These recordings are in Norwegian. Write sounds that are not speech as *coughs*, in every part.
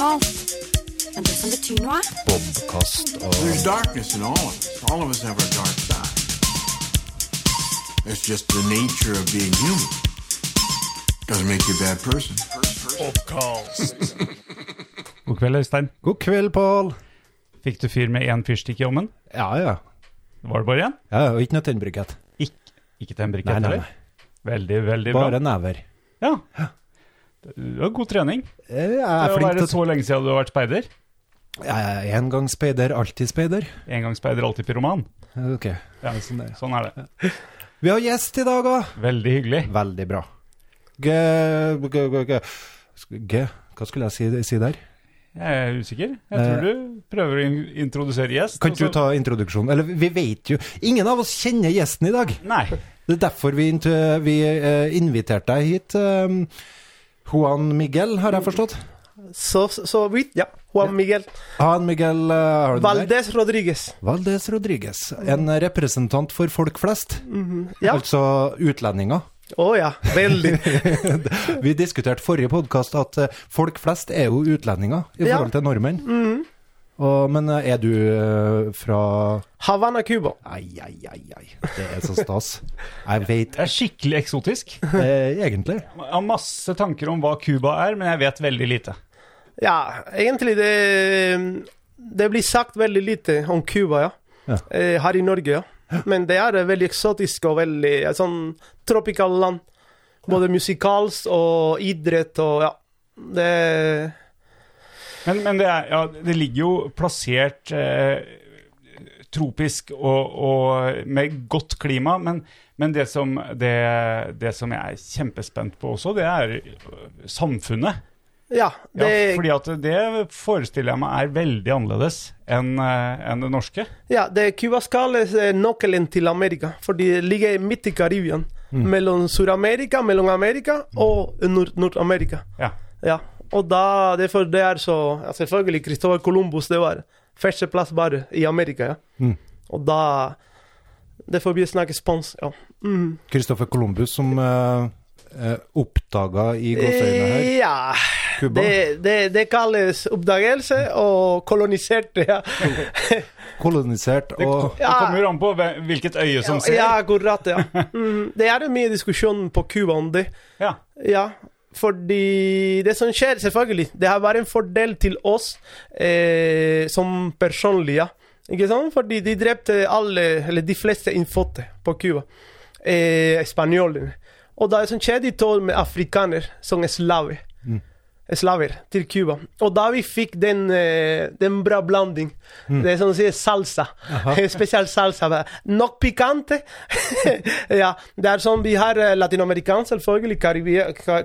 galt. Men det som betyr noe, Bobkast og There's darkness in all of us. All of us have our dark side. It's just the nature of being human. Doesn't make you a bad person. *laughs* God kveld, Øystein. God kveld, Pål. Fikk du fyr med én fyrstikk i ommen? Ja, ja. Var det bare én? ja og ikke noe tennbrikett. Ikke, ikke tennbrikett heller? Veldig, veldig Bare bra. never. Ja. Du har god trening. Jeg Det er flink til være til så lenge siden du har vært speider. Jeg er en gang speider, alltid speider. En gang speider, alltid pyroman. Ok. Ja, Sånn er det. sånn er det. Vi har gjest i dag, òg. Veldig hyggelig. Veldig bra. G... G... G... G... Hva skulle jeg si, si der? Jeg er usikker. Jeg tror du prøver å introdusere gjest. Kan ikke du ta introduksjonen? Eller, vi vet jo Ingen av oss kjenner gjesten i dag. Nei. Det er derfor vi, vi eh, inviterte deg hit. Juan Miguel, har jeg forstått? Så, så vidt, ja. Juan Miguel Juan Miguel eh, har du Valdez der? Rodriguez. Valdez Rodriguez. En representant for folk flest. Ja. Altså utlendinger. Å ja, veldig. *laughs* Vi diskuterte forrige podkast at eh, folk flest er jo utlendinger i forhold til nordmenn. Og, men eh, er du eh, fra Havana, Cuba. Ai, ai, ai, ai. Det er så stas. Jeg vet Det er skikkelig eksotisk. eh, egentlig. Jeg har masse tanker om hva Cuba er, men jeg vet veldig lite. Ja, egentlig det Det blir sagt veldig lite om Cuba, ja. Ja. Eh, her i Norge, ja. Men det er veldig eksotisk og veldig sånn tropical land. Både musikalsk og idrett og ja. Det Men, men det, er, ja, det ligger jo plassert eh, tropisk og, og med godt klima, men, men det, som, det, det som jeg er kjempespent på også, det er øh, samfunnet. Ja, Ja, fordi at det forestiller jeg meg er veldig annerledes enn en det norske. ja, det Cuba kalles eh, nøkkelen til Amerika, for det ligger midt i Karibien. Mellom Sør-Amerika, mellom Amerika og Nord- Nord-Amerika. Ja. Ja, og da, derfor det er så ja, Selvfølgelig, Christopher Columbus, det var førsteplass bare i Amerika, ja. Mm. Og da Derfor vi snakk spansk. ja. Mm. Christopher Columbus som uh, oppdaga i gåseøynene her Eh, Ja Cuba. det, det, det kalles oppdagelse og kolonisert. ja. *laughs* Kolonisert Det, og det kommer jo an på hvilket øye som ser. Ja, akkurat, ja. *laughs* Mm. Det er mye diskusjon på Cuba om det. Ja. Ja, fordi det som skjer, selvfølgelig, det har vært en fordel til oss eh, som personlige. Ikke sant? Fordi de drepte alle, eller de fleste innfødte på Cuba. Eh, spanjolene. Og det som skjedde, de tok med afrikanere som slaver. Slaver til Cuba. Og da vi fikk den, eh, den bra blanding, det som sier salsa, *laughs* Spesiell salsa, nok pikante. *laughs* ja, det er sånn vi har eh, latinamerikansk, selvfølgelig, karibi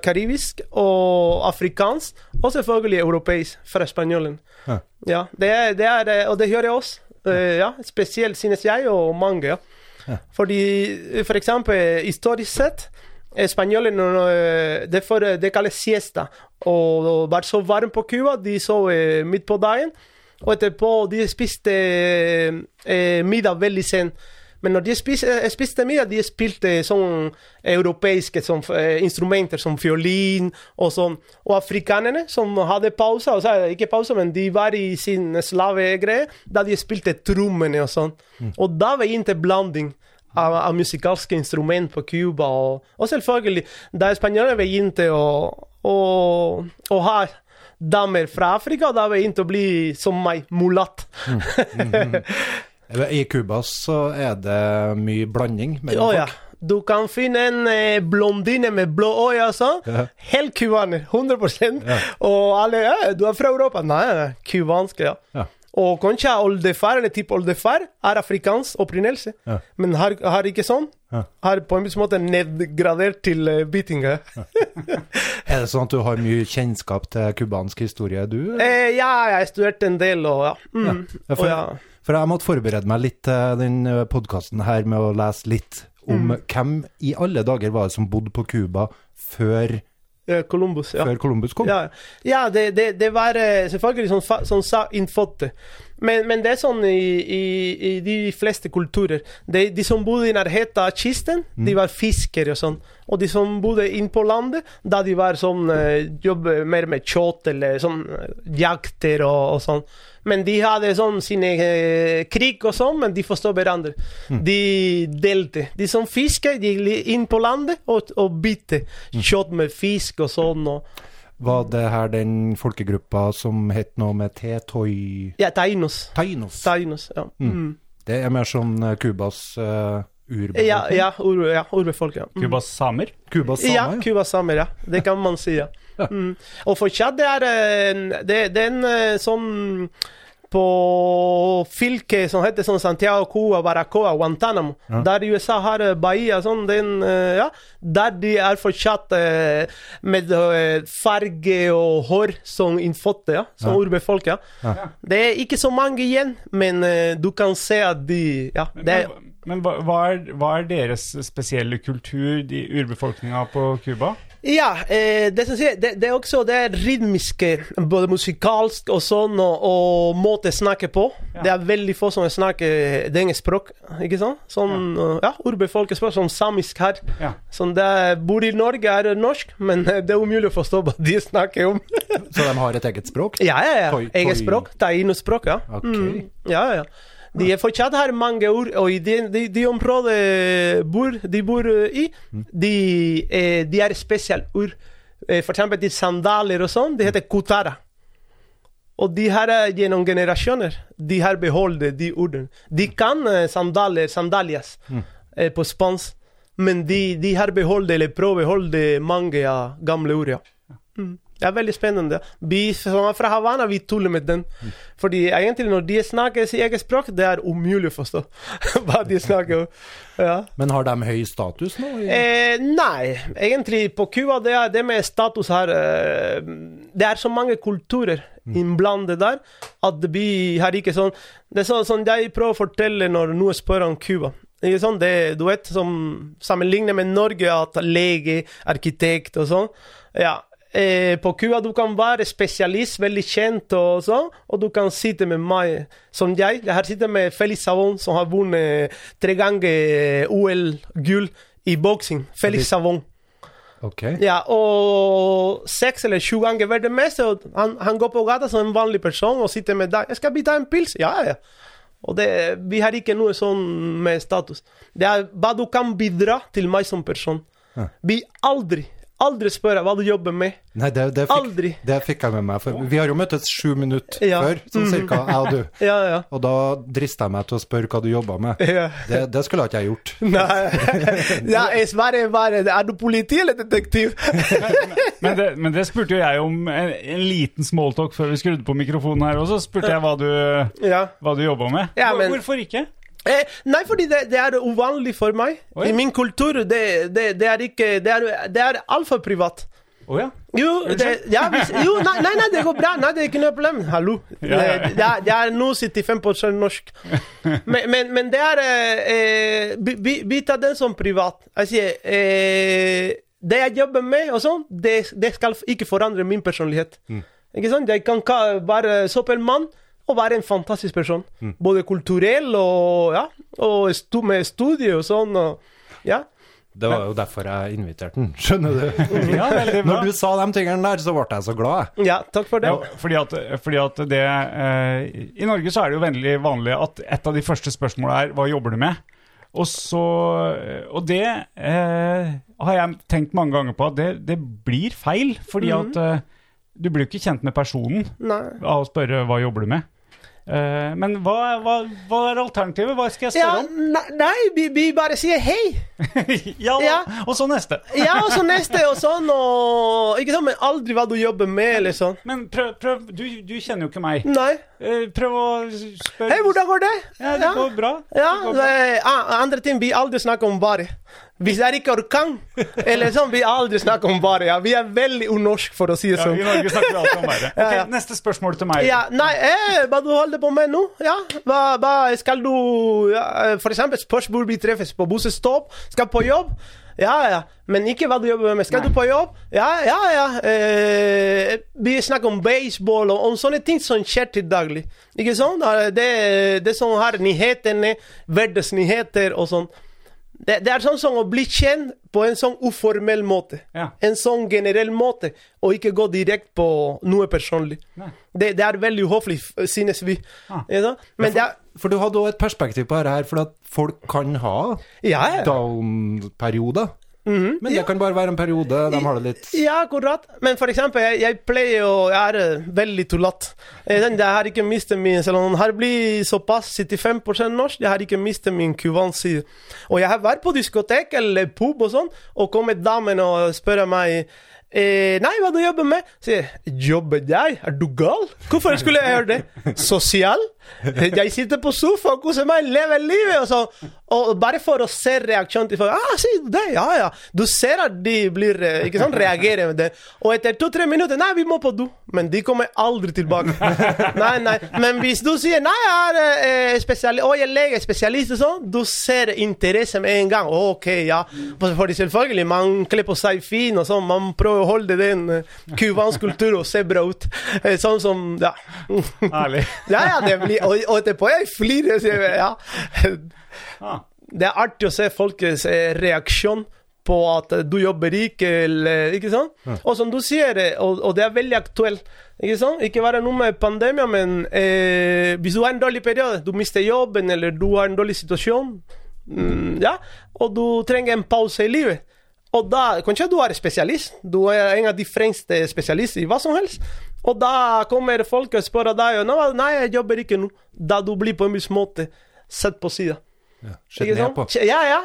karibisk og afrikansk, og selvfølgelig europeisk fra spanjolen. Ja. Ja, det er, det er, eh, og det gjør oss, ja, spesielt synes jeg, og mange, ja. Fordi, for eksempel, historisk sett, Spanjolen, eh, derfor det kalles siesta. Og det var så varmt på Cuba, de sov eh, midt på dagen. Og etterpå de spiste eh, middag veldig sent. Men når de spiste, spiste middag, de spilte sånn europeiske sånn, instrumenter som fiolin og sånn. Og afrikanerne som hadde pause, altså ikke pause, men de var i sin slavegreie, da de spilte trommene og sånn. Og da var ikke blanding av, av musikalske instrument på Cuba. Og, og selvfølgelig, da spanjolene begynte å, å, å ha damer fra Afrika, da begynte å bli som meg, mulatt. *laughs* I Cuba så er det mye blanding mellom oh, folk. Du kan finne en eh, blondine med blå øyne sånn. Ja. Helt cubaner. 100 Og alle ja, 'Du er fra Europa?' Nei, cubansk, ja. Ja. Og kanskje oldefar eller tippoldefar er afrikansk opprinnelse, Ja. men har, har ikke sånn. Ja. Har på en viss måte nedgradert til uh, bitinga. Er det sånn at du har mye kjennskap til cubansk historie, du? eh, ja, jeg har studert en del, og ja. Mm. Ja, for, Og ja. for jeg måtte forberede meg litt til den podkasten her med å lese litt om Mm. hvem i alle dager var det som bodde på Cuba før, Eh, Columbus, ja. før Columbus kom. Ja, ja det, det, det var eh, selvfølgelig som, sånn sa innfødte. Men, men det er sånn i, i, i de fleste kulturer. De, de som bodde i nærheten av kysten, de var fiskere og sånn. Og de som bodde inn på landet, da de var sånn jobbet mer med kjøtt eller sånn eh, jakter og, og sånn. Men de hadde sånn sine eh, krig og sånn, men de forstår hverandre. De delte. De som fisker, de gikk inn på landet og, og bytte kjøtt med fisk og sånn. Og, Var det her den folkegruppa som het noe med Tetoi ja, tainos. Tainos? Tainos, ja. Mm. Det er mer sånn eh, Cubas uh, urbefolkning? Ja, ja, ur, ja urbefolk, ja. Mm. Cubas samer? Cubas Ja, samer? Samer, ja. Det kan man si, ja. *laughs* Mm. Og fortsatt det er en, det, det er en eh, sånn på fylket som heter sånn Santiago, Cuba, Baracoa, Guantánamo. Der USA har eh, Bahia sånn, den, eh, ja, Der de er fortsatt eh, med eh, farge og hår som innfødte, ja. Som Ja. urbefolk, ja. Ja. Det er ikke så mange igjen, men eh, du kan se at de Ja. Det er, Men, men hva, hva, er, hva er deres spesielle kultur, de urbefolkninga på Cuba? Ja, eh, det, som sier, det, det er også det rytmiske, både musikalsk og sånn, og, og måte å snakke på. Det er veldig få som snakker det språk, ikke sant? Sånn, ja, urbefolkespråk, som samisk her. Ja. Sånn det bor i Norge er norsk, men eh, det er umulig å forstå hva de snakker om. Så de har et eget språk? ja, ja, ja. Toi- Eget Taino-språk, tainospråk, ja. Okay. Mm, ja, ja. De fortsatt har mange ord, og i de, de, de områdene bor, de bor eh, i, de, eh, de er spesielle ord. Eh, eksempel de sandaler og sånn, det heter kutara. Og de her er gjennom generasjoner, de har beholdt de ordene. De kan sandaler, sandalias, eh, på spansk, men de, de har beholdt, eller prøvd å beholde mange av gamle ord, ja. Mm. Det er veldig spennende. Vi som er fra Havana, vi tuller med den. Fordi egentlig når de snakker sitt eget språk, det er umulig å forstå *laughs* hva de snakker. Ja. Men har de høy status nå? Eh, nei, egentlig på Cuba det, er, det med status her eh, Det er så mange kulturer innblandet der at vi har ikke sånn Det er sånn, sånn jeg prøver å fortelle når noen spør om Cuba. Ikke sånn, det, du vet, som sammenligner med Norge, at lege, arkitekt og sånn. Ja, eh, på Cuba du kan være spesialist, veldig kjent og sånn, og du kan sitte med meg som jeg. Jeg har sittet med Felix Savon, som har vunnet tre ganger OL-gull i boksing. Felix Savon. Okay. Ja, og seks eller sju ganger verdensmester, og han, han går på gata som en vanlig person og sitter med deg. 'Skal vi ta en pils?' Ja, ja. Og det, vi har ikke noe sånn med status. Det er hva du kan bidra til meg som person. Vi aldri, aldri spør jeg hva du jobber med. Nei, det, det, fikk, Aldri. det fikk jeg med meg. For vi har jo møttes sju minutter Ja. før, sånn cirka, jeg og du. *laughs* Ja, ja. Og da drista jeg meg til å spørre hva du jobba med. Det, det skulle ikke jeg gjort. *laughs* Nei. *laughs* ja, jeg sverre, bare Er du politi eller detektiv? Men det, men det spurte jo jeg om en, en liten smalltalk før vi skrudde på mikrofonen her også. Spurte jeg hva du, ja. hva du jobba med. Ja, men- Hvorfor ikke? Eh, nei, fordi det, det er uvanlig for meg. Oi. I min kultur det, det, det er ikke Det er, er altfor privat. Å ja. Jo, ja, hvis, jo nei, nei, nei, det går bra. Nei, det er ikke noe problem. Hallo. Ja, ja. Det, er, nå 75 norsk. Men, men, men det er eh, eh, vi, vi- tar den som privat. Jeg sier eh, Det jeg jobber med, og sånn, det, det skal ikke forandre min personlighet. Ikke sant? Jeg kan ka- være søppelmann og være en fantastisk person. Både kulturell og, ja, og stu, med studie og sånn. Og, ja. Det var jo derfor jeg inviterte den, skjønner du. *laughs* Ja, veldig bra. Når du sa de tingene der, så ble jeg så glad, ja, takk for det. Ja, fordi at, fordi at det eh, I Norge så er det jo veldig vanlig at et av de første spørsmåla er 'hva jobber du med?' Og så Og det eh, har jeg tenkt mange ganger på at det, det blir feil, fordi at eh, du blir jo ikke kjent med personen Nei. av å spørre 'hva jobber du med?' Eh, men hva, hva, hva er alternativet? Hva skal jeg Ja, om? nei, nei vi, vi bare sier hei. *laughs* ja, Ja. og så neste. *laughs* Ja, og så neste og sånn, og Ikke sånn, men aldri hva du jobber med, eller sånn. Men prøv, prøv du, du kjenner jo ikke meg. Nei. Eh, prøv å spørre Hei, hvordan går det? Ja, det går bra. Ja, Det går bra. ah, andre ting vi aldri snakker om bare. Hvis det er ikke orkan, eller sånn, vi aldri snakker om bare. Ja. Vi er veldig unorsk, for å si det Ja, sånn. I Norge snakker vi alltid om bare. Okay, Ja, ja. Neste spørsmål til meg. Ja, nei, eh, hva du holder på med nå? Ja, hva, hva skal du ja, For eksempel spørs hvor vi treffes. På bussestopp, Skal på jobb? Ja, ja. Men ikke hva du jobber med. Skal du på jobb? Ja, ja, ja. Eh, vi snakker om baseball og om sånne ting som skjer til daglig. Ikke sånn? Det, det som har nyhetene, verdensnyheter og sånn. Det, det er sånn som å bli kjent på en sånn uformell måte. Ja. En sånn generell måte, og ikke gå direkte på noe personlig. Det, det er veldig uhøflig, synes vi. Ah. Ja, det er For du hadde òg et perspektiv på dette her, for at folk kan ha Ja, ja. Down-perioder. Mhm. Men det kan bare være en periode de har det litt Ja, akkurat. Men for eksempel, jeg, jeg pleier å Jeg er eh, veldig tullete. Eh, Jeg har ikke mistet min Selv om den blir såpass 75% norsk, jeg har ikke mistet min kubanske side. Og jeg har vært på diskotek eller pub og sånn, og kommet damen og spør meg Eh, nei, hva du jobber med? Sier jobber jeg? Er du gal? Hvorfor skulle jeg gjøre det? Sosial? Jeg sitter på sofa og koser meg, lever livet og sånn. Og bare for å se reaksjonen til folk. Ah, sier du det? Ja, ja. Du ser at de blir, eh, ikke sant, reagerer med det. Og etter to-tre minutter, nei, vi må på do. Men de kommer aldri tilbake. *laughs* nei, nei. Men hvis du sier, nei, jeg er eh, spesialist, og jeg er lege, spesialist og sånn, du ser interesse med en gang. Ok, ja. For selvfølgelig, man kler på seg fin og sånn. Man prøver holde den eh, kubansk kultur og se bra ut. Eh, Sånn som, ja. Ærlig. *laughs* Ja, ja, det blir, og, og etterpå jeg flirer. Ja. Ah. Det er artig å se folkets eh, reaksjon på at eh, du jobber ikke, eller Ikke sant? Og som du sier, eh, og, og det er veldig aktuelt. Ikke sant? Ikke bare noe med pandemia, men eh, hvis du har en dårlig periode, du mister jobben, eller du har en dårlig situasjon, mm, ja, og du trenger en pause i livet og da, Kanskje du er spesialist, du er en av de fremste spesialister i hva som helst. Og da kommer folk og spør deg og, «Nå, Nei, jeg jobber ikke nå. Da du blir på en viss måte sett på sida. ja, ned på. Ja, ja.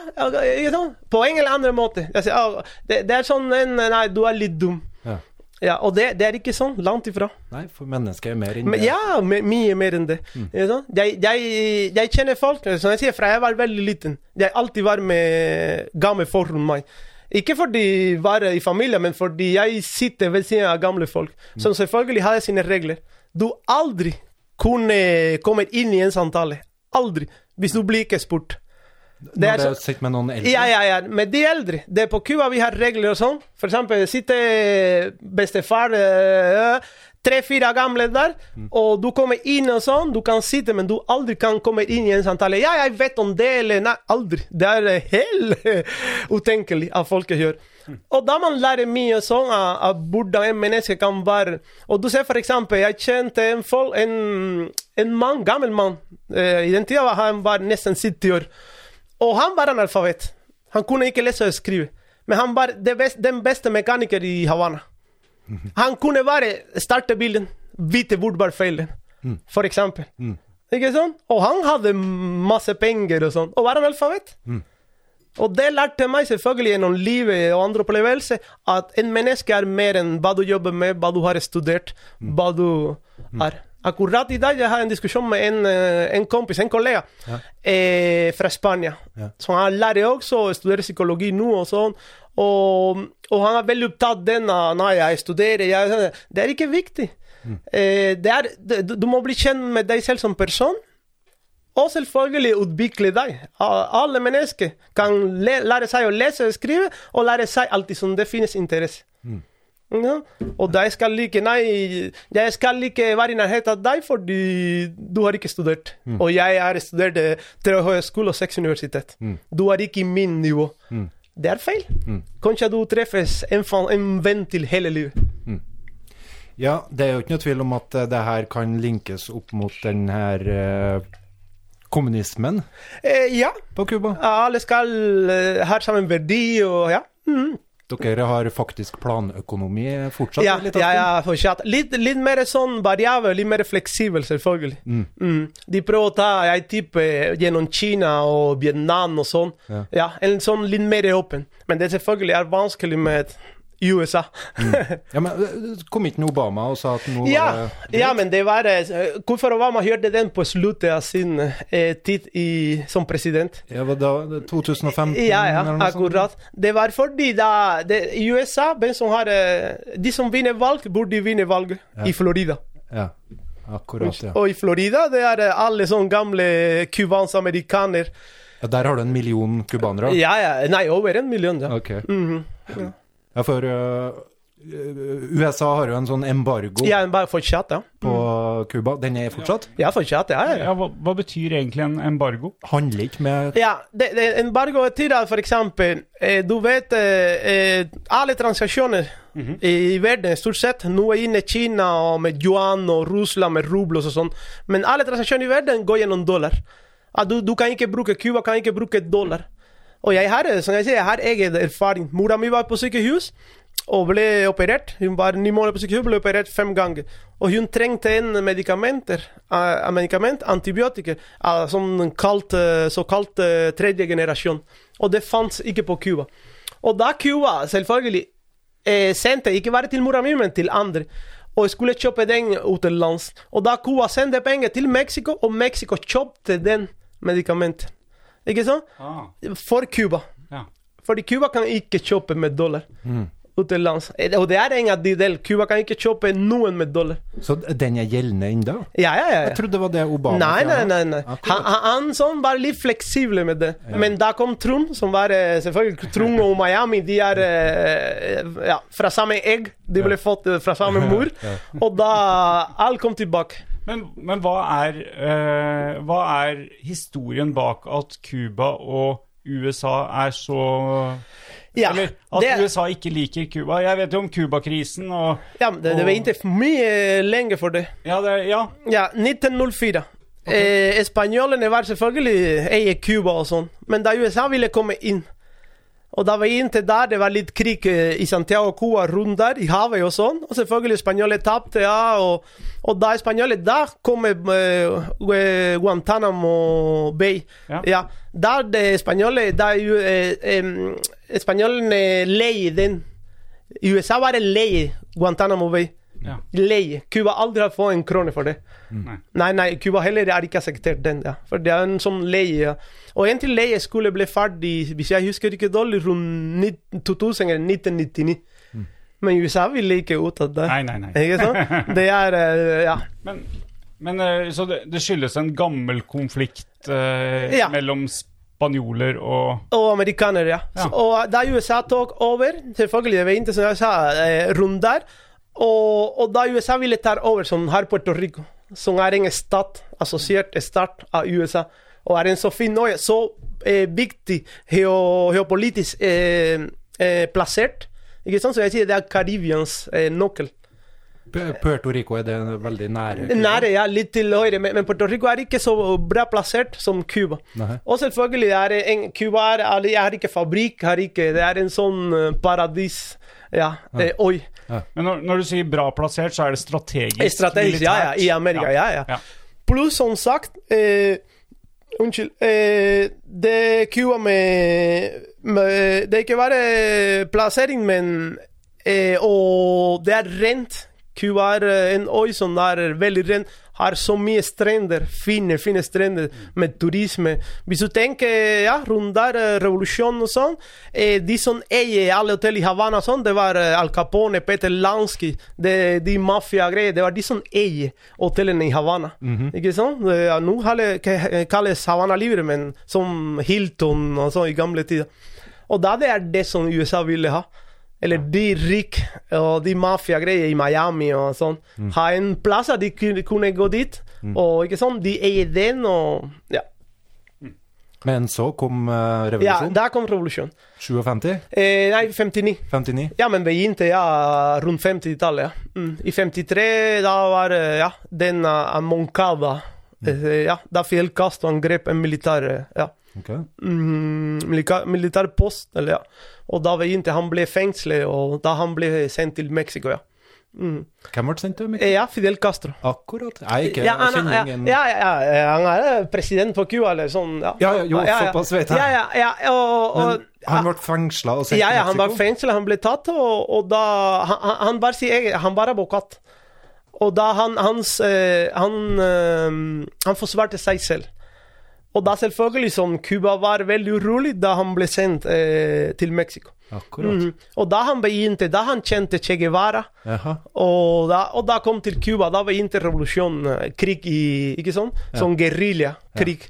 Ikke sant? På en eller annen måte. Sier, «Ah, det, det er sånn Nei, du er litt dum. Ja. Ja, og det, det er ikke sånn. Langt ifra. Nei, for mennesker er mer enn Men, ja, mye mer enn det. Mm. Jeg, jeg, jeg kjenner folk Som jeg sier, fra jeg var veldig liten. Jeg alltid var med gamle folk rundt meg. Ikke fordi var i familie, men fordi jeg sitter ved siden av gamle folk. Som selvfølgelig hadde sine regler. Du aldri kunne komme inn i en samtale. Aldri. Hvis du blir ikke spurt. Det Når er det så- sitter med noen eldre. ja, ja, ja. Med de eldre. Det er på Cuba vi har regler og sånn. For eksempel sitter bestefar eh, tre-fire gamle der, og du kommer inn og sånn. Du kan sitte, men du aldri kan komme inn i en samtale. Ja, jeg vet om det, eller Nei, aldri. Det er eh, helt eh, utenkelig at folk gjør. Og da man lærer mye sånn av, av hvordan en menneske kan være Og du ser eksempel, jeg kjente en, folk, en, en mann, gammel mann. Eh, I den tida var han var nesten 70 år. Og han var analfabet. Han kunne ikke lese og skrive. Men han var den beste mekaniker i Havana. Han kunne bare starte bilen, vite hvor var feilen, for eksempel. Ikke sånn? Og han hadde masse penger og sånn, og var analfabet. Og det lærte meg selvfølgelig gjennom livet og andre opplevelser at en menneske er mer enn hva du jobber med, hva du har studert, hva du er. Akkurat i dag jeg har en diskusjon med en, eh, en kompis, en kollega, eh, fra Spania. Ja. Så han lærer også å studere psykologi nå og sånn. Og, og han er veldig opptatt den av Nei, jeg studerer jeg, Det er ikke viktig. Eh, det er, du- du må bli kjent med deg selv som person. Og selvfølgelig utvikle deg. Alle mennesker kan le, lære seg å lese og skrive, og lære seg alltid som det finnes interesse. Ja. Og jeg skal like Nei, jeg skal ikke være i nærheten av deg fordi du har ikke studert. Og jeg har studert eh, tre høyskoler og seks universitet. Du er ikke i min nivå. Det er feil. Kanskje du treffes en, en venn til hele livet. Ja, det er jo ikke noe tvil om at eh, det her kan linkes opp mot den her eh, kommunismen Eh, ja, på Cuba. alle skal eh, ha samme verdi og ja. Mhm. Dere har faktisk planøkonomi fortsatt? Ja, litt ja, ja, fortsatt. Litt, litt mer sånn variabel, litt mer fleksibel, selvfølgelig. Mm. De prøver å ta, jeg tipper, gjennom Kina og Vietnam og sånn. Ja. Ja. en sånn litt mer åpen. Men det selvfølgelig er vanskelig med USA. Ja, men eh, Kom ikke Obama og sa at nå ja, var det ja, men det var eh, Hvorfor Obama gjorde den på slutten av sin eh, tid i, som president? Ja, var da 2015? Ja, ja, noe sånt? akkurat. Det var fordi da det, I USA, hvem som har eh, De som vinner valg, burde vinne valget i Florida. Ja, akkurat, ja. Og i Florida det er alle sånne gamle cubanske amerikanere Ja, Der har du en million cubanere? Ja, ja. Nei, over en million, ja. Ok. -hmm. Ja, for uh, USA har jo en sånn embargo Ja, bare fortsatt, ja. på Cuba. Den er fortsatt? Ja, fortsatt, ja. ja, ja. Ja, hva, hva betyr egentlig en embargo? Handler ikke med Ja, det, det, embargo betyr at eksempel eh, Du vet eh, eh, Alle transaksjoner i, i verden, stort sett Nå er inne Kina og med yuan og Russland med rublos og sånn. Men alle transaksjoner i verden går gjennom dollar. At du, du kan ikke bruke Cuba, kan ikke bruke dollar. Og jeg har, som jeg sier, jeg har egen erfaring. Mora mi var på sykehus og ble operert. Hun var ni måneder på sykehus, ble operert fem ganger. Og hun trengte en medikamenter, uh, medikament, antibiotika, sånn kalt, eh, såkalt eh, tredje generasjon. Og det fantes ikke på Cuba. Og da Cuba selvfølgelig eh, sendte ikke bare til mora mi, men til andre. Og skulle kjøpe den utenlands. Og da Cuba sendte penger til Mexico, og Mexico kjøpte den medikamentet. Ikke sant? Ah, For Cuba. ja. Fordi Cuba kan ikke kjøpe med dollar utenlands. Eh, Og det er en av de del. Cuba kan ikke kjøpe noen med dollar. Så den er gjeldende ennå? Ja, ja, ja. Jeg trodde det var det Obama Nei, nei, nei. nei. Han, han, han sånn var litt fleksibel med det. Men da kom Trond, som var eh, selvfølgelig Trond og Miami. De er eh, ja, fra samme egg. De ble fått fra samme *laughs* mor. Og da alt kom tilbake. Men, men hva, er, uh, hva er historien bak at Cuba og USA er så Ja, Eller at det, USA ikke liker Cuba? Jeg vet jo om Cuba-krisen og ja, det, det var ikke mye lenge for det. Ja, det, ja. Ja, 1904. Eh, Spanjolene var selvfølgelig eier Cuba og sånn, men da USA ville komme inn Og da var inntil der, det var litt krig eh, i Santiago Cuba rundt der, i havet og sånn. Og selvfølgelig spanjolene tapte, ja. Og, og da spanjolene Da kom eh, Guantánamo Bay. Ja. Ja. Der det spanjolene Da jo, eh, em, spanjolene lei den. USA var lei Guantánamo Bay. Ja. Leie. Cuba aldri har fått en krone for det. Nei. Nei, nei, Cuba heller har ikke akseptert den. Ja. For det er en sånn leie. Ja. Og egentlig leie skulle bli ferdig, hvis jeg husker ikke dårlig, rundt 19 2000 eller 1999. Men USA ville ikke ut av det. Nei, nei, nei. Ikke sant? *laughs* Det er eh, Ja. Men, men eh, så det, det skyldes en gammel konflikt eh, Ja. mellom spanjoler og Og amerikanere, ja. Ja. Så, og da USA tok over, selvfølgelig, det var ikke som Og, og da USA ville ta over, som har Puerto Rico, som er en stat, assosiert stat av USA, og er en så fin øye, så eh, viktig geo, geopolitisk eh, eh, plassert. Ikke sant? Så jeg sier det er Karibiens eh, nøkkel. Puerto Rico er det veldig nære? Cuba? Nære, ja, litt til høyre, men, Puerto Rico er ikke så bra plassert som Cuba. Og selvfølgelig er en Cuba er, er, er ikke fabrikk, har ikke, det er en sånn eh, paradis. Ja, eh, Men når, når du sier bra plassert, så er det strategisk? Strategisk, ja, ja, i Amerika, ja, ja. ja. Pluss, som sagt eh, Unnskyld. Eh, det Cuba med, med Det er ikke bare plassering, men eh, Og det er rent. Cuba er eh, en øy som er veldig ren. Har så mye strender, fine, fine strender med turisme. Hvis du tenker ja, der, revolusjonen og sånn eh, De som eier alle hotell i Havana, sånn, det var eh, Al Capone, Peter Lansky, det, de mafiagreier. Det var de som eier hotellene i Havana. Ikke sant? Ja, nå kalles Havana Libre, men som Hilton og sånn i gamle tider. Og da det er det som USA ville ha. Eller de rik og de mafiagreier i Miami og sånn. Ha en plass der de kunne, gå dit. Og ikke sånn, de eier den og Ja, Men så kom revolusjonen? ja da kom revolusjonen. 57? Eh, nei, 59. 59? Ja, men begynte ja, rundt 50-tallet. Ja. Mm. I 53 da var eh, ja, den av Moncada. Eh, ja, da Fidel Castro angrep en militær eh, ja, Ok. mm, militær, militær post. Eller, ja. Og da begynte han ble fengslet, og da han ble sendt til Mexico. ja. Mm. Hvem ble sendt til Mexico? Eh, ja, Fidel Castro. Akkurat. Nei, ikke, Ja, han, ja, ja, ja, ja, han er eh, president på Cuba, eller sånn. Ja, Ja, ja, jo, såpass vet jeg. Ja, ja, ja, og, og, Men han ble fengsla og sendt ja, ja, til han var fengsla, han ble tatt, og, og da Han, han- var sin egen Han var advokat. Og da han hans, eh, Han, han forsvarte seg selv. Og da selvfølgelig, som Cuba var veldig urolig da han ble sendt eh, til Mexico. Akkurat. Mm. Og da han begynte, da han kjente Che Guevara, og da, og da kom til Cuba, da begynte revolusjon, eh, krig i Ikke sånn? Sånn geriljakrig.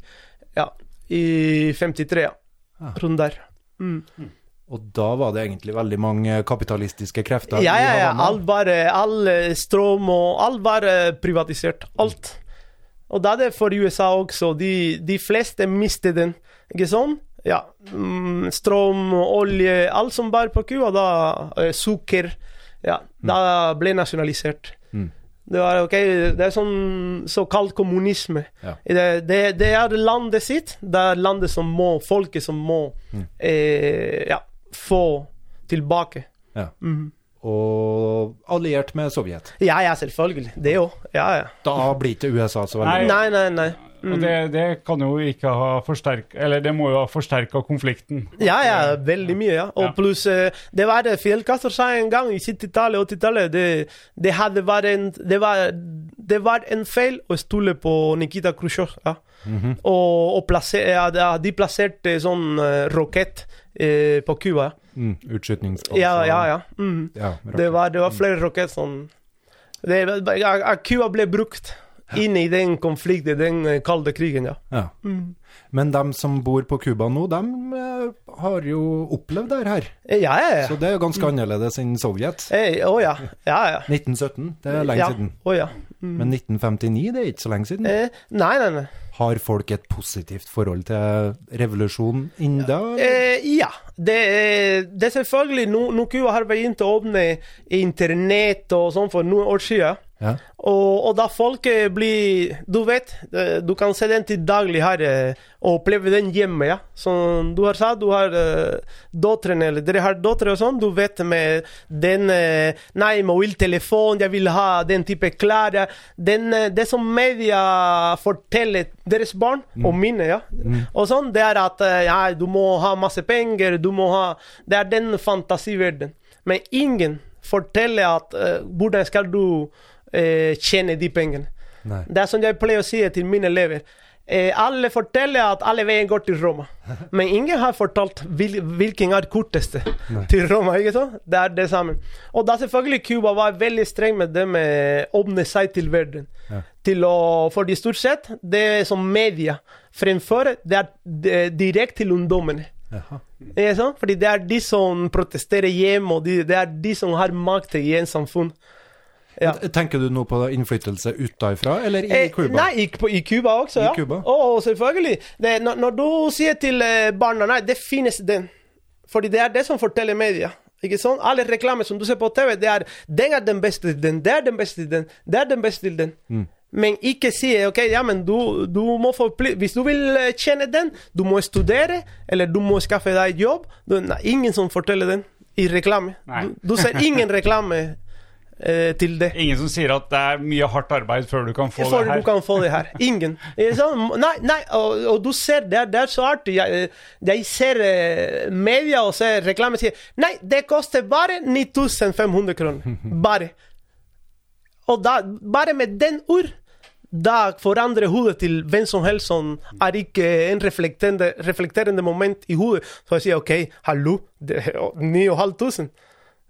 Ja. i 53, ja. Ah. Rundt der. Mm. Og da var det egentlig veldig mange kapitalistiske krefter Ja, ja, ja. Alt var all strøm og alt var privatisert. Alt. Og da er det for USA også. De, de fleste mistet den. Ikke sånn? Ja. Mm, strøm, olje, alt som var på Cuba, da eh, Sukker. Ja. Da ble nasjonalisert. Mm. Det var okay, det er sånn såkalt kommunisme. Ja. Det, det, det er landet sitt. Det er landet som må, folket som må Mm. eh, ja, få tilbake. Ja. Mhm. Og alliert med Sovjet. Ja, ja, selvfølgelig. Det òg. Ja, ja. Da blir ikke USA så veldig Nei. Nei, nei, Mm. Og det, det kan jo ikke ha forsterka Eller det må jo ha forsterka konflikten. Ja, ja, veldig mye. ja. Og Ja. pluss eh, Det var det Fidel Castro sa en gang i 70-tallet og 80-tallet. Det, det, hadde vært en, det, var, det var en feil å stole på Nikita Khrusjtsjov. Ja. Mhm. Og, og plasser, ja, de plasserte sånn uh, rakett eh, på Cuba. Mm. Ja, ja, ja. Mm. ja Det var, det var flere raketter som det, Cuba ble brukt inn i den konflikten, den eh, kalde krigen, ja. ja. Mm. Men dem som bor på Cuba nå, dem eh, har jo opplevd det her. Eh, Ja, ja, ja. Så det er jo ganske annerledes enn Sovjet. Eh, Å ja. Ja, ja. 1917, det er lenge ja. siden. Å ja. Mm. Men 1959, det er ikke så lenge siden. Eh, nei, nei, nei. Har folk et positivt forhold til revolusjonen innen da? Eh, ja. Det, det er selvfølgelig Nå nå har begynt å åpne internett og sånn for noen år siden. Ja. Og, og da folk eh, blir Du vet, eh, du kan se den til daglig her eh, og oppleve den hjemme. ja. Som du har sagt, du har uh, døtrene, eller dere har døtre og sånn. Du vet med den Nei, mobiltelefon, jeg vil ha den type klær. Den, det som media forteller deres barn, og mine, ja. Og sånn, det er at ja, du må ha masse penger, du må ha Det er den fantasiverdenen. Men ingen forteller at hvordan skal du eh, tjene de pengene. Nei. Det er som jeg pleier å si til mine elever. Eh, alle forteller at alle veien går til Roma, *laughs* men ingen har fortalt hvil, hvilken er korteste til Roma. ikke sant? Det er det samme. Og da selvfølgelig Cuba var veldig streng med det med å åpne seg til verden. Ja. Til å, fordi stort sett, det som media fremfører, det er direkte til ungdommene. Fordi det er de som protesterer hjemme, og de, det er de som har makt i en samfunn. Ja. Tenker du nå på innflytelse utenfra, eller i Eh, Nei, i, på, i Cuba også, I. Cuba? Oh, selvfølgelig. Det, når, når du sier til eh, barna Nei, det finnes den. Fordi det er det som forteller media. Ikke sånn? Alle reklamer som du ser på TV, det er Den er den beste til den, det er den beste til den, det er den beste til den. Mm. Men ikke si ok, ja, men du, du må få Hvis du vil eh, tjene den, du må studere, eller du må skaffe deg jobb. Du, nei, ingen som forteller den i reklame. Nei. Du, du ser ingen reklame *laughs* eh, til det. Ingen som sier at det er mye hardt arbeid før du kan få før det her. du kan få det her. *laughs* Ingen. Ikke? Nei, nei og, og du ser, det det er så artig. Jeg, jeg ser eh, media og ser reklame sier Nei, det koster bare 9500 kroner. *laughs* Bare. Og da, bare med den ord da forandrer hodet til hvem som helst som er ikke en reflekterende, reflekterende moment i hodet. Så jeg sier OK, hallo, det er 9500.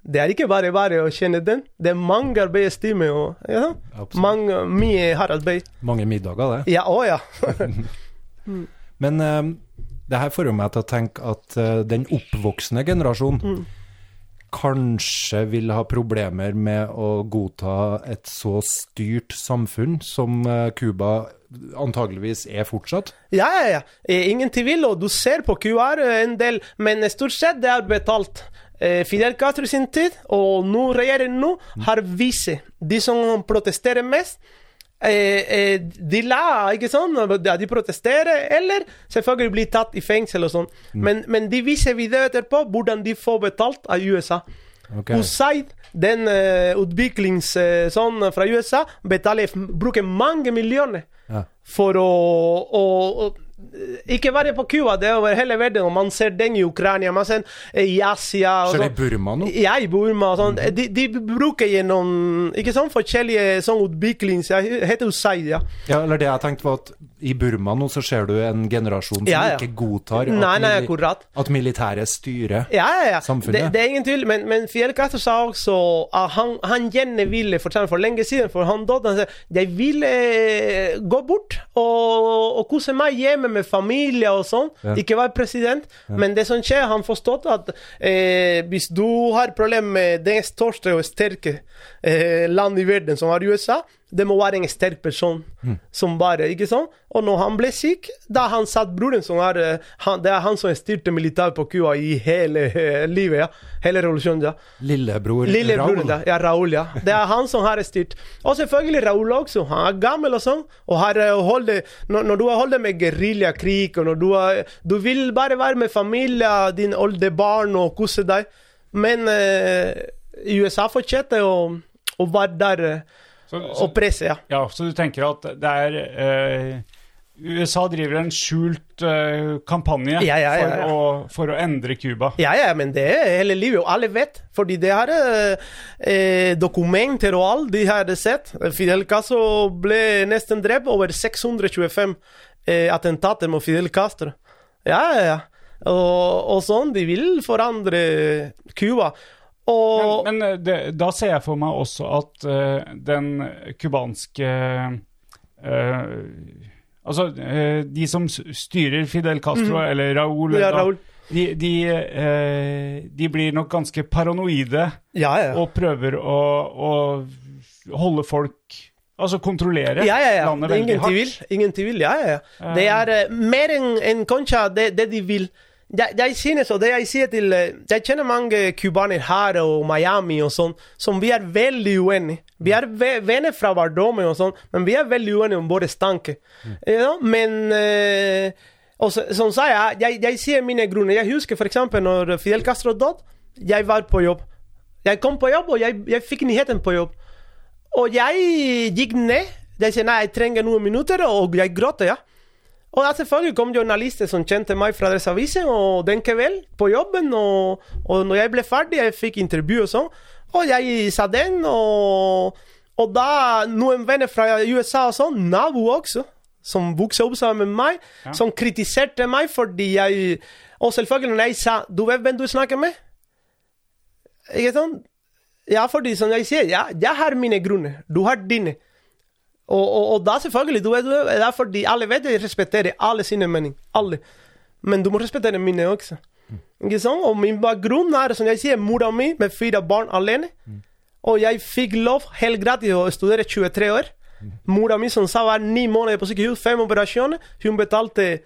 Det er ikke bare bare å kjenne den. Det er mange arbeidstimer og ja, mange, mye hardt arbeid. Mange middager, det. Ja, å ja. *laughs* Men eh, det her får meg til å tenke at uh, den oppvoksende generasjon Mm. kanskje vil ha problemer med å godta et så styrt samfunn som Cuba uh, antageligvis er fortsatt. Ja, ja, ja. Eh, Ingen tvil, og du ser på QR en del, men stort sett det er betalt. Eh, Fidel Castro i sin tid, og nå regjeringen nå, har vist de som protesterer mest. Eh, eh, de la, ikke sånn, de protesterer, eller selvfølgelig blir tatt i fengsel og sånn. Men, men de viser videoer etterpå hvordan de får betalt av USA. Okay. USAID, den uh, utviklings eh, sånn fra USA, betaler, bruker mange millioner Ja. for å, å, å Ikke bare på Cuba, det er over hele verden. Og man ser den i Ukraina, man ser i Asia og Ser det i sånn. Burma nå? Ja, i Burma og Mm. de, de bruker gjennom ikke sånn forskjellige sånn utviklings... Jeg heter USAID, ja. Ja, eller det jeg tenkte var at i Burma nå så ser du en generasjon som Ja, ja. ikke godtar at, Nei, nei, at militæret styrer. Ja, ja, ja. Samfunnet. Det, det er ingen tvil. Men, men Fidel Castro sa også at han, han gjerne ville, for for lenge siden, for han døde, han sa jeg ville eh, gå bort og, og kose meg hjemme med familie og sånn. Ikke være president. Men det som skjer, han forstått at eh, hvis du har problemer med det største og sterke eh, landet i verden, som er USA, det må være en sterk person som bare Ikke sant? Og når han ble syk, da han satt broren som er eh, han, Det er han som styrte militæret på Cuba i hele uh, livet, ja. Hele revolusjonen, ja. Lillebror Lillebroren, Raoul. da. Ja, Raúl, ja. Det er han som har styrt. Og selvfølgelig Raúl også. Han er gammel og sånn. Og har eh, holdt når, når du har holdt med geriljakrig, og når du har Du vil bare være med familien, dine oldebarn og kose deg. Men uh, USA fortsetter å, å være der eh, Så, så, og presse, ja. ja, så du tenker at det er eh, USA driver en skjult eh, kampanje Ja, ja, ja. For, å, for å endre Cuba. Ja, ja, men det er hele livet, og alle vet. Fordi det har eh, eh, dokumenter og alt de har sett. Fidel Castro ble nesten drept. Over 625 eh, attentater mot Fidel Castro. Ja, ja, ja. Og, og sånn. De vil forandre Cuba. Og Men, men eh, det, da ser jeg for meg også at uh, den cubanske uh, Altså, uh, de som styrer Fidel Castro, eller Raúl, ja, Raúl. de, de, eh, de blir nok ganske paranoide Ja, ja. og prøver å, å holde folk Altså kontrollere Ja, ja, ja. landet veldig veldig ingen tvil. hardt. Ingen tvil, ja, ja, ja. Det er eh, mer enn en kanskje det, det de vil. Jeg, jeg synes, og det jeg sier til eh, Jeg kjenner mange cubanere her og Miami og sånn, som vi er veldig uenige. Vi ve venner fra barndommen og sånn, men vi er veldig uenige om våre tanker. Ja, men eh, og så, som sa jeg, jeg, jeg sier mine grunner. Jeg husker f.eks. når Fidel Castro døde. Jeg var på jobb. Jeg kom på jobb, og jeg, jeg fikk nyheten på jobb. Og jeg gikk ned. Jeg sa nei, jeg trenger noen minutter, og jeg gråter ja. Og da selvfølgelig kom journalister som kjente meg fra Adresseavisen, og den kveld på jobben. Og, og når jeg ble ferdig, jeg fikk intervju og sånn, og jeg sa den, og, og da noen venner fra USA og sånn, nabo også, som vokste opp sammen med meg, som kritiserte meg fordi jeg Og selvfølgelig når jeg sa Du vet hvem du snakker med? Ikke sant? Ja, fordi som jeg sier, ja, jeg har mine grunner. Du har dine. Og, og, og da selvfølgelig, du vet, du er det er fordi alle vet jeg respekterer alle sine meninger. Alle. Men du må respektere mine også. Ikke sant? Og min bakgrunn er, som jeg sier, mora mi med fire barn alene. Og jeg fikk lov helt gratis å studere 23 år. Mora mi som sa var ni måneder på sykehus, fem operasjoner. Hun betalte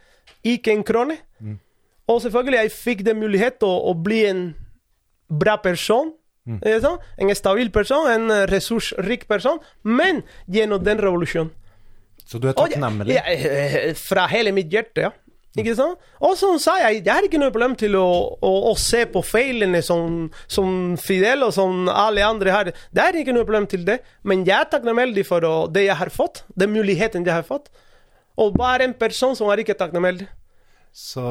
ikke en krone. Og selvfølgelig, jeg fikk den muligheten å, å bli en bra person. Ikke sant? En stabil person, en eh, ressursrik person. Men gjennom den revolusjonen. Så du er takknemlig? eh, fra hele mitt hjerte, ja. Ikke sant? Og som sa jeg, jeg har ikke noe problem til å, å, å se på feilene som, som Fidel og som alle andre har. Det er ikke noe problem til det. Men jeg er takknemlig for det jeg har fått. Den muligheten jeg har fått. Og bare en person som er ikke takknemlig. Så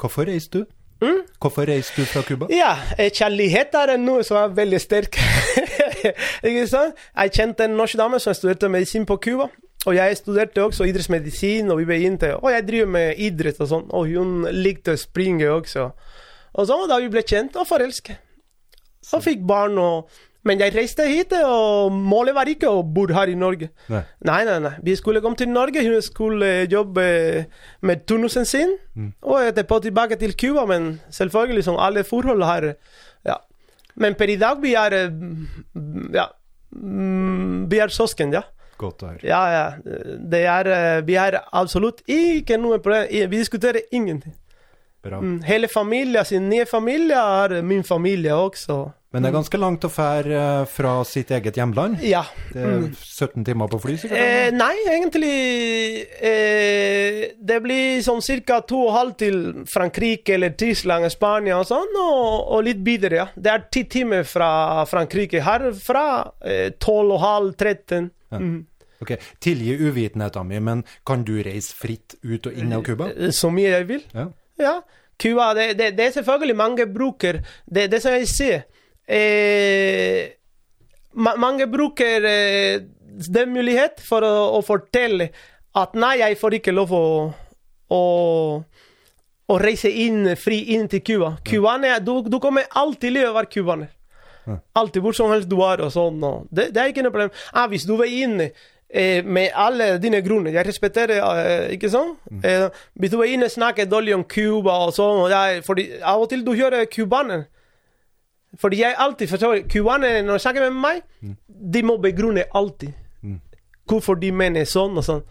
hvorfor reiste du? Mm? Hvorfor reiste du fra Cuba? Ja, eh, kjærlighet er noe som er veldig sterk. *laughs* ikke sant? Jeg kjente en norsk dame som studerte medisin på Cuba. Og jeg studerte også idrettsmedisin, og vi begynte Og jeg driver med idrett og sånn, og hun likte å springe også. Og så da vi ble kjent og forelsket. Så fikk barn og Men jeg reiste hit, og målet var ikke å bo her i Norge. Nei. Nei, nei, nei. Vi skulle komme til Norge, hun skulle jobbe med turnusen sin. Og etterpå tilbake til Cuba, men selvfølgelig som alle forhold her. Ja. Men per i dag vi er eh, Ja. mm, Vi er søsken, ja. Godt å høre. Ja, ja. Det er eh, Vi er absolutt ikke noe problem. Vi diskuterer ingenting. Bra. Mm, Hele familien, sin nye familie, er min familie også. Men det er ganske langt å fære eh, fra sitt eget hjemland. Ja. Det er 17 timer på fly, sikkert? Eh, nei, egentlig eh, Det blir sånn ca. to og en halv til Frankrike eller Tyskland, Spania og sånn, og, og litt videre, ja. Det er ti timer fra Frankrike. Herfra tolv og halv, 13. Mhm. Ok, Tilgi uvitenheten min, men kan du reise fritt ut og inn av Cuba? Eh, Så mye jeg vil. Ja. Ja. Cuba, det, det, det er selvfølgelig mange bruker Det, det som jeg sier eh, ma, Mange bruker eh, den mulighet for å, å fortelle at nei, jeg får ikke lov å, å, å reise inn, fri inn til Cuba. Cubaner, du, du kommer alltid til å være cubaner. Alltid, hvor som helst du er og sånn. Og det, det er ikke noe problem. Ah, hvis du vil inn eh, med alle dine grunner, jeg respekterer eh, ikke sant? Eh, hvis du vil inn og snakke dårlig om Cuba og sånn, og jeg, fordi av og til du hører cubaner fordi jeg alltid forstår Cubanere, når de snakker med meg, de må begrunne alltid hvorfor de mener sånn og sånn.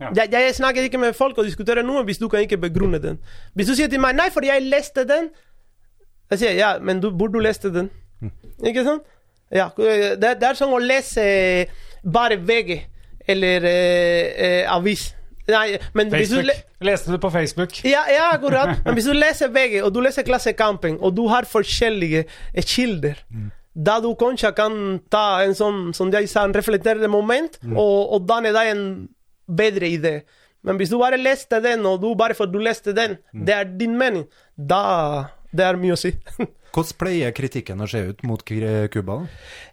Ja. Jeg, jeg snakker ikke med folk og diskuterer noe hvis du kan ikke begrunne den. Hvis du sier til meg 'nei, fordi jeg leste den', jeg sier 'ja, men du burde leste den'. Ikke sant? Ja, det, det er som å lese bare VG eller eh, eh, avis. Nei, men hvis du le. Leste du på Facebook? ja, ja, akkurat. Men hvis du *laughs* leser VG, og du leser Klassekampen, og du har forskjellige kilder kilder, da du kanskje kan ta en sånn, som jeg sa, en reflekterende moment, og, og danne deg en bedre idé. Men hvis du bare leste den, og du bare for du leste den, det er din mening, da det er mye å si. *laughs* Hvordan pleier kritikken å se ut mot Cuba?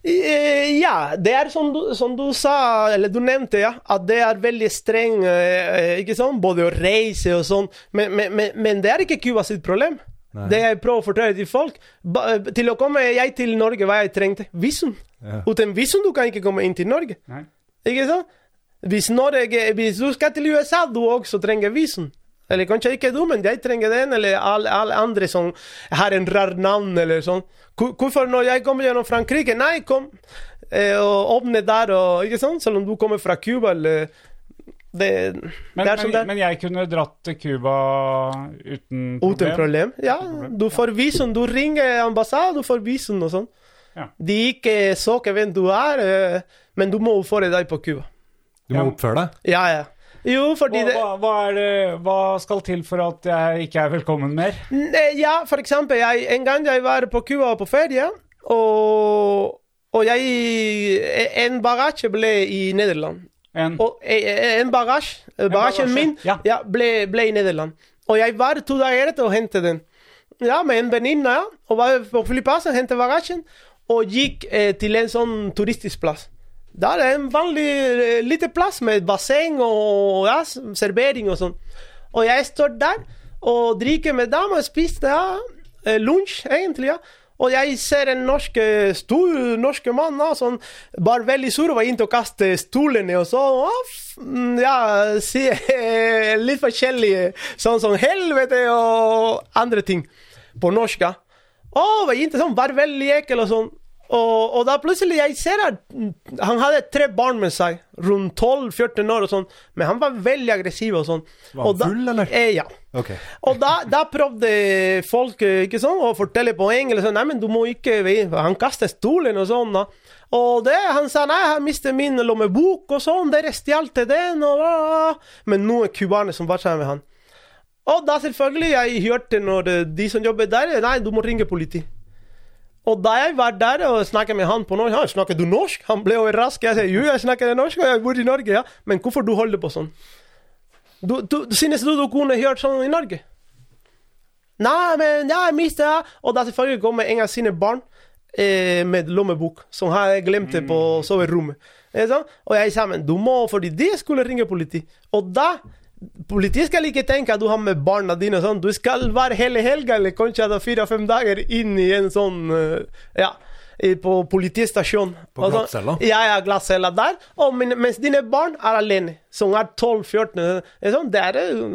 Eh, ja, det er som du, som du sa, eller du nevnte, ja, at det er veldig streng, eh, ikke sant, både å reise og sånn, men, men, men, men det er ikke Cuba sitt problem. Nei. Det jeg prøver å fortelle til folk, eh, til å komme jeg til Norge, hva jeg trengte? Visum. Ja. Uten visum du kan ikke komme inn til Norge. Nei. Ikke sant? Hvis, Norge, hvis du skal til USA, du også trenger visum. Eller kanskje ikke du, men jeg trenger den, eller alle, alle andre som har en rar navn, eller sånn. Hvorfor når jeg kommer gjennom Frankrike? Nei, kom eh, og åpne der, og, ikke sant? Selv om du kommer fra Cuba, eller det, Men, det er sånn men, det men jeg kunne dratt til Cuba uten Uten problem. Ja, du får visum. Du ringer ambassaden, du får visum og sånn. Ja. De ikke søker hvem du er, eh, men du må oppføre deg på Cuba. Du må oppføre deg. Ja, ja. Jo, fordi Hva, det hva, hva, det, hva skal til for at jeg ikke er velkommen mer? Ne- Ja, for eksempel, jeg, en gang jeg var på Cuba på ferie, og, og jeg En bagasje ble i Nederland. En, Og eh, en bagasje, bagasjen bagasje, min, ja. ja, ble, ble i Nederland. Og jeg var to dager etter å hente den. Ja, med en venninne, ja. Og var på flyplassen, hentet bagasjen, og gikk eh, til en sånn turistisk plass. Der er en vanlig liten plass med basseng og ja, servering og sånn. Og jeg står der og drikker med dem og spiser ja, eh, lunsj, egentlig. ja. Og jeg ser en norsk, eh, stor norsk mann ja, som var veldig sur og var inne og kastet stolene og så og, mm, Ja, si eh, litt forskjellig, sånn som helvete og andre ting på norsk. ja. Og var inte sånn, var veldig ekkel og sånn. Og, og da plutselig jeg ser at han hadde tre barn med seg, rundt 12-14 år og sånn, men han var veldig aggressiv og sånn. Var han full, eller? Eh, ja. Okay. Og da, da prøvde folk eh, ikke sånn, å fortelle på engelsk Nei, men du må ikke Han kastet stolen og sånn. da. Og det, han sa nei, jeg mistet min lommebok og sånn. Dere stjal den. og bla, bla. Men noen cubanere som var sammen med han. Og da selvfølgelig, jeg hørte når eh, de som jobber der Nei, du må ringe politi. Og da jeg var der og snakket med han på norsk Han snakker du norsk? Han ble overrasket. Jeg sier jo, jeg snakker norsk, og jeg bor i Norge. ja. Men hvorfor du holder på sånn? Du, du, synes du du kunne hørt sånn i Norge? Nei, men ja, jeg mistet ja. Og da selvfølgelig kommer en av sine barn eh, med lommebok, som han glemte på soverommet. Ikke? Og jeg sa, men du må, fordi de skulle ringe politi. Og da Politiet skal ikke tenke at du har med barna dine sånn. Du skal være hele helga eller kanskje fire-fem dager inn i en sånn eh, Ja, på politistasjon. På Og glattcella? Ja, ja, glattcella der. Og men, mens dine barn er alene, som er 12-14 Det er sånn, det eh,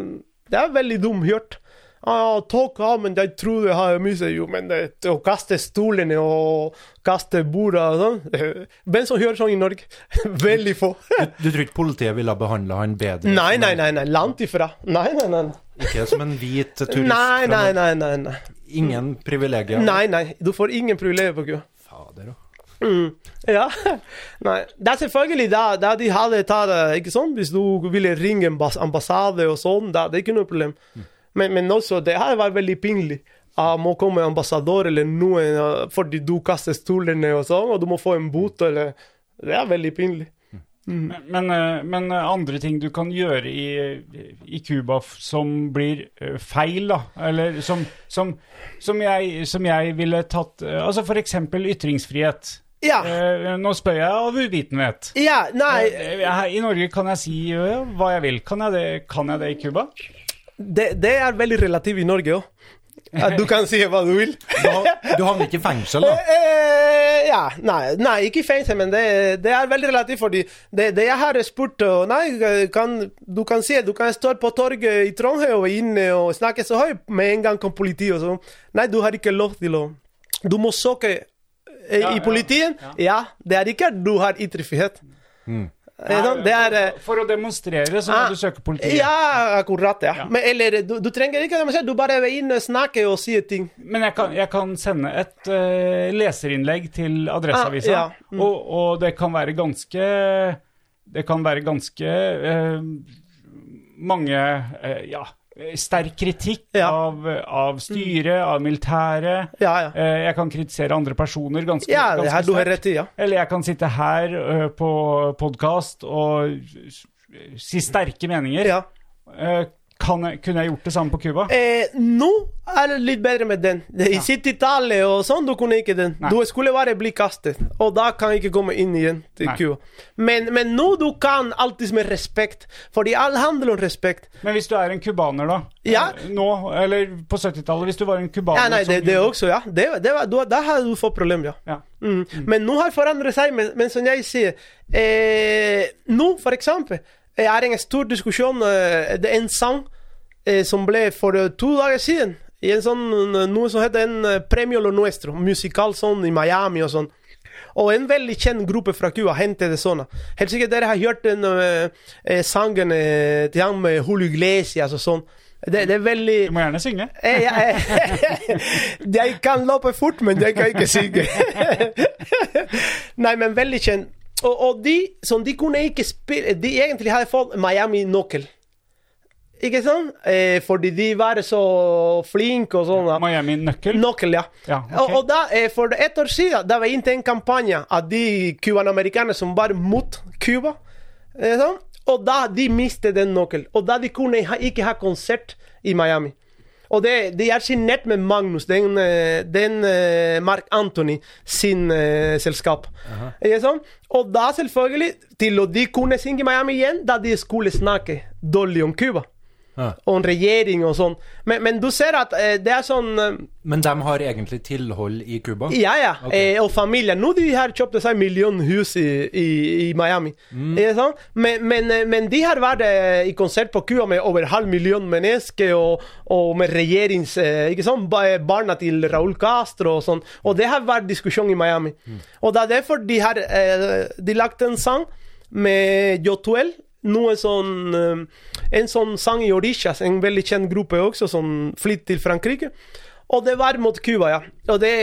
det er veldig dumt hørt. Takk, ja, men jeg trodde jeg hadde mistet Jo, men det, å kaste stolene og kaste bordet og sånn *laughs* Hvem som gjør sånn i Norge? *laughs* Veldig få. Du tror ikke politiet ville ha behandla han bedre? Nei, nei, nei, nei, langt ifra. Nei, nei, nei. Ikke som en hvit turist? Nei, nei, nei, nei, nei. Ingen privilegier? Nei, nei, du får ingen privilegier på Cuba. Fader, da. Mm. Ja. *laughs* Nei. Det er selvfølgelig da, da de hadde tatt ikke sånn, Hvis du ville ringe ambassade og sånn, da det er ikke noe problem. Men, men også, det her vært veldig pinlig. jeg må komme ambassadør eller noen ah, fordi du kaster stolene og sånn, og du må få en bot eller Det er veldig pinlig. Men, men, eh, men eh, andre ting du kan gjøre i, i Cuba som blir eh, feil, da, eller som, som, som, jeg, som jeg ville tatt Altså eksempel ytringsfrihet. Ja. Nå spør jeg av uvitenhet. Ja, nei, I Norge kan jeg si hva jeg vil. Kan jeg det, kan jeg det i Cuba? Det, det er veldig relativt i Norge òg. At du kan si hva du vil. Du, har- du havner ikke i fengsel, da? Eh, ja, nei, nei, ikke i fengsel, men det, det er veldig relativt. fordi det, det jeg har spurt og Nei, kan, du kan si du kan stå på torget i Trondheim og inne og snakke så høyt med en gang om politiet og sånn. Nei, du har ikke lov til å Du må søke eh, Ja, i ja, politiet. Ja. det er ikke at du har ytringsfrihet. Eh, Det er eh, For å demonstrere så må Ah, du søke politiet. Ja, akkurat. ja. Ja. Men, eller du, du trenger ikke demonstrere, du bare er inne snakker og sier ting. Men jeg kan, jeg kan sende et uh, leserinnlegg til Adresseavisa, Ah, ja. Mm. og, og det kan være ganske Det kan være ganske uh, mange uh, Ja, sterk kritikk Ja. Mm. av, av styret, av militæret. Ja, ja. Eh, jeg kan kritisere andre personer ganske, Ja, ganske her, sterkt. rett ja. Eller jeg kan sitte her uh, på podkast og si sterke meninger. ja. Eh, kan jeg, kunne jeg gjort det samme på Cuba? Eh, nå er det litt bedre med den. I I 70-tallet og sånn, du kunne ikke den. Nei. Du skulle bare bli kastet, og da kan jeg ikke komme inn igjen til Nei. Cuba. Men, men nå du kan alltid med respekt, fordi alt handler om respekt. Men hvis du er en cubaner, da? Ja. Eh, Nå, eller på 70-tallet, hvis du var en cubaner Ja, nei, det, det også, ja. Det, det var, da, da har du fått problemer, ja. Ja. Mm. Men nå har forandret seg, men, men som jeg sier eh, Nå, for eksempel, er en stor diskusjon eh, Det er en sang eh, som ble for eh, to dager siden i en sånn, noe som heter en Premio Lo Nuestro, musikal sånn i Miami og sånn. Og en veldig kjent gruppe fra Cuba hentet det sånn. Helt sikkert dere har hørt den eh, sangen til han med Julio Iglesias og sånn. Det, det er veldig Du må gjerne synge. Eh, jeg, *laughs* jeg kan løpe fort, men jeg kan ikke synge. *laughs* Nei, men veldig kjent. Og, og de som de kunne ikke spille De egentlig hadde fått Miami-nøkkel. Ikke sant? Eh, fordi de var så flinke og sånn. Miami-nøkkel. Nøkkel, ja. Ja, okay. og, og da, eh, For et år siden da var ikke en kampanje av de cubanamerikanerne som var mot Cuba. Eh, sånn. Og da de mistet den nøkkelen. Og da de kunne ha, ikke ha konsert i Miami. Og det, de er signert med Magnus, den, eh, den eh, Mark Anthony sin uh, selskap. Sant? Og da selvfølgelig, til å de kunne synge Miami igjen, da de skulle snakke dårlig om Cuba. Ja. en regjering og sånn. Men, men du ser at eh, det er sånn eh, Men de har egentlig tilhold i Cuba? ja, ja. Okay. Eh, og familien. Nå de har kjøpt seg millionhus i, i, i Miami. Ikke Sånn? Men, men, eh, men de har vært eh, i konsert på Cuba med over halv million mennesker, og, og med regjerings... eh, Ikke sånn? Ba- Barna til Raúl Castro og sånn. Og det har vært diskusjon i Miami. Og det er derfor de har De lagt en sang med Yotuel. Noe sånn eh, En sånn sang i Orishas, en veldig kjent gruppe også, som flyttet til Frankrike. Og det var mot Cuba, ja. Og det,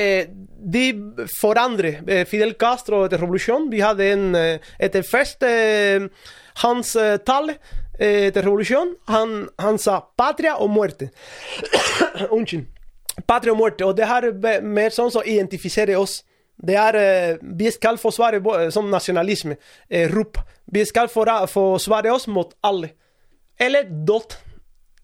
de forandret eh, Fidel Castro etter revolusjonen. Vi hadde en eh, Etter første hans tale etter revolusjonen, han, han sa 'patria og muerte'. *coughs* Unnskyld. Patria og muerte. Og det har mer sånn som identifiserer oss. Det er eh, Vi skal forsvare eh, som nasjonalisme. Eh, rop. Vi skal forsvare oss mot alle. Eller død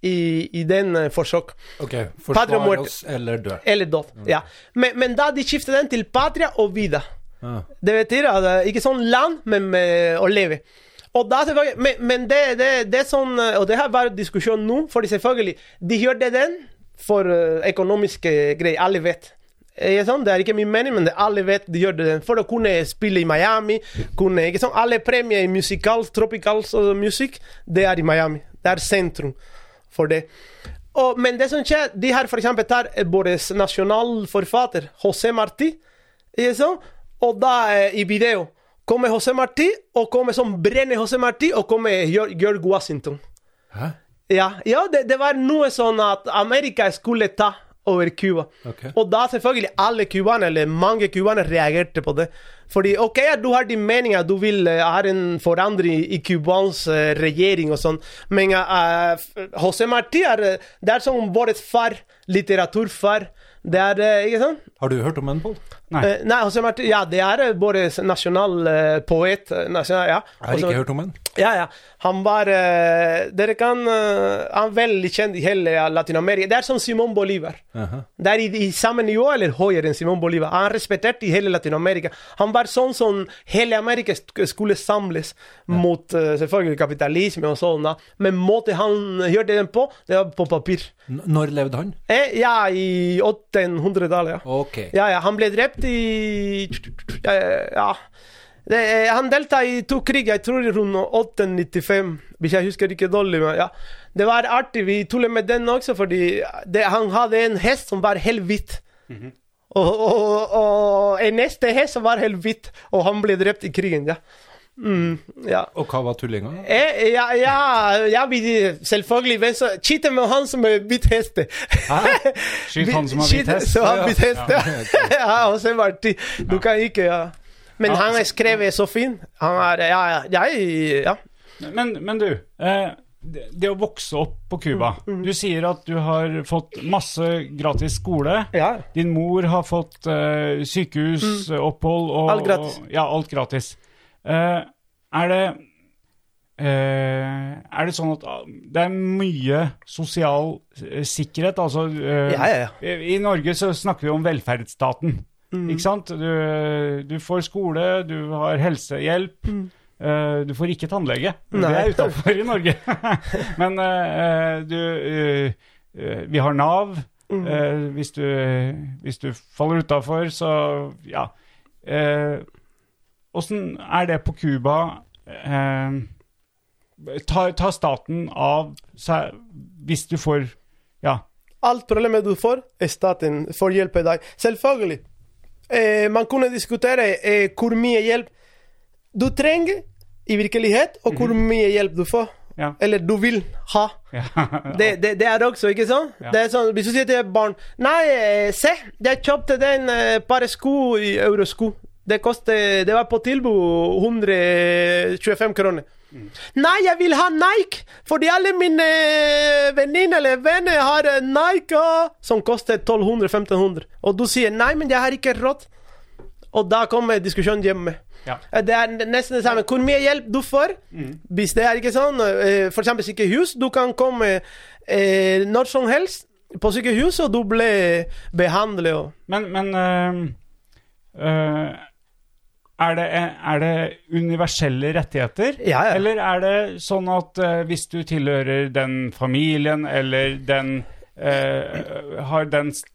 i, i den forsøk. Ok, Padre og forsvar muerte. oss eller dø. Eller død. Ja. Men, men da de skiftet den til patria og vida. Ah. Det betyr at ikke sånn land, men med å leve. Og da selvfølgelig, men, men det, det, det er sånn Og det har vært diskusjon nå, fordi selvfølgelig De gjør det den for økonomiske greier. Alle vet. Ikke sant? Det er ikke min mening, men det alle vet de gjør det for å kunne spille i Miami. Kunne, ikke sant? Alle premier i musikal, tropical eh, musikk, det er i Miami. Det er sentrum for det. Og, men det som skjer, de her for eksempel tar eh, vår nasjonalforfatter José Martí, ikke sant? og da eh, i video kommer José Martí, og kommer som brenner José Martí, og kommer Georg George Washington. Hæ? Ja, ja det, det var noe sånn at Amerika skulle ta over Cuba. Okay. Og da selvfølgelig alle cubanere, eller mange cubanere, reagerte på det. Fordi ok, du har din mening at du vil uh, ha en forandring i Cubans eh, regjering og sånn, men uh, José Martí er eh, Det er som vår far, litteraturfar. Det er eh, Ikke sant? Har du hørt om den, Pål? Nei. Eh, nei, José Marti, ja, det er eh, både nasjonal eh, poet nasjonal, ja. Jeg har ikke hørt om ham. Ja, ja. Han var Dere kan Han er veldig kjent i hele Latin-Amerika. Det er som Simon Bolivar. Aha. Det er i, i samme nivå eller høyere enn Simon Bolivar. Han er respektert i hele Latin-Amerika. Han var sånn som hele Amerika skulle samles mot eh, selvfølgelig kapitalisme og sånn. da. Men måten han gjorde den på, det var på papir. N når levde han? Eh, ja, i 800-tallet. ja. Okay. Ja, ja, han ble drept i eh, Ja. Det, eh, han delta i to krig, jeg tror rundt 1895, hvis jeg husker ikke dårlig. Men ja. Det var artig, vi tuller med den også, fordi det, han hadde en hest som var helt hvit. og, og, og en neste hest som var helt hvit, og han ble drept i krigen. ja. Mm, ja. Og hva var tullinga? Eh, ja, ja, ja, selvfølgelig. Men så skyter med han som er hvit hest. *laughs* Skyt han som har hvit hest. Så har Ja. hvit hest, ja. ja, *laughs* og så Marti. Du kan ikke, ja. Men Ja, han er skrevet så fin. Han er Ja, ja. Ja. Men, men du, eh, det, det å vokse opp på Cuba Mm, Du sier at du har fått masse gratis skole. ja. Din mor har fått eh, sykehusopphold og Mm. Alt gratis. Og, ja, alt gratis. Eh, er det Uh, Er det sånn at ah, det er mye sosial uh, sikkerhet? Altså uh, Ja, ja, ja. I, Norge så snakker vi om velferdsstaten. Mm. Ikke sant? Du, du får skole, du har helsehjelp. eh, du får ikke tannlege. Det Mm. Nei. er utafor i Norge. *laughs* Men du Vi har Nav. Mm. Hvis, du, hvis du faller utafor, så ja. Åssen er det på Cuba? Eh, tar, tar staten av seg hvis du får Ja. Alt problemet du får, staten får hjelpe deg. Selvfølgelig. Eh, man kunne diskutere eh, hvor mye hjelp du trenger i virkelighet, og hvor mye hjelp du får. Ja. Eller du vil ha. ja. *laughs* Det, det, det er også, ikke sant? Ja. Det er sånn, Hvis du sier til et barn Nei, eh, se, jeg kjøpte den eh, par sko i eurosko. Det koster Det var på tilbud 125 kroner. Nei, jeg vil ha Nike, fordi alle mine eh, venninner eller venner har eh, Nike som koster 1200-1500. Og du sier nei, men jeg har ikke råd. Og da kommer diskusjonen hjemme. Ja. Eh, Det er nesten det samme. Hvor mye hjelp du får. Hvis det er ikke sånn, for eksempel sykehus, du kan komme eh, når som helst på sykehus, og du ble behandlet. Men, men øh, eh, er, det, er det universelle rettigheter? Ja, ja. Eller er det sånn at uh, hvis du tilhører den familien, eller den uh, Har den st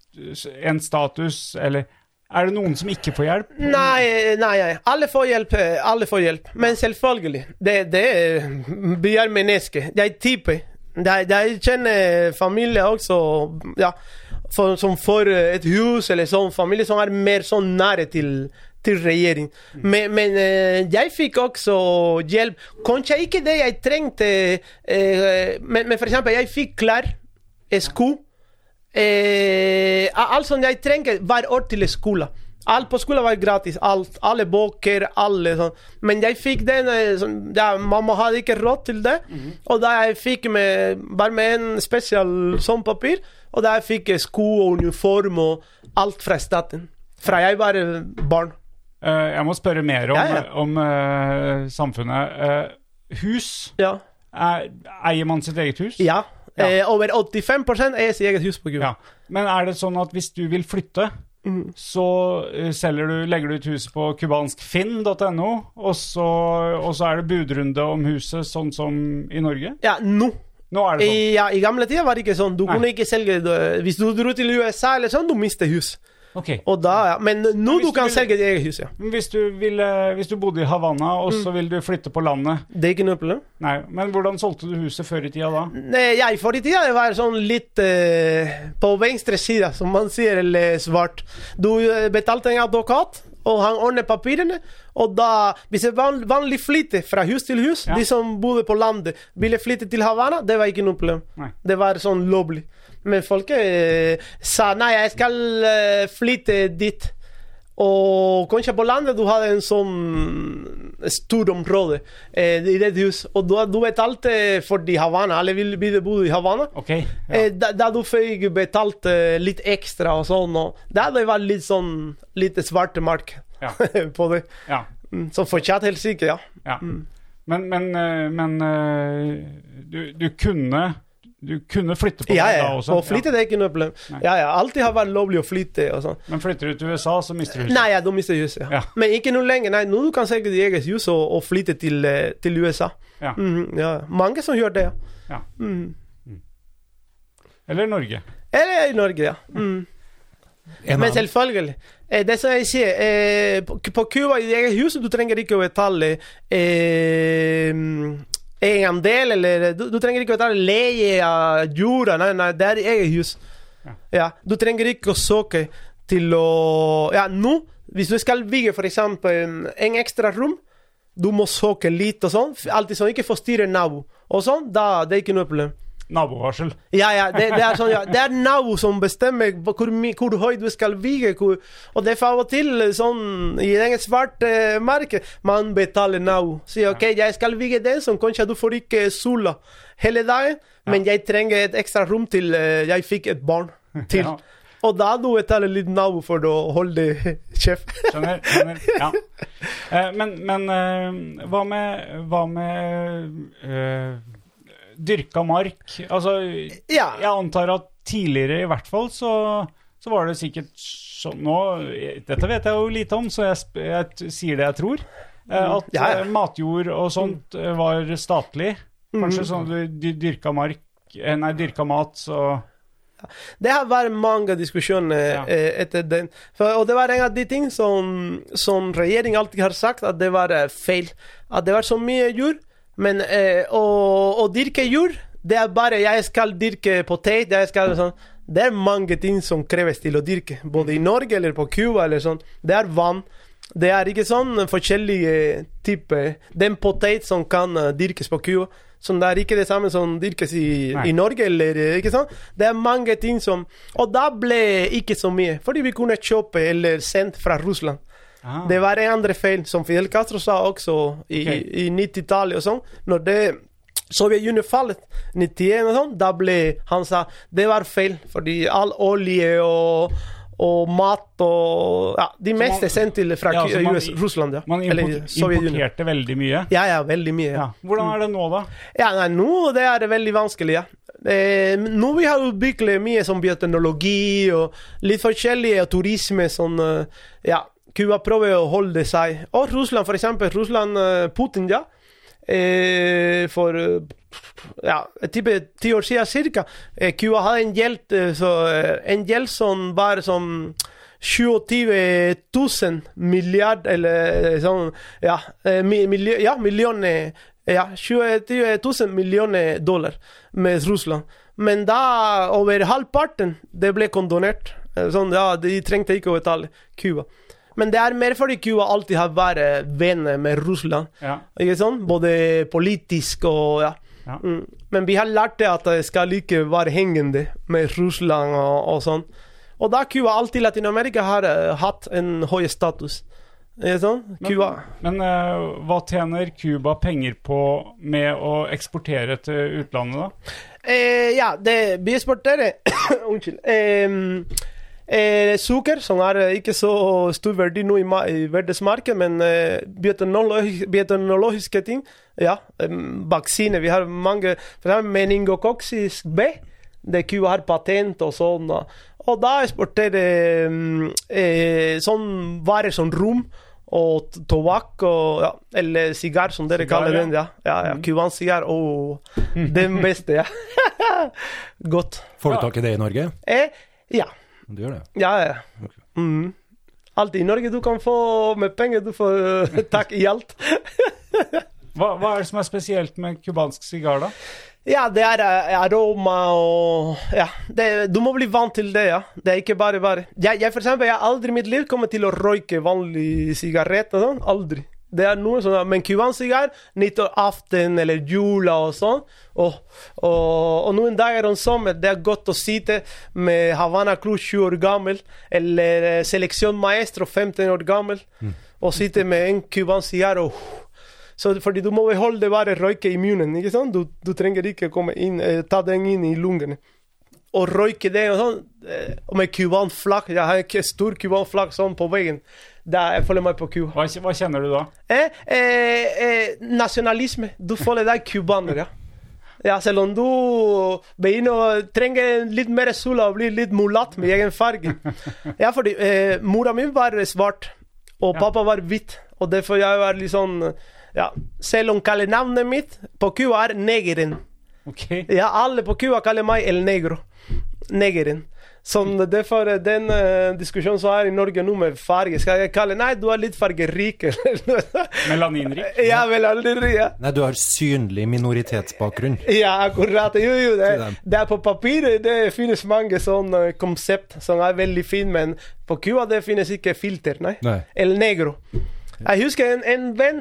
en status, eller Er det noen som ikke får hjelp? Nei, nei. Alle får hjelp. eh, Alle får hjelp. Men selvfølgelig, det, det vi er mennesker. Jeg tipper. Jeg, jeg kjenner familier også ja, for, som får et hus, eller sånn familie som er mer sånn nære til, til regjering. Men, men eh, jeg fikk også hjelp. Kanskje ikke det jeg trengte, eh, men, men eksempel, jeg fikk klær, eh, sko. Alt som jeg trenger hver år til skolen. Alt på skolen var gratis. Alt, alle bøker, alle sånn. Men jeg fikk den sånn, ja, Mamma hadde ikke råd til det. Og da jeg fikk med, bare med en spesial sånn papir, og da jeg fikk sko og uniform og alt fra staten. Fra jeg var barn. Eh, jeg må spørre mer om, Ja, ja. om eh, samfunnet. Eh, hus. Ja. Er, eier man sitt eget hus? ja. Over 85 eier sitt eget hus på Cuba. Ja. Men er det sånn at hvis du vil flytte, Mm. så du, legger du ut huset på cubanskfinn.no, og, så- og så er det budrunde om huset, sånn som i Norge? Ja, nå. Nå er det sånn. I, ja, I gamle tider var det ikke sånn. Du Nei. kunne ikke selge. Hvis du dro til USA, eller sånn, du mister hus. Ok. Og da, ja. Men nå du du vil- selge ditt eget hus, ja. Hvis du, vil, hvis du bodde i Havanna, og Mm. så vil du flytte på landet Det er ikke noe problem. Nei, men hvordan solgte du huset før i tida da? Nei, før I tida det var sånn litt eh, på venstre side, som man sier, eller svart. Du eh, betalte en advokat, og han ordnet papirene. Og da, hvis det var vanlig flytte fra hus til hus, Ja. de som bodde på landet, ville flytte til Havanna, det var ikke noe problem. Nei. Det var sånn lovlig. Men folk eh, sa nei, jeg skal eh, flytte dit. Og kanskje på landet du hadde en sånn stor område eh, i det hus. Og du, du betalte for de Havana. Alle ville bo i Havana. Okay, Ja. Eh, da, da du fikk betalt eh, litt ekstra og sånn. Og da det var litt sånn litt svarte mark Ja. *laughs* på det. ja. Mm, Så fortsatt helt sikkert, ja. ja. Men, men, eh, men eh, du, du kunne Du kunne flytte på Ja, deg ja. da også? Og flytte det er ikke noe problem. Nei. Ja, ja. Alltid har vært lovlig å flytte og sånn. Men flytter du til USA, så mister du huset? Nei, ja, du mister huset. Ja. Ja. Men ikke noe lenger. Nei, nå du kan selge ditt eget hus og, og flytte til, eh, til USA. Ja. Mhm, ja. Mange som gjør det, ja. Ja. Mm. Eller Norge? Eller i Norge, ja. Mm. Men selvfølgelig. Eh, det som jeg sier, eh, på på Cuba i eget hus du trenger ikke å betale eh, en andel, eller du, du trenger ikke å ta leie av jorda. Nei, nei, det er eget hus. Ja. Ja. Du trenger ikke å søke til å Ja, nå, hvis du skal bygge f.eks. en ekstra rom, du må søke litt og sånn. Alltid sånn, ikke forstyrre nabo. Og sånn, da det er ikke noe problem. Nabovarsel? Ja, ja, det, det er sånn, ja. Det er nabo som bestemmer hvor, hvor høyt du skal bygge. Hvor, og det er av og til sånn I den svarte marken, man betaler nabo. Sier OK, jeg skal bygge den, så kanskje du får ikke sola hele dagen, men jeg trenger et ekstra rom til eh, jeg fikk et barn til. *laughs* Og da du betaler litt nabo for å holde *laughs* kjeft. Skjønner. skjønner. Ja. Eh, men men eh, hva med, hva med eh, dyrka mark? Altså, Ja. jeg antar at tidligere i hvert fall så, så var det sikkert sånn nå Dette vet jeg jo lite om, så jeg, jeg sier det jeg tror. eh, at Ja, ja. eh, matjord og sånt eh, var statlig. Kanskje sånn du dyrka mark Nei, dyrka mat, så Det har vært mange diskusjoner Ja. etter den. For, og det var en av de ting som, som regjeringen alltid har sagt, at det var feil. At det var så mye jord. Men eh, å, å dyrke jord, det er bare jeg skal dyrke potet. Jeg skal sånn. Det er mange ting som kreves til å dyrke. Både i Norge eller på Cuba eller sånn. Det er vann. Det er ikke sånn forskjellige typer. Den potet som kan eh, dyrkes på Cuba, som det er ikke det samme som dyrkes i, i Norge, eller eh, ikke sant? Det er mange ting som Og da ble ikke så mye, fordi vi kunne kjøpe eller sendt fra Russland. Ah, Det var en andre feil, som Fidel Castro sa også i, okay. i 90-tallet og sånn. Når det Sovjetunionen fallet, 91 og sånn, da ble Han sa det var feil, fordi all olje og, og mat og Ja, de meste er sendt til fra Ja, altså man- US, Russland, ja. Man import, Sovjetunionen. importerte veldig mye. Ja, ja, veldig mye. Ja. Hvordan er det nå, da? Ja, nei, nå det er det veldig vanskelig, ja. Eh, nå vi har utviklet mye som bioteknologi og litt forskjellig, og turisme sånn Ja, Cuba prøver å holde seg. Og Russland, for eksempel. Russland, eh, ja. Eh, for eh, ja, type ti år siden cirka. Eh, Cuba hadde en gjeld, eh, en gjeld som var som 27 000 milliard, eller sånn Ja, miljo, ja millioner ja, 20 000 millioner dollar med Russland. Men da, over halvparten, det ble kondonert. Sånn, ja, de trengte ikke å betale Cuba. Men det er mer fordi Cuba alltid har vært venner med Russland. Ja. Ikke sånn? Både politisk og ja. Ja. Mm. Men vi har lært det at det skal ikke være hengende med Russland og, og sånn. Og da Cuba alltid Latin-Amerika har eh, hatt en høy status. Sånn? Cuba Men uh, hva tjener Cuba penger på med å eksportere til utlandet, da? Eh, ja, det vi eksporterer *coughs* Unnskyld. Eh, eh, sukker, som er eh, ikke så stor verdi nå i, i verdensmarkedet, men eh, bioteknologi- bioteknologiske ting. Ja, vaksiner. Vi har mange For meningokoksis B. Det Cuba har patent og sånn. Og da eksporterer mm, eh, sånn varer som rom og tobakk og ja, Eller sigar, som dere cigar, kaller den. Ja, ja, ja. Cubansk sigar. Og *laughs* den beste, ja. *laughs* Godt. Får du tak i det i Norge? Eh, ja. Du gjør det? Ja, ja. Mm. Alt i Norge du kan få med penger, du får eh, *laughs* takk i alt. *laughs* Hva, hva er det som er spesielt med cubansk sigar, da? Ja, det er eh, aroma og Ja, det, du må bli vant til det, ja. Det er ikke bare bare. Jeg, jeg for eksempel, jeg har aldri i mitt liv kommet til å røyke vanlig sigarett og sånn. Aldri. Det er noe sånn, Men cubansigar nyttårsaften eller jula og sånn. Og, og, og noen dager om sommer det er godt å sitte med Havana Cruz 20 år gammel, eller eh, Seleksjon Maestro 15 år gammel, og sitte med en cubansigar og så, fordi du må beholde bare røyke i munnen. ikke sant? Du, du trenger ikke komme inn, eh, ta den inn i lungene. Og røyke det og sånn. Eh, og med cubanflagg. Jeg har en stor cubanflagg sånn på veggen. Da jeg føler meg på Cuba. Hva, hva kjenner du da? Eh, eh, eh, nasjonalisme. Du føler deg cubaner, ja. Ja, selv om du begynner å trenger litt mer sol og blir litt mulatt med egen farge. Ja, fordi eh, mora mi var svart, og pappa var hvit. Og derfor jeg var litt sånn Ja, selv om kallenavnet mitt på Cuba er negeren. Ok. Ja, alle på Cuba kaller meg El Negro. Negeren. Sånn, derfor for den uh, diskusjonen som er i Norge nå med farge, skal jeg kalle Nei, du er litt fargerik. eller. *laughs* Melaninrik? ja, melaninrik. Ja. Nei, du har synlig minoritetsbakgrunn. Ja, akkurat. Jo, jo, det, det er på papiret det finnes mange sånne konsept som er veldig fine, men på Cuba det finnes ikke filter, nei. Nei. El negro. Jeg husker en, en venn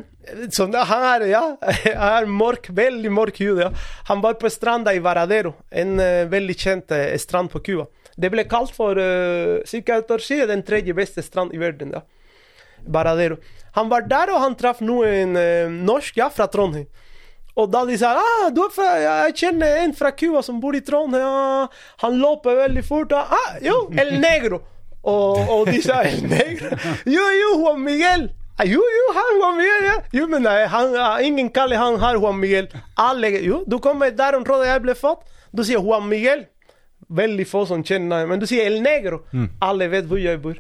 som Han er ja, er mørk, veldig mørk hud. Ja. Han var på stranda i Varadero, en uh, veldig kjent uh, strand på Cuba. Det ble kalt for uh, ca. et år siden den tredje beste strand i verden. Ja. Varadero. Han var der, og han traff noen uh, norsk ja, fra Trondheim. Og da de sa ah, du er fra, jeg kjenner en fra Cuba som bor i Trondheim, han løper veldig fort. Ah, jo, El Negro. Og, og de sa El Negro. Jo, jo, Juan Miguel. Jo, jo, han Juan Miguel, ja. Jo, men nei, han, ingen kaller han her Juan Miguel. Alle, jo, du kommer der området jeg ble født, du sier Juan Miguel. Veldig få som kjenner men du sier El Negro. Alle vet hvor jeg bor.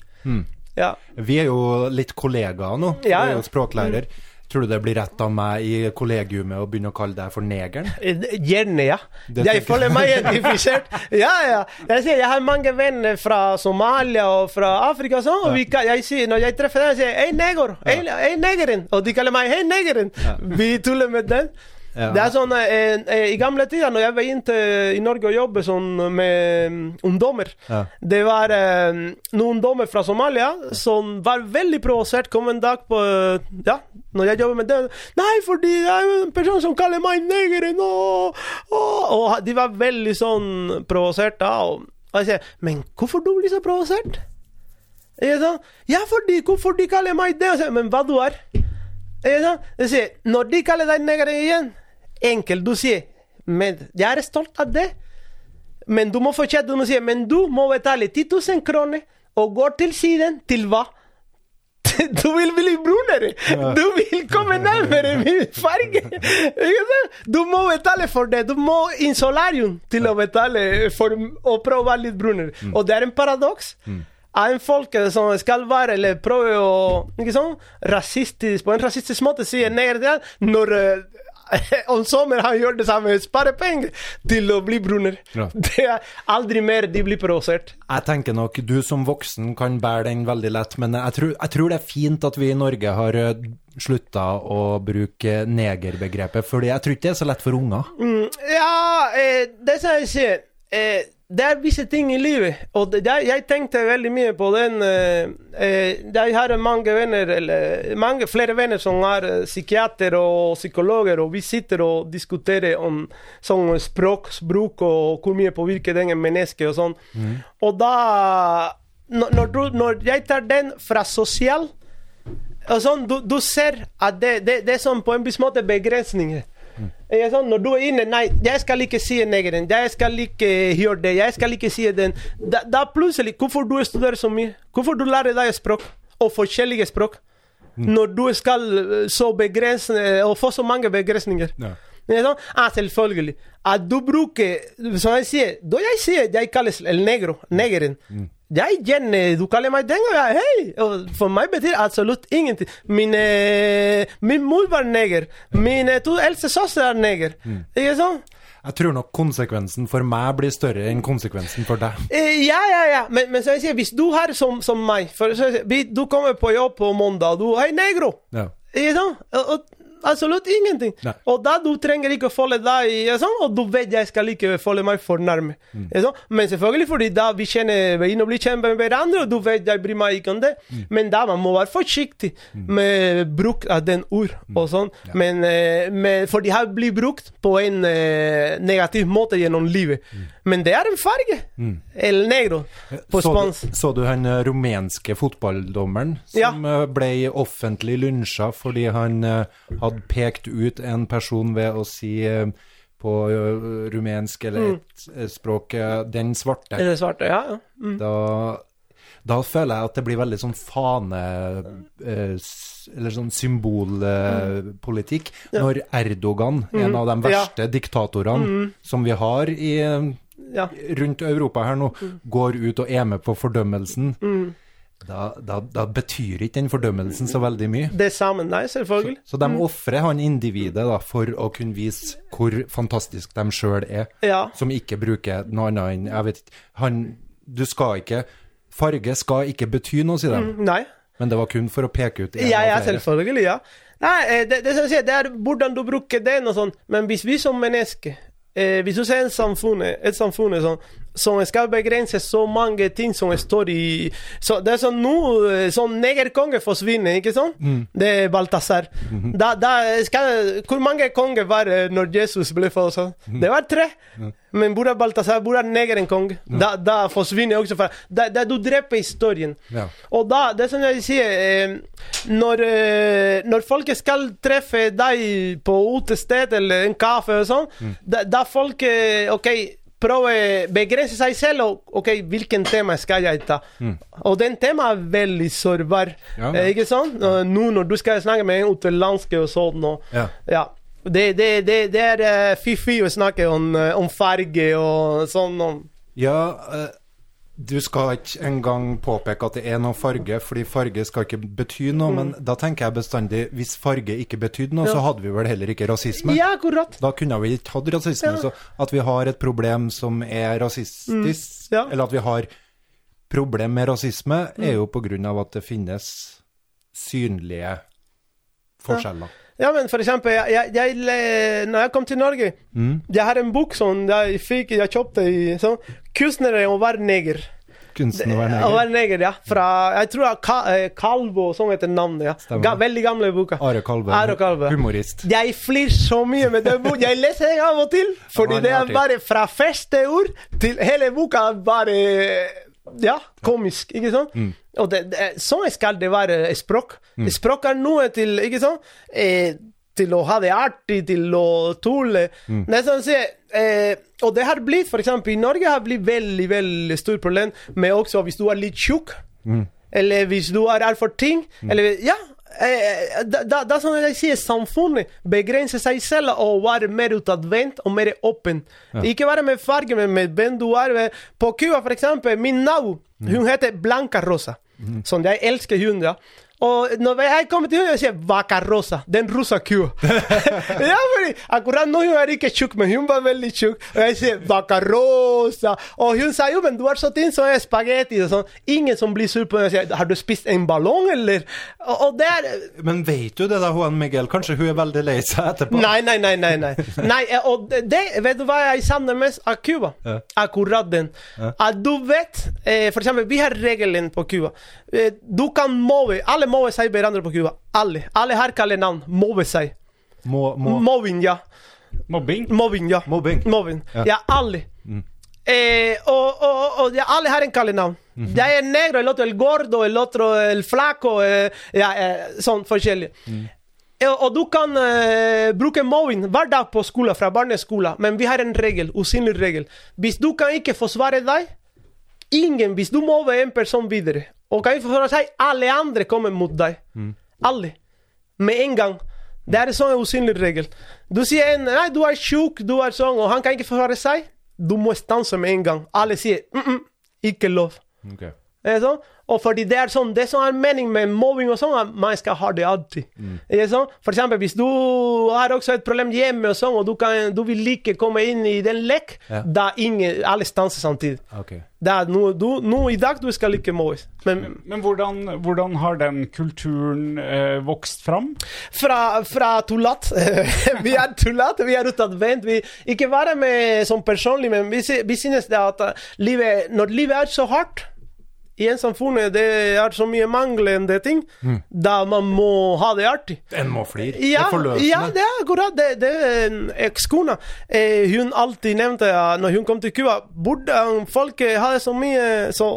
Ja. Vi er jo litt kollegaer nå. Ja, ja. språklærer. Tror du det blir rett av meg i kollegiumet å begynne å kalle deg for negeren? Gjerne, ja. Det jeg føler meg identifisert. Ja, ja. Jeg, sier, jeg har mange venner fra Somalia og fra Afrika. Så, og vi, kan- jeg sier, når jeg treffer dem, jeg sier 'hei, neger'. Hei, negeren. Og de kaller meg 'hei, negeren'. Vi tuller med den. Ja. Det er sånn, eh, eh, I gamle tider, når jeg var inn til, i Norge og jobbet sånn med mm, ungdommer Ja. Det var eh, noen ungdommer fra Somalia som var veldig provosert. Kom en dag på Ja, når jeg jobber med det Nei, fordi det er en person som kaller meg neger og, og, og de var veldig sånn provosert da. Og, og jeg sier Men hvorfor du blir så provosert? Jeg sa, ja, fordi Hvorfor de kaller meg det? Og jeg sier, Men hva du er? Sa, sier, når de kaller deg neger igjen, enkelt, du sier Men jeg er stolt av det. Men du må fortsette, du må si Men du må betale 10 000 kroner og gå til siden. Til hva? *laughs* Du vil bli brunere! Du vil komme nærmere min farge! *laughs* Du må betale for det. Du må inn solarium til å betale for å prøve å være litt brunere. Og det er en paradoks. En folk som skal være eller prøve å ikke sånn, rasistisk, på en rasistisk måte si neger til han, når eh, *laughs* om sommeren han gjør det samme, sparer penger til å bli brunere. Ja. *laughs* Det er aldri mer de blir provosert. Jeg tenker nok du som voksen kan bære den veldig lett, men jeg tror, jeg tror det er fint at vi i Norge har slutta å bruke negerbegrepet, fordi jeg tror ikke det er så lett for unger. Ja, eh, det som jeg sier eh, Det er visse ting i livet, og det, jeg, tenkte veldig mye på den eh, eh, Jeg har mange venner, eller mange, flere venner som er eh, psykiater og psykologer, og vi sitter og diskuterer om sånn språksbruk og hvor mye påvirker den en menneske og sånn. Og da når, du, når jeg tar den fra sosial og sånn, du, du ser at det, det, det er sånn på en viss måte begrensninger. Er sånn, når du er inne Nei, jeg skal ikke si negeren. Jeg skal ikke gjøre det. Jeg skal ikke si den. Da, da plutselig Hvorfor du studerer så mye? Hvorfor du lærer deg språk? Og forskjellige språk? Når du skal eh, så begrense Og få så mange begrensninger. Ja. Sånn, ah, selvfølgelig. At du bruker Som jeg sier Da jeg sier jeg kalles el negro, negeren. Jeg gjerne Du kaller meg den, og jeg hei! Og for meg betyr absolutt ingenting. Min, eh, min mor var neger. Min eh, to eldste søstre er neger. Ikke sånn? Jeg tror nok konsekvensen for meg blir større enn konsekvensen for deg. Eh, ja, ja, ja. Men, men så jeg sier, hvis du har som, som meg for, sier, Du kommer på jobb på mandag, du er negro! Ja. Ikke sant? Og, og, absolutt ingenting. Nei. Og da du trenger ikke å følge deg sånn, og du vet jeg skal ikke følge meg for nærme. Mm. Sant? Men selvfølgelig fordi da vi kjenner begynner å bli kjent med hverandre, og du vet jeg bryr meg ikke om det. Mm. Men da man må være forsiktig med bruk av den ord Mm. og sånn. Men, eh, men, for de har blitt brukt på en eh, negativ måte gjennom livet. Men det er en farge. El negro på Mm. så, spansk. så du han eh, rumenske fotballdommeren som ja. ble offentlig lunsja fordi han eh, hadde pekt ut en person ved å si eh, på eh, rumensk eller et mm. språk eh, 'den svarte'. Den svarte, ja. ja. Mm. Da, da føler jeg at det blir veldig sånn fane... eh, eller sånn symbolpolitikk. Når Erdogan, en av de verste Ja. Mm. diktatorene som vi har i, eh, ja. rundt Europa her nå, Mm. går ut og er med på fordømmelsen, da, da, da betyr ikke den fordømmelsen så veldig mye. Det samme, nei, selvfølgelig. Så de ofrer han individet da, for å kunne vise hvor fantastisk de sjøl er, Ja. som ikke bruker noe annet enn Jeg vet ikke han, Du skal ikke Farge skal ikke bety noe, sier de. Nei. Men det var kun for å peke ut en Ja, ja, selvfølgelig, ja. Nei, eh, det, det, det er hvordan du bruker den og sånn, men hvis vi som mennesker eh, Hvis du ser en samfunn, et samfunn sånn, som skal begrense så mange ting som står i så Det er sånn nå som Sånn negerkonge forsvinner, ikke sant? Det er Balthazar. da, da skal, hvor mange konger var det når Jesus ble født? Mm. Det var tre. Men hvor er Balthazar? Hvor er negeren konge? Da, da forsvinner også fra da, da Du dreper historien. Ja. Og da, det som jeg sier eh, når, eh, når folk skal treffe deg på utested eller en kaffe og sånn, Mm. da, da folk eh, OK, prøver begrense seg selv og OK, hvilken tema skal jeg ta? Og den temaet er veldig sårbar, Mm. Ja, ja. eh, ikke sant? Nå når du skal snakke med en utenlandsk og sånn og Ja. ja. Det, det, det, det er eh, fy-fy å snakke om, eh, om farge og sånn. Og. Ja, eh, du skal ikke engang påpeke at det er noe farge, fordi farge skal ikke bety noe, men da tenker jeg bestandig, hvis farge ikke betydde noe, Mm. Ja. så hadde vi vel heller ikke rasisme. ja, akkurat. Da kunne vi ikke hatt rasisme. Ja. Så at vi har et problem som er rasistisk, Mm. Ja. eller at vi har problem med rasisme, Mm. er jo på grunn av at det finnes synlige forskjeller. Ja, men for eksempel, jeg, jeg, jeg, når jeg kom til Norge Jeg har en bok som jeg fikk, jeg kjøpte i sånn, 'Kunstnere å være neger'. Kunsten å være Å neger. være neger, ja. Fra jeg tror Ka, eh, Calvo, som heter navnet. ja. Ga, veldig gamle boka. Are Kalve, Are Kalve. humorist. Jeg flirer så mye med den boka. Jeg leser den av og til, fordi det er bare fra første ord til hele boka bare ja, komisk, ikke sant? Mm. Og det, det, sånn skal det være språk. Språk er noe til, ikke sant? Eh, til å ha det artig, til å tulle. Mm. Er sånn eh, og det har blitt, eksempel i Norge har blitt veldig, veldig stort problem med også hvis du er litt tjukk, Mm. eller hvis du er altfor tynn, eller ja, eh, da, da, da som jeg sier, samfunnet begrenser seg selv og være mer utadvendt og mer åpen. Ikke bare med farge, men med hvem du er. På Cuba, eksempel, min nabo, hun heter Blanca Rosa. Som jeg elsker hun, ja. Og når jeg kommer til henne, jeg sier Vaca Rosa. Den rosa kua. ja, fordi akkurat nå hun er ikke tjukk, men hun var veldig tjukk. Og jeg sier Vaca Rosa. Og hun sa jo, men du er så tynn som en spagetti. Og sånn. Ingen som blir sur på henne. Jeg sier, har du spist en ballong, eller? Og, og det er Men vet du det da, Juan Miguel? Kanskje hun er veldig lei seg etterpå? Nei, nei, nei. nei, nei. *laughs* nei eh, og det- vet du hva jeg savner mest av Cuba? Ja. Akkurat den. At du vet eh, For eksempel, vi har regelen på Cuba. Eh, du kan move Alle mover seg hverandre på Cuba. Alle. Alle her kaller navn. Move seg. Må, må, Mobbing, ja. Mobbing. Mobbing, ja. Mobbing. Mobbing. Ja. Ja, alle. Eh, og, og, og ja, alle har en kallenavn. Jeg er negro, el otro el gordo, el otro el flaco. Eh, ja, eh, sånn forskjellig. Mm. Og du kan eh, bruke mobbing hver dag på skolen, fra barneskolen, men vi har en regel, usynlig regel. Hvis du kan ikke forsvare deg, ingen Hvis du mobber en person videre, og kan ikke forsvare seg, alle andre kommer mot deg. Alle. Med en gang. Det er en sånn usynlig regel. Du sier en Nei, du er tjukk, du er sånn, og han kan ikke forsvare seg. Du må stanse med en gang. Alle sier mm -mm, ikke lov. Ok. Sant? Og fordi det er sånn, det som er meningen med mobbing og sånn, at man skal ha det alltid. Ikke Sånn? For eksempel hvis du har også et problem hjemme og sånn, og du, kan, du vil ikke komme inn i den lek, Ja. da ingen, alle stanser samtidig. Okay. Er nå, du, nå i dag du skal ikke mobbes. Men Men hvordan, hvordan har den kulturen eh, vokst fram? fra, fra tullat. *laughs* vi er tullat, vi er utadvendt. Vi ikke bare med som personlig, men vi, vi synes det at uh, livet, når livet er så hardt i en samfunn, det er så mye manglende ting, da man må ha det artig. En må flire. Ja, det er forløsende. ja, det er akkurat det. det er Ekskona eh, hun alltid nevnte ja, når hun kom til Cuba, hvordan folk hadde så mye så,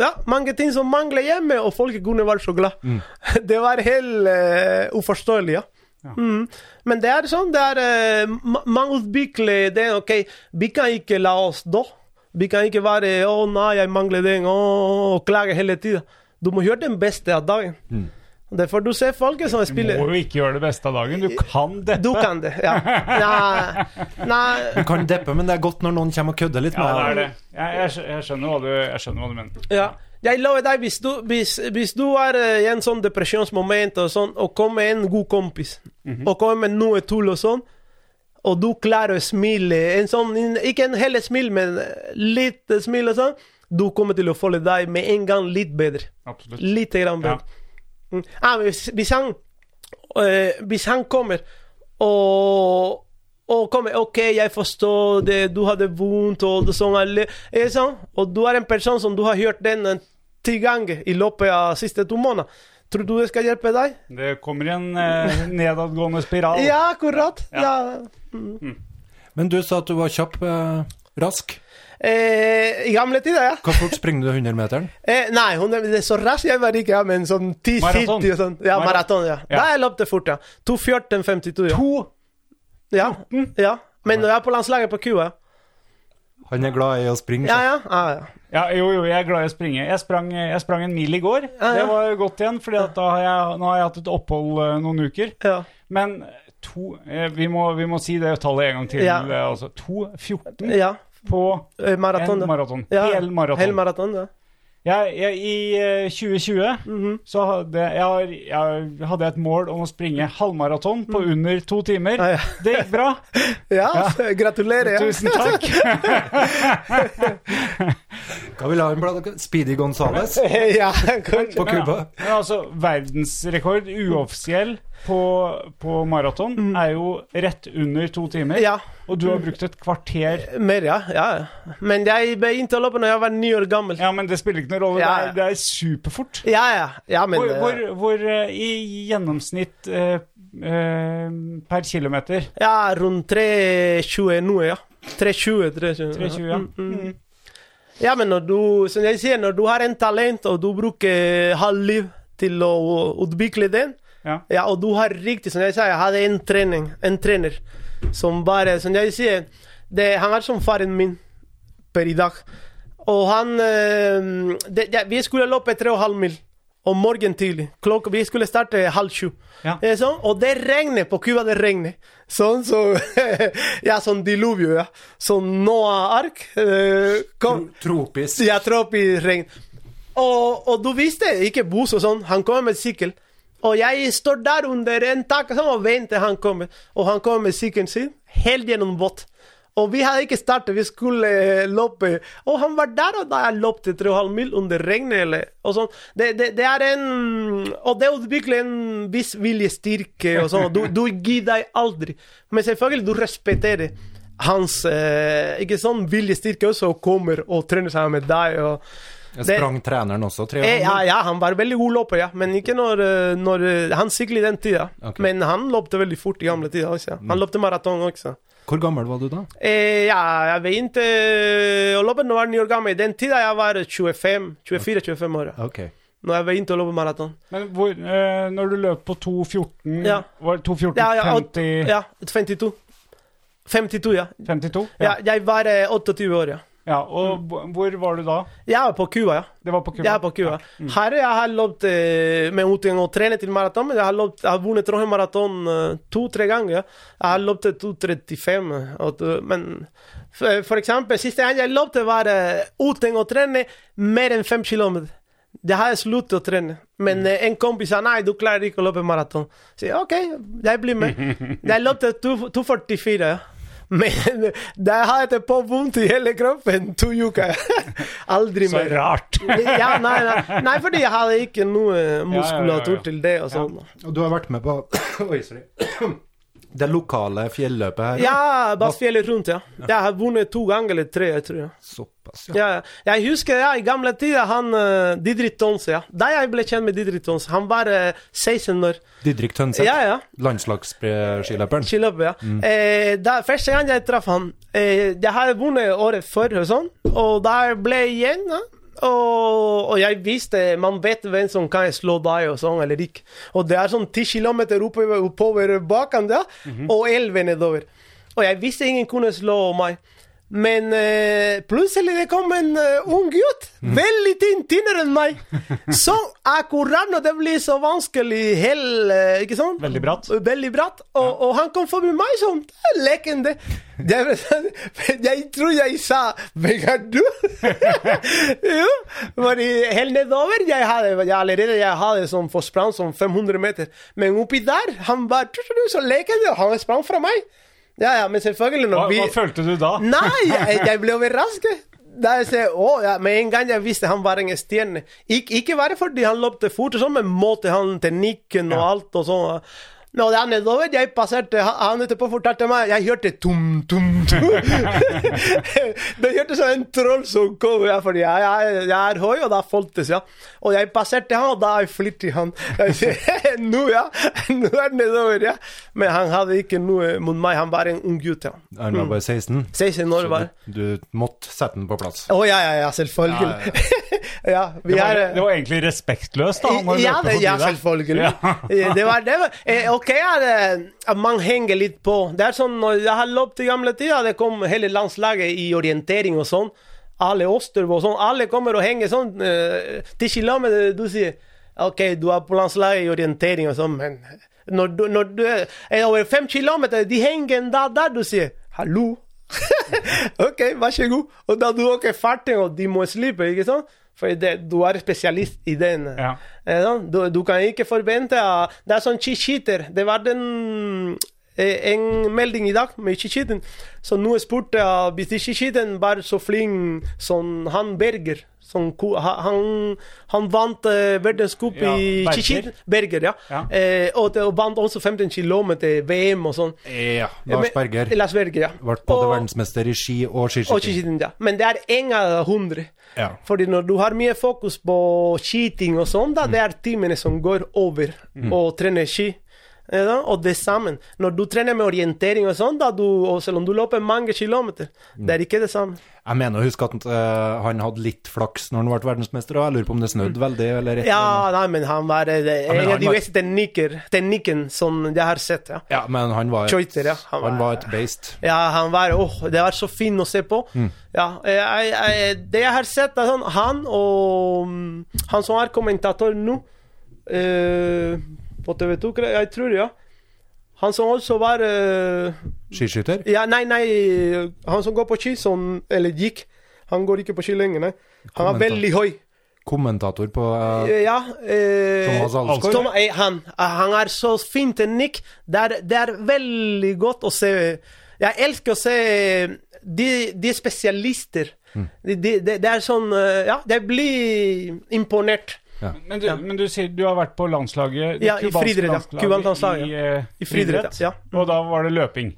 ja, mange ting som mangler hjemme, og folk kunne være så glad. *laughs* Det var helt eh, uforståelig, ja. Mm. Men det er sånn, det er uh, Man utvikler det. Ok, vi kan ikke la oss da. Vi kan ikke være 'Å nei, jeg mangler den', oh, og klage hele tida. Du må gjøre den beste av dagen. Derfor du ser folk som spiller Du må jo ikke gjøre det beste av dagen. Du kan deppe. du kan det, ja. *laughs* Nei, nei Du kan deppe, men det er godt når noen kommer og kødder litt med Ja, det er det. Jeg, jeg, skjønner hva du, jeg skjønner hva du mener. ja. Jeg lover deg, hvis du, hvis, hvis du er eh, i en sånn depresjonsmoment og sånn, og kommer en god kompis, og kommer med noe tull og sånn, og du klarer å smile, en sånn, ikke en hel smil, men litt smil og sånn, du kommer til å føle deg med en gang litt bedre. Absolutt. Litt grann Ja. bedre. Mm. Ah, hvis, hvis han uh, Hvis han kommer og og kommer OK, jeg forstår det, du hadde vondt og sånn alle, sånn? Og du er en person som du har hørt den ti ganger i løpet av siste to måneder. Tror du det skal hjelpe deg? Det kommer i en eh, nedadgående spiral. Ja, akkurat. Ja. Men du sa at du var kjapp. Eh, rask. Eh, I gamle tider, ja. Hvor fort springer du 100-meteren? *laughs* Eh, nei, 100 meter det er så raskt jeg var ikke, ja, men sånn 10-70 Maraton. og sånn. Ja, Mara- maraton, ja. Ja. Da jeg løpte fort, ja. 2.14,52, ja. 2? Ja, ja. Men når jeg er på landslaget på Cuba Han er glad i å springe. Ja, ja. Ah, ja. Ja, jo, jo, jeg er glad i å springe. Jeg sprang, jeg sprang en mil i går. Ja, ja. Det var godt igjen, for da har jeg, nå har jeg hatt et opphold eh, noen uker. ja. Men to eh, vi, må, vi må si det tallet en gang til. Ja. eh, Altså 2.14 ja. på Maraton, en maraton. Ja, Hel maraton. Hel maraton, ja. Jeg, jeg, I eh, 2020 -hmm. så hadde jeg, jeg hadde et mål om å springe halvmaraton på under to timer. Ah, ja. Det gikk bra. *laughs* Ja, *laughs* gratulerer. Tusen takk. *laughs* kan vi la en blad? Speedy Gonzales ja, på Cuba? Men altså, verdensrekord uoffisiell på, på maraton er jo rett under to timer. Mm. Ja, Og du har brukt et kvarter. mer, ja. ja. Men jeg begynte å løpe når jeg var ni år gammel. Ja, men det spiller ikke noen rolle. Ja, Det, er, det er superfort. Ja, ja. ja men Hvor, eh, hvor, hvor eh, i gjennomsnitt eh, eh, per kilometer Ja, rundt 3,20 nå, ja. 3,20. 3,20. 320, ja. Mm, mm. Ja, men når du, som jeg sier, når du har en talent, og du bruker halvt liv til å utvikle den, Ja. ja, og du har riktig, som jeg sa, jeg hadde en trening, en trener, som bare, som jeg sier, det, han er som faren min per i dag. Og han, eh, det, ja, vi skulle løpe tre og halv mil, om morgenen tidlig. Klokka, vi skulle starte halv sju. Ja. Eh, sånn, og det regner, på Cuba det regner. Sånn, så, *laughs* ja, sånn diluvio, ja. Sånn Noah-ark. Eh, kom, Tropisk. ja, tropisk regn. Og, og du visste, ikke buss og sånn, han kommer med sykkel. Og jeg står der under en tak og venter han kommer. Og han kommer med sykkelen sin, helt gjennom vått. Og vi hadde ikke startet, vi skulle eh, løpe. Og han var der, og da jeg løpte 3,5 mil under regnet. Eller, og sånn. det, det, det er en Og det utvikler en viss viljestyrke og sånn. Du, du gir deg aldri. Men selvfølgelig, du respekterer hans eh, ikke sånn viljestyrke også, og kommer og trener sammen med deg. og Jeg sprang treneren også, tre Eh, ja, ja, han var veldig god løper, ja. Men ikke når, eh, når eh, Han syklet i den tida. Okay. Men han løpte veldig fort i gamle tider også. Han løpte maraton også. Hvor gammel var du da? Eh, ja, jeg begynte å løpe når jeg var ni år gammel. I den tida jeg var 25, 24-25 år. Okay. Ok. Når jeg begynte å løpe maraton. Men hvor, eh, når du løp på 2.14 Ja. Var det 2.14 Ja, ja, 50, Ja, 52. 52, ja. 52? ja. Jeg var eh, 28 år, ja. Ja, og b- hvor var du da? Jeg var på Cuba, ja. Det var på Cuba? Jeg er på Cuba. Her jeg har løpt eh, med uten å trene til maraton, men jeg har, løpt, jeg har vunnet Trondheim Maraton eh, to-tre ganger. Jeg har løpt 2.35, men for, for eksempel, siste gang jeg løpte, var eh, uten å trene mer enn fem kilometer. Det har jeg sluttet å trene. Men mm. en kompis sa nei, du klarer ikke å løpe maraton. Så jeg, OK, jeg blir med. *laughs* Jeg løpte 2.44. ja. *laughs* Men det har jeg på vondt i hele kroppen to uker. *laughs* Aldri mer. Så rart. *laughs* Ja, nei, nei, nei, fordi jeg hadde ikke noe muskulatur ja, ja. til det og sånn. Og du har vært med på *clears throat* Oi, sorry. *clears throat* Det lokale fjelløpet her. Ja, bare fjellet rundt, ja. Jeg har vunnet to ganger eller tre, jeg tror. jeg. Såpass, ja. Ja, jeg husker ja, i gamle tider han uh, Didrik Tonse, ja. Da jeg ble kjent med Didrik Tonse, han var uh, 16 år. Didrik Tønseth, Ja, ja. landslagsskiløperen. Skiløper, ja. Eh, da, første gang jeg traff han eh, Jeg hadde vunnet året før, og sånn, og da ble jeg igjen. Ja. Og, og jeg visste Man vet hvem som kan slå deg, og sånn, eller ikke. Og det er sånn 10 kilometer oppover, oppover bakken der, og 11 nedover. Og jeg visste ingen kunne slå meg. Men uh, plutselig det kom en uh, ung gutt, veldig tynn, tynnere enn meg. *laughs* Så akkurat når det blir så vanskelig hel, uh, ikke sant? Veldig bratt. Veldig bratt. Og, og han kom forbi meg sånn. Lekende. Det, *laughs* *laughs* jeg tror jeg sa er du? jo, Men helt nedover jeg hadde, jeg allerede jeg hadde sånn forsprang som 500 meter. Men oppi der, han var så lekende, og han sprang fra meg. Ja, ja, men selvfølgelig Hva, vi hva følte du da? Nei, jeg, *laughs* jeg ble overrasket. Da jeg ser, å, ja, Med en gang jeg visste han var en stjerne. Ik ikke bare fordi han løpte fort, og sånn, men måte han teknikken og alt og sånn. Når det er nedover, jeg passerte Han han etterpå fortalte meg Jeg hørte tum, tum, tum. *laughs* det hørtes som en troll som kom, ja, fordi jeg, jeg, jeg er høy, og da foltes, ja. Og jeg passerte han, og da flyttet flirte han. *laughs* Nå, ja. Nå er det nedover, ja. Men han hadde ikke noe mot meg. Han var en ung gutt, ja. Han var bare 16, 16 år var du, du måtte sette den på plass. Å ja, ja, ja, selvfølgelig. Ja, *laughs* vi Det var, er det var egentlig respektløst, da. han ja, det, ja, selvfølgelig. Ja. Det var det. var- eh, Ok, er man henger litt på. Det er sånn når jeg har løpt i gamle tider, det kom hele landslaget i orientering og sånn. Alle Osterbo og sånn. Alle kommer og henger sånn. eh, Ti kilometer, du sier OK, du er på landslaget i orientering og sånn, men når du, når du er er over fem kilometer, de henger en dag der du sier hallo. *laughs* OK, vær så god. Og da du åker farten, og de må slippe, ikke sant? For det, du er spesialist i den. Ja. Eh. Du, du kan ikke forvente Det er sånn chichiter. Det var den eh, en melding i dag med chichiten. Så nå spurte jeg hvis chichiten var så flink som han Berger. Som, han, han vant uh, verdenscup Ja, i chichit. Berger, ja. Ja. Eh, og, det, og vant også 15 km VM og sånn. Ja, Lars Berger Lars Berger, ja. ble både Og- verdensmester i ski og skiskyting, ja. Men det er én av hundre. Ja. Fordi når du har mye fokus på cheating og sånn, da det er timene som går over og trener ski. Da, og det sammen. Når du trener med orientering og sånn, da du, og selv om du løper mange kilometer, det er ikke det samme. Jeg mener å huske at uh, han hadde litt flaks når han ble verdensmester, og jeg lurer på om det snødde veldig, eller et Ja, nei, men han var eh, en av de beste teknikken som jeg har sett. Ja, Ja, men han var, et, Skøyter, ja. Han han var- var et beist. ja han var åh, det var så fint å se på. Ja, jeg, jeg, det jeg har sett, er sånn Han og mm, han som er kommentator nå eh, på TV 2, jeg tror, ja. Han som også var uh, Skiskytter? Ja, nei, nei, han som går på ski, som Eller gikk. Han går ikke på ski lenger, nei. Han er veldig høy. Kommentator på uh, Ja. Uh, Thomas Alsgaard. Tom, eh, han, han er så fin teknikk. Det det er veldig godt å se Jeg elsker å se de, de er spesialister. Mm. De, de, det, det er sånn Ja, jeg blir imponert. Men du, men du sier du har vært på landslaget Ja, i friidrett, ja. landslaget i, ja. eh, I friidrett, ja. Og da var det løping.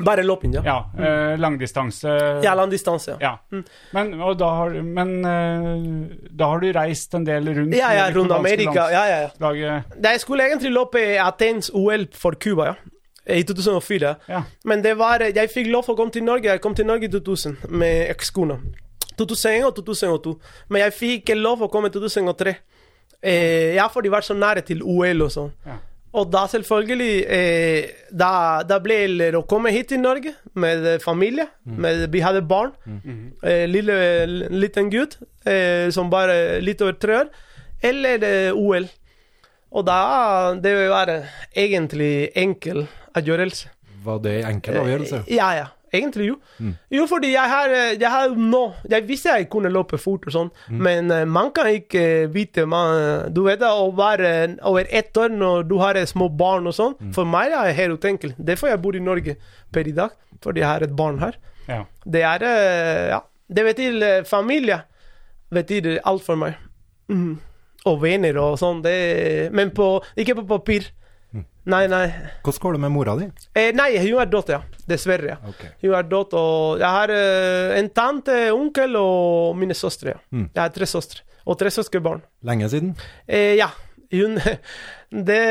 Bare løping, ja. Ja. eh, langdistanse. Ja, langdistanse. Ja. Ja. Men, og da har, men eh, da har du reist en del rundt Ja, ja, rundt Amerika. Ja, ja, ja. Jeg skulle egentlig løpe Athens OL for Cuba, ja. I 2004. Ja. Men det var Jeg fikk lov å komme til Norge. Jeg kom til Norge i 2000 med ekskona. 2001 og 2002. Men jeg fikk ikke lov å komme i 2003. Eh, ja, for de var så nære til OL og sånn. Ja. Og da selvfølgelig eh, da, da ble det å komme hit til Norge med familie. familie. Med, vi hadde barn. Eh, lille, liten gutt eh, som bare litt over tre år. Eller eh, OL. Og da Det var egentlig enkel avgjørelse. Var det en enkel avgjørelse? Ja, ja. Egentlig jo. Jo, fordi jeg har, eh, jeg har nå Jeg visste jeg kunne løpe fort og sånn, men eh, man kan ikke vite man, Du vet da, å være over ett år når du har eh, små barn og sånn, for meg er det helt utenkelig. Derfor jeg bor i Norge per i dag, fordi jeg har et barn her. Ja. Det er eh, Ja. Det betyr eh, familie. Betyr alt for meg. Mhm. Og venner og sånn. Det Men på, ikke på papir. Nei, nei. Hvordan går det med mora di? Eh, nei, hun er død, ja. Dessverre. ja. Ok. Hun er død, og jeg har eh, en tante, onkel og mine søstre. Ja. Mm. Jeg har tre søstre. Og tre søskenbarn. Lenge siden? Eh, ja. Hun, *laughs* det,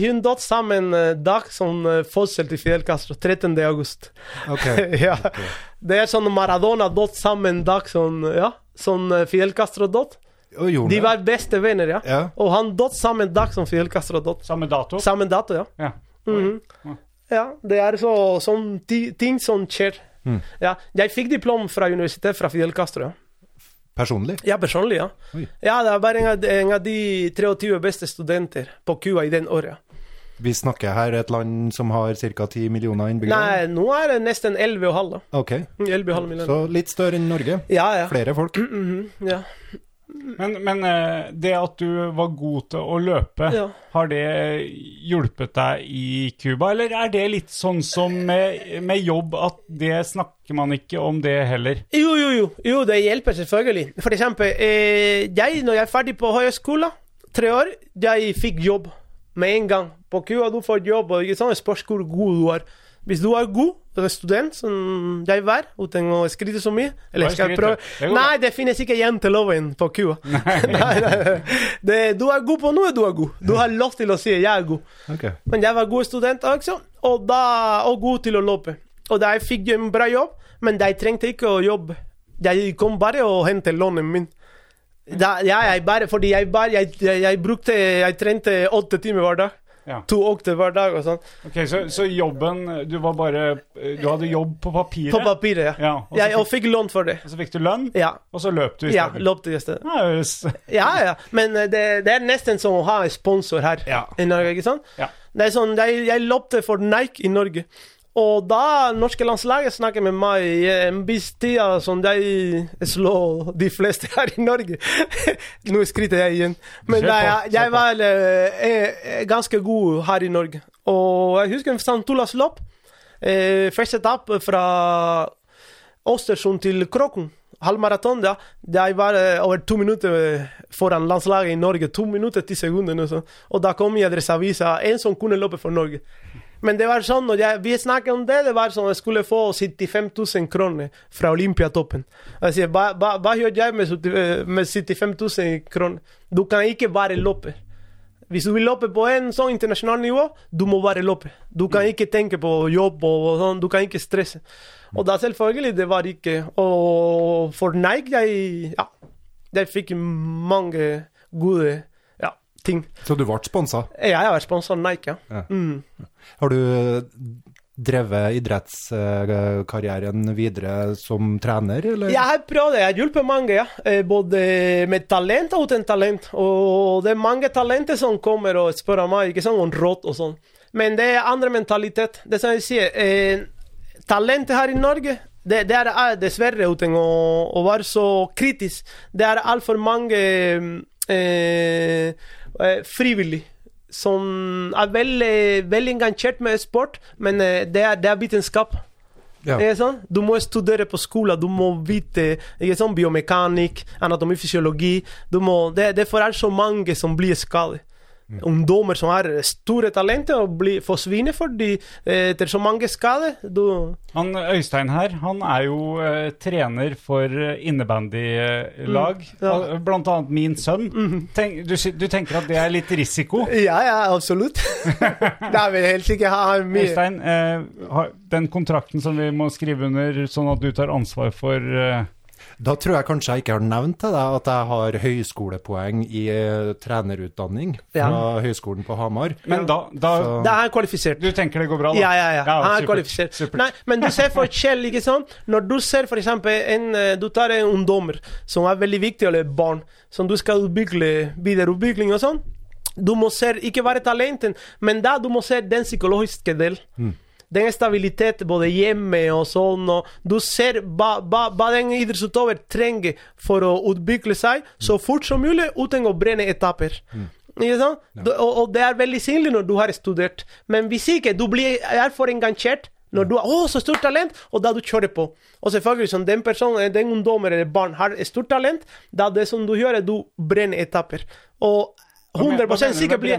hun døde samme eh, dag som eh, fødsel til Fidel Castro. 13. august. Ok. *laughs* ja. Det er sånn Maradona døde sammen dag som, ja, som eh, Fidel Castro døde. De var beste venner, ja. Ja. Og han døde samme dag som Fidel Castro døde. Samme dato? Samme dato, ja. Ja. Mm -hmm. Ja, det er så, sånn ti, ting som skjer. Mm. Ja, jeg fikk diplom fra universitetet fra Fidel Castro. Ja, Personlig? ja personlig, ja. Oi. Ja, det bare en av, en av de 23 beste studenter på Cuba i den året. Vi snakker her et land som har ca. 10 millioner innbyggere? Nei, nå er det nesten 11,5. Okay. Ok, 11,5 millioner. så litt større enn Norge. Ja, ja. Flere folk. *clears throat* Mhm, ja. Men, men eh, det at du var god til å løpe, Ja. har det hjulpet deg i Cuba, eller er det litt sånn som med, med jobb, at det snakker man ikke om det heller? Jo, jo, jo. Jo, det hjelper selvfølgelig. For eksempel, eh, jeg, når jeg er ferdig på høyskolen, tre år, jeg fikk jobb med en gang. På Cuba du får jobb, og ikke sånn, spørs hvor god du er. Hvis du er god student, som jeg var, uten å skrive så mye Eller skal jeg prøve Nei, det finnes ikke jenteloven på Cuba. Det, du er god på noe, du er god. Du har lov til å si 'jeg er god'. Okay. Men jeg var god student også, og, da, og god til å løpe. Og da jeg fikk en bra jobb, men jeg trengte ikke å jobbe. Jeg kom bare og hentet lånet min. Da, ja, jeg bare, fordi jeg, bare, jeg, jeg, jeg brukte Jeg trente åtte timer hver dag. Ja. To økter hver dag og sånn. Ok, så, så jobben Du var bare Du hadde jobb på papiret? På papiret, ja. Ja, og Jeg, fikk, fikk lønn for det. og så fikk du lønn, Ja. og så løp du Ja, isteden? løpte i stedet. Ja. *laughs* Ja, ja. Men eh, det, det er nesten som å ha en sponsor her Ja. i Norge, ikke sant? Ja. Det er sånn, jeg, jeg løpte for Nike i Norge. Og da norske landslaget snakket med meg i en viss tid som jeg slår de fleste her i Norge. *laughs* Nå skryter jeg igjen. Men da, jeg, jeg var eh, eh, ganske god her i Norge. Og jeg husker St. Olavs løp. Eh, første etappe fra Østersund til Kroken. Halvmaraton, ja. Jeg var eh, over to minutter foran landslaget i Norge. To minutter, ti sekunder. Og, og da kom i Adresseavisa en som kunne løpe for Norge. Men det var sånn, når jeg, vi snakket om det, det var sånn at jeg skulle få 75 000 kroner fra Olympiatoppen. Sier, hva, hva, hva gjør jeg med, 70 eh, med 75 000 kroner? Du kan ikke bare løpe. Hvis du vil løpe på en sånn internasjonal nivå, du må bare løpe. Du kan ikke tenke på jobb og sånn, du kan ikke stresse. Og da selvfølgelig, det var ikke Og for Nike, jeg, ja, jeg fikk mange gode ting. Så du ble sponsa? Jeg har vært sponset av Nike, ja. Mm. Har du drevet idrettskarrieren videre som trener, eller? Jeg har prøvd. Jeg har hjulpet mange, ja. Eh, Både med talent og uten talent. Og det er mange talenter som kommer og spør meg ikke sånn, om råd og sånn. Men det er andre mentalitet. Det som jeg sier, eh, talentet her i Norge det, det er dessverre uten å, å være så kritisk. Det er altfor mange eh, eh, frivillige som er veldig, veldig engasjert med sport, men eh, det, er, det er vitenskap. Ja. Sånn? Du må studere på skolen, du må vite sånn, biomekanikk, anatomi, fysiologi. Du må, det, det er for så mange som blir skadet. Ungdommer som har store talenter og blir, forsvinner fordi eh, etter så mange skader du, Han Øystein her, han er jo eh, trener for eh, innebandylag. Mm, ja. Blant annet min sønn. Tenk, du, du tenker at det er litt risiko? *laughs* Ja, ja, absolutt. det er vel helt sikkert ha mye Øystein, eh, den kontrakten som vi må skrive under, sånn at du tar ansvar for eh, Da tror jeg kanskje jeg ikke har nevnt til deg at jeg har høyskolepoeng i eh, trenerutdanning fra Høgskolen på Hamar. Men da, da Det er kvalifisert. Du tenker det går bra, da? Ja, ja, ja. Han er kvalifisert. Nei, men du ser forskjell, ikke sant? Når du ser for eksempel en eh, Du tar en ungdommer som er veldig viktig, eller barn, som du skal utvikle, videreutvikling og sånn. Du må se ikke bare talenten, men da du må se den psykologiske Den stabilitet både hjemme og sånn, og du ser hva, hva, hva den idrettsutøver trenger for å utvikle seg så fort som mulig uten å brenne etapper. Sant? Du- Og, og det er veldig synlig når du har studert. Men hvis ikke, du blir er for engasjert når du har å, så stort talent, og da du kjører på. Og selvfølgelig, som den personen, den ungdommen eller barn har stort talent, da det som du gjør, er du brenner etapper. Og 100 sikkert blir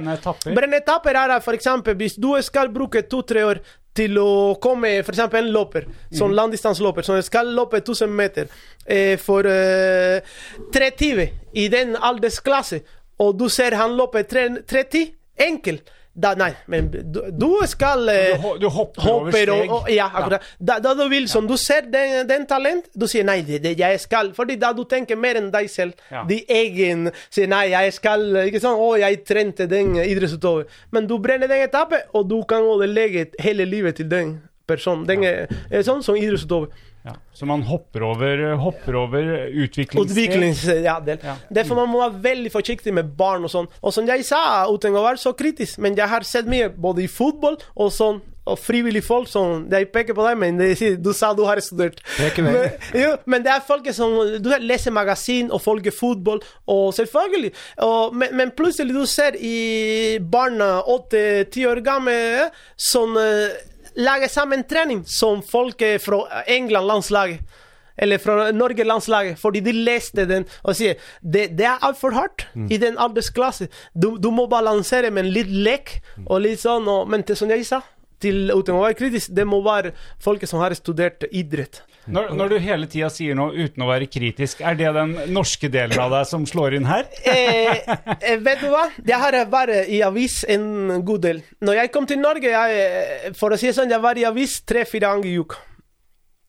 brenne etapper? Er eksempel hvis du skal bruke to-tre år til å komme eksempel en løper, sånn langdistanseløper, som skal løpe 1000 meter eh, for eh, 3.20 i den aldersklasse, og du ser han løpe 3.10, enkel. Da, nei, men du, du skal eh, Du ho- du hopper over hopper og- steg. og- ja, akkurat. Da, da du vil, som du ser den, den talent, du sier nei, det, det jeg skal. Fordi da du tenker mer enn deg selv. Ja. De egen sier nei, jeg skal Ikke sånn, Å, jeg trente den idrettsutøver. Men du brenner den etappen, og du kan ødelegge hele livet til den personen. Den er, er sånn som idrettsutøver. Ja. Så man hopper over, hopper over utviklings... Utviklings... Ja, del. Ja. Derfor man må være veldig forsiktig med barn og sånn. Og som jeg sa, uten å være så kritisk, men jeg har sett mye både i fotball og sånn. Og frivillige folk som De peker på deg, men de sier du sa du har studert. Men, jo, men det er folk som Du leser magasin og følger fotball, og selvfølgelig. Og, men, men plutselig du ser i barna åtte-ti år gamle eh, som eh, lager sammen trening som folk fra England, landslaget. Eller fra Norge-landslaget, fordi de leste den og sier det, det er altfor hardt i den aldersklassen. Du, du må balansere med litt lek og litt sånn. Og, men det, som jeg sa, til, uten å være kritisk, det må være folk som har studert idrett. Når, når du hele tida sier noe uten å være kritisk, er det den norske delen av deg som slår inn her? eh, eh, vet du hva? Det har vært i avis en god del. Når jeg kom til Norge, jeg, eh, for å si det sånn, jeg var i avis tre-fire ganger i uka.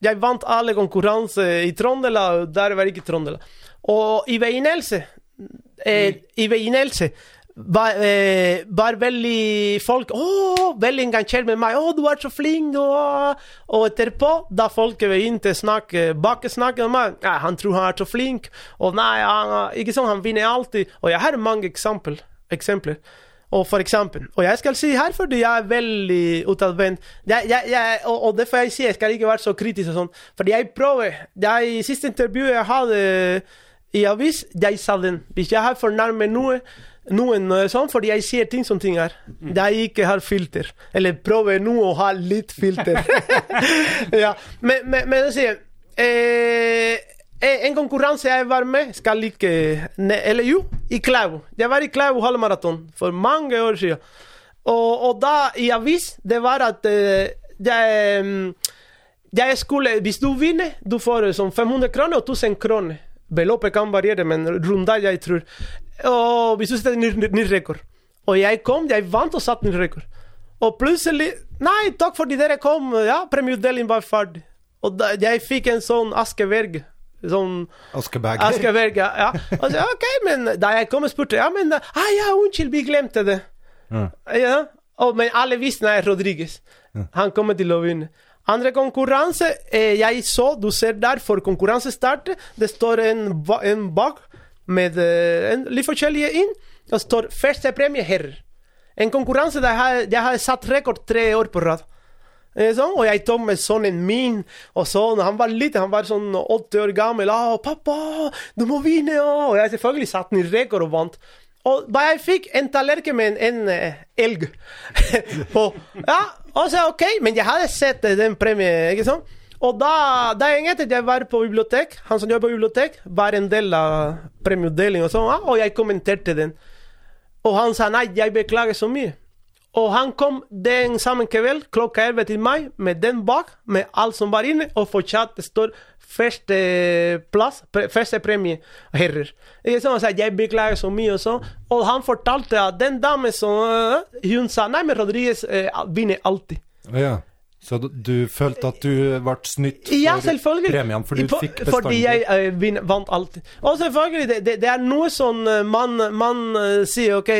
Jeg vant alle konkurranser i Trøndelag, der var ikke Trøndelag. Og i Veinelse eh, I Veinelse var, eh, var veldig folk Å, veldig engasjert med meg. 'Å, du er så flink.' Og, og etterpå, da folk begynte å snakke bakesnakke med meg ja, 'Han tror han er så flink.' Og nei, han, ikke sånn, han vinner alltid. Og jeg har mange eksempel, eksempler. Og for eksempel, og jeg skal si her fordi jeg er veldig utadvendt, og, og derfor jeg sier jeg skal ikke være så kritisk og sånn, fordi jeg prøver, i siste intervju jeg hadde i avis, jeg sa den, hvis jeg har fornærmet noe, noen eh, sånn, fordi jeg ser ting som ting er, jeg ikke har filter, eller prøver nå å ha litt filter. *laughs* ja, men, men, men sier, eh, eh, en konkurranse jeg var med, skal ikke ne, Eller jo, i Klæbu. Jeg var i Klæbu halvmaraton for mange år siden. Og, og da, i avis, det var at eh, jeg, mm, jeg skulle Hvis du vinner, du får sånn 500 kroner og 1000 kroner. Beløpet kan variere, men rundt jeg tror. Og hvis du setter ny, ny rekord. Og jeg kom, jeg vant og satte ny rekord. Og plutselig Nei, takk fordi dere kom. Ja, premieutdeling var ferdig. Og da, jeg fikk en sånn askeverg. Sånn Askeberg. Askeberg, ja. Og så, ok, men da jeg kom og spurte Ja, men ah, ja, unnskyld, vi glemte det. Ja. Og, men alle visste nei, Rodriguez. Han kommer til å vinne. Andre konkurranse eh, jeg så, du ser der, for konkurransestart, det står en, en bak med eh, en, litt forskjellige inn. Det står første premie herrer. En konkurranse der jeg jeg har satt rekord tre år på rad. Eh, Sånn, og jeg tok med sønnen min, og sånn, han var liten, han var sånn åtte år gammel. og 'Pappa, du må vinne!' Og jeg selvfølgelig satte i rekord og vant. Og da jeg fikk en tallerken med en, en eh, elg *laughs* på Ja, og så OK, men jeg hadde sett den premien, ikke sant? Og da, dagen etter jeg var på bibliotek, han som jobber på bibliotek, var en del av premieutdelingen, og sånn, og jeg kommenterte den. Og han sa nei, jeg beklager så mye. Og han kom den samme kveld klokka 11 til meg med den bak, med alt som var inne, og fortsatt står første plass, pre, første premie, herrer. Ikke så, Han sa jeg beklager så mye og sånn. Og han fortalte at den damen som øh, Hun sa nei, men Rodriguez eh, vinner alltid. Ja. Så du, følte at du ble snytt for Ja, premien premiene, for du fikk Fordi jeg uh, vant alltid. Og selvfølgelig, det, det, det er noe sånn eh, man, man uh, sier OK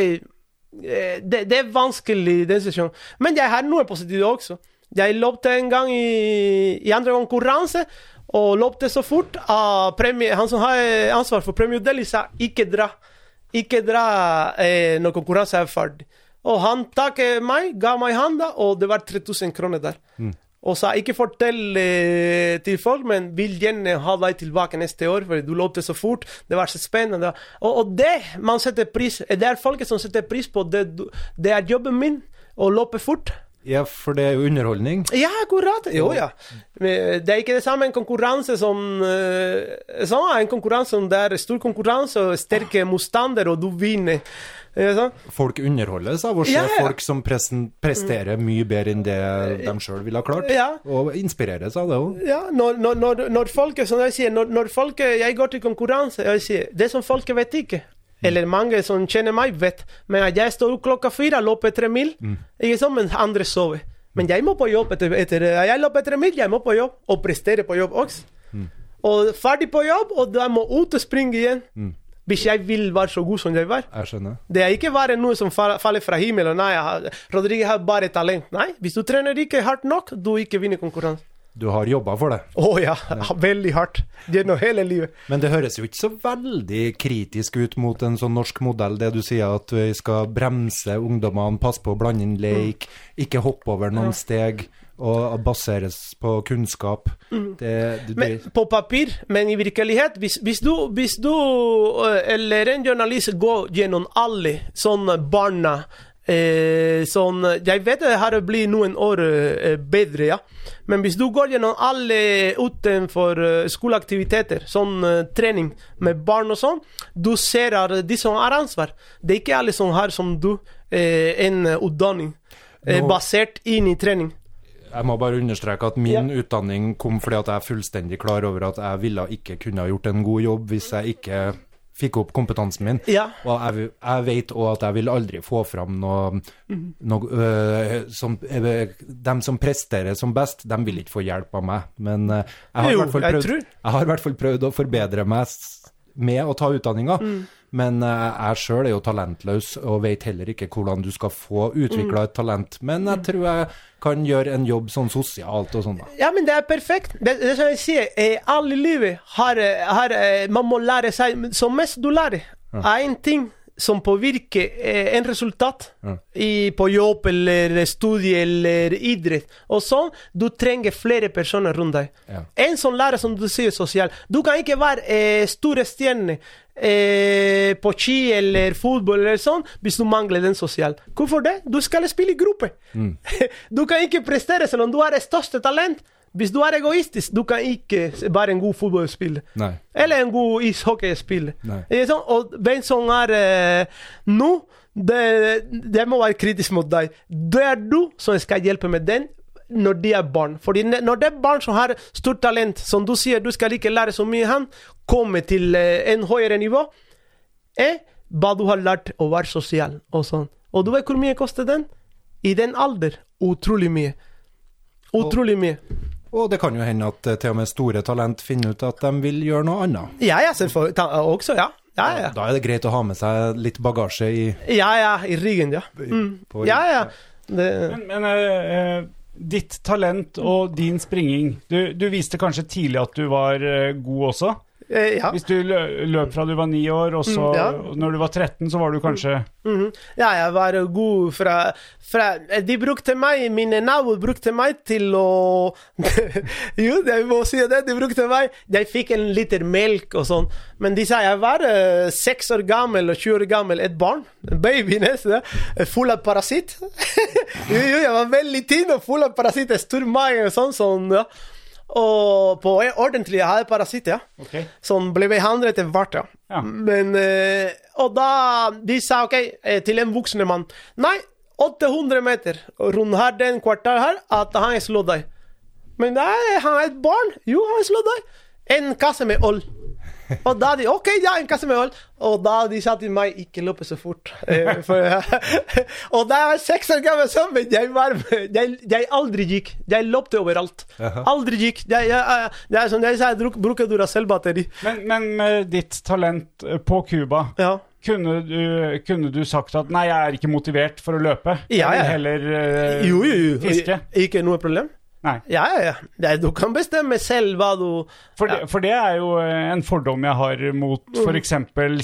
det, det er vanskelig i den situasjonen. Men jeg har noe positivt også. Jeg løpte en gang i, i andre konkurranse, og løpte så fort at uh, han som har ansvar for premieutdeling, sa ikke dra. Ikke dra eh, når konkurransen er ferdig. Og han takket meg, ga meg handa, og det var 3000 kroner der. Og sa ikke fortell eh, til folk, men vil gjerne ha deg tilbake neste år, for du løpte så fort. Det var så spennende. Og, og det man setter pris Det er folket som setter pris på det. Det er jobben min å løpe fort. Ja, for det er jo underholdning. Ja, akkurat. Jo, ja. Det er ikke det samme en konkurranse som eh, sånn, En konkurranse som det er stor konkurranse og sterke motstandere, og du vinner. Folk underholdes av å se Ja, ja. folk som presterer mye bedre enn det de sjøl ville ha klart, Ja. og inspireres av det òg. Ja, når, når, når, folket, som jeg sier, når, når folket, jeg går til konkurranse, jeg sier, det som folket vet ikke, eller mange som kjenner meg vet, men at jeg står opp klokka fire, løper tre mil, ikke sånn, mens andre sover. Men jeg må på jobb etter, etter jeg løper tre mil, jeg må på jobb, og prestere på jobb også. Og ferdig på jobb, og da må ut og springe igjen. Hvis jeg vil være så god som jeg var. Jeg skjønner. Det er ikke bare noe som faller fra himmelen. Nei, har- Rodriguez har bare talent. Nei, hvis du trener ikke hardt nok, du ikke vinner konkurransen. Du har jobba for det. Å ja, *laughs* veldig hardt. Gjennom hele livet. Men det høres jo ikke så veldig kritisk ut mot en sånn norsk modell, det du sier at vi skal bremse ungdommene, passe på å blande inn leik, ikke hoppe over noen steg, og baseres på kunnskap. Det, det, Men, på papir, men i virkelighet Hvis, hvis du, hvis du eh, eller en journalist går gjennom alle sånne barna eh, sånn, Jeg vet det her blir noen år eh, bedre, ja. Men hvis du går gjennom alle utenfor eh, skoleaktiviteter, sånn eh, trening med barn og sånn, du ser at de som har ansvar Det er ikke alle som har som du eh, en utdanning basert inn i trening. Jeg må bare understreke at min utdanning kom fordi at jeg er fullstendig klar over at jeg ville ikke kunne ha gjort en god jobb hvis jeg ikke fikk opp kompetansen min. Ja. Og jeg, jeg vet òg at jeg vil aldri få fram noe, noe øh, som øh, De som presterer som best, de vil ikke få hjelp av meg. Men øh, jeg har, i Jo, jeg prøvd, jeg har i hvert fall prøvd å forbedre meg med å ta utdanninga. Mm. Men øh, jeg sjøl er jo talentløs og vet heller ikke hvordan du skal få utvikla Mm. et talent. Men jeg tror jeg kan gjøre en jobb sånn sosialt og sånn, da. Ja, men det er perfekt. Det, det som jeg sier, eh, alle i livet har, eh, har eh, Man må lære seg Som mest du lærer, er en ting som påvirker eh, en resultat i, på jobb eller studie eller idrett. Og sånn, du trenger flere personer rundt deg. Ja. En som lærer, som du sier, sosial. Du kan ikke være eh, store stjerne eh, på ski eller fotball eller sånn hvis du mangler den sosial. Hvorfor det? Du skal spille i gruppe. *laughs* du kan ikke prestere selv om du har det største talent. Hvis du er egoistisk, du kan ikke være en god fotballspiller. Eller en god ishockeyspiller. Sånn, Og hvem som er eh, nå, det, det må være kritisk mot deg. Det er du som skal hjelpe med den når de er barn. Fordi når det er barn som har stort talent, som du sier, du skal ikke lære så mye han, komme til eh, en høyere nivå, er hva du har lært å være sosial og sånn. Og du vet hvor mye koster den? I den alder, utrolig mye. Utrolig mye. Og det kan jo hende at eh, til og med store talent finner ut at de vil gjøre noe annet. Ja, ja, selvfølgelig. Også, ja. Ja, ja. Da er det greit å ha med seg litt bagasje i Ja, ja, i ryggen, ja. Mm. Ja, ja. Det, Men, men eh, eh, ditt talent og din springing Du, du viste kanskje tidlig at du var eh, god også? Eh, ja. Hvis du løp fra du var ni år, og så Mm, ja. når du var 13, så var du kanskje Mhm. ja, jeg var god fra, fra De brukte meg, mine naboer brukte meg til å *laughs* Jo, jeg må si det. De brukte meg Jeg fikk en liter melk og sånn. Men de sa jeg var seks seks år gammel og 20 år gammel. Et barn. En baby *laughs* nesten. eh, Full av parasitt. *laughs* jo, jo, jeg var veldig tynn og full av parasitt. Stor mage og sånn. sånn ja. Og på ordentlig jeg hadde parasitt, ja. Okay. Som ble behandlet etter hvert, ja. Ja. Men eh, Og da de sa OK eh, til en voksen mann Nei, 800 meter rundt her den kvartal her, at han slår deg. Men nei, han er et barn. Jo, han slår deg. En kasse med øl. Og da de OK, ja, en kasse med øl. Og da de sa til meg ikke løpe så fort. Eh, for, *laughs* og da jeg var seks år gammel, så, men jeg, var, jeg, jeg aldri gikk. Jeg løpte overalt. Aldri gikk. Jeg, jeg, det er som jeg sa, jeg bruker Duracell-batteri. Men, men med ditt talent eh, på Cuba, Ja. kunne du, kunne du sagt at nei, jeg er ikke motivert for å løpe? Ja, ja. heller eh, Jo, jo, jo. fiske? Ikke noe problem. Nei. Ja, ja, ja. Du kan bestemme selv hva du For, Ja. det, for det er jo eh, en fordom jeg har mot f.eks.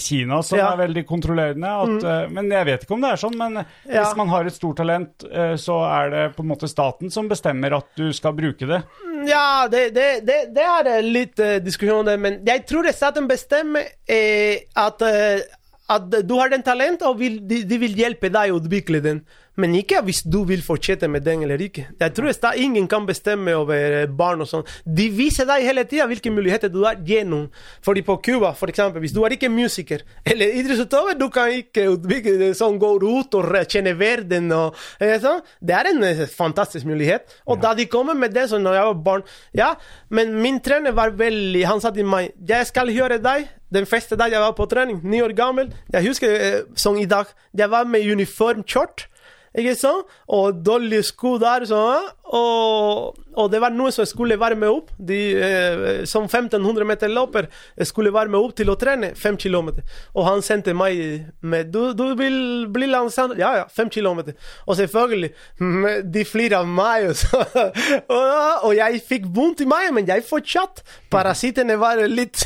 Kina, som Mm. Ja. Mm. er veldig kontrollerende. At, mm. Men jeg vet ikke om det er sånn. Men Ja. hvis man har et stort talent, eh, så er det på en måte staten som bestemmer at du skal bruke det. Ja, det, det, det, det er eh, litt uh, diskusjon om det, men jeg tror det staten bestemmer eh, at, eh, at du har den talent, og vil, de, de vil hjelpe deg å utvikle den. Men ikke hvis du vil fortsette med den eller ikke. Jeg tror sta- ingen kan bestemme over eh, barn og sånn. De viser deg hele tida hvilke muligheter du har gjennom. Fordi på Cuba, for eksempel, hvis du er ikke musiker eller idrettsutøver, du kan ikke utvikle det sånn, gå ut og re- kjenne verden og eh, sånn. Det er en eh, fantastisk mulighet. Og da de kommer med det sånn når jeg var barn Ja, men min trener var veldig Han sa til meg Jeg skal høre deg den første dag jeg var på trening, ni år gammel. Jeg husker eh, som i dag. Jeg var med uniformskjort. Ikke sant? Og dårlige sko der. Sånn, og, og det var noe som skulle varme opp. De eh, som 1500 meter løper skulle varme opp til å trene 5 km. Og han sendte meg med Du, du vil bli landslags... Ja, ja, 5 km. Og selvfølgelig, *laughs* de flirer av meg. Og, så, *laughs* og, og jeg fikk vondt i meg, men jeg fortsatt. Parasittene var litt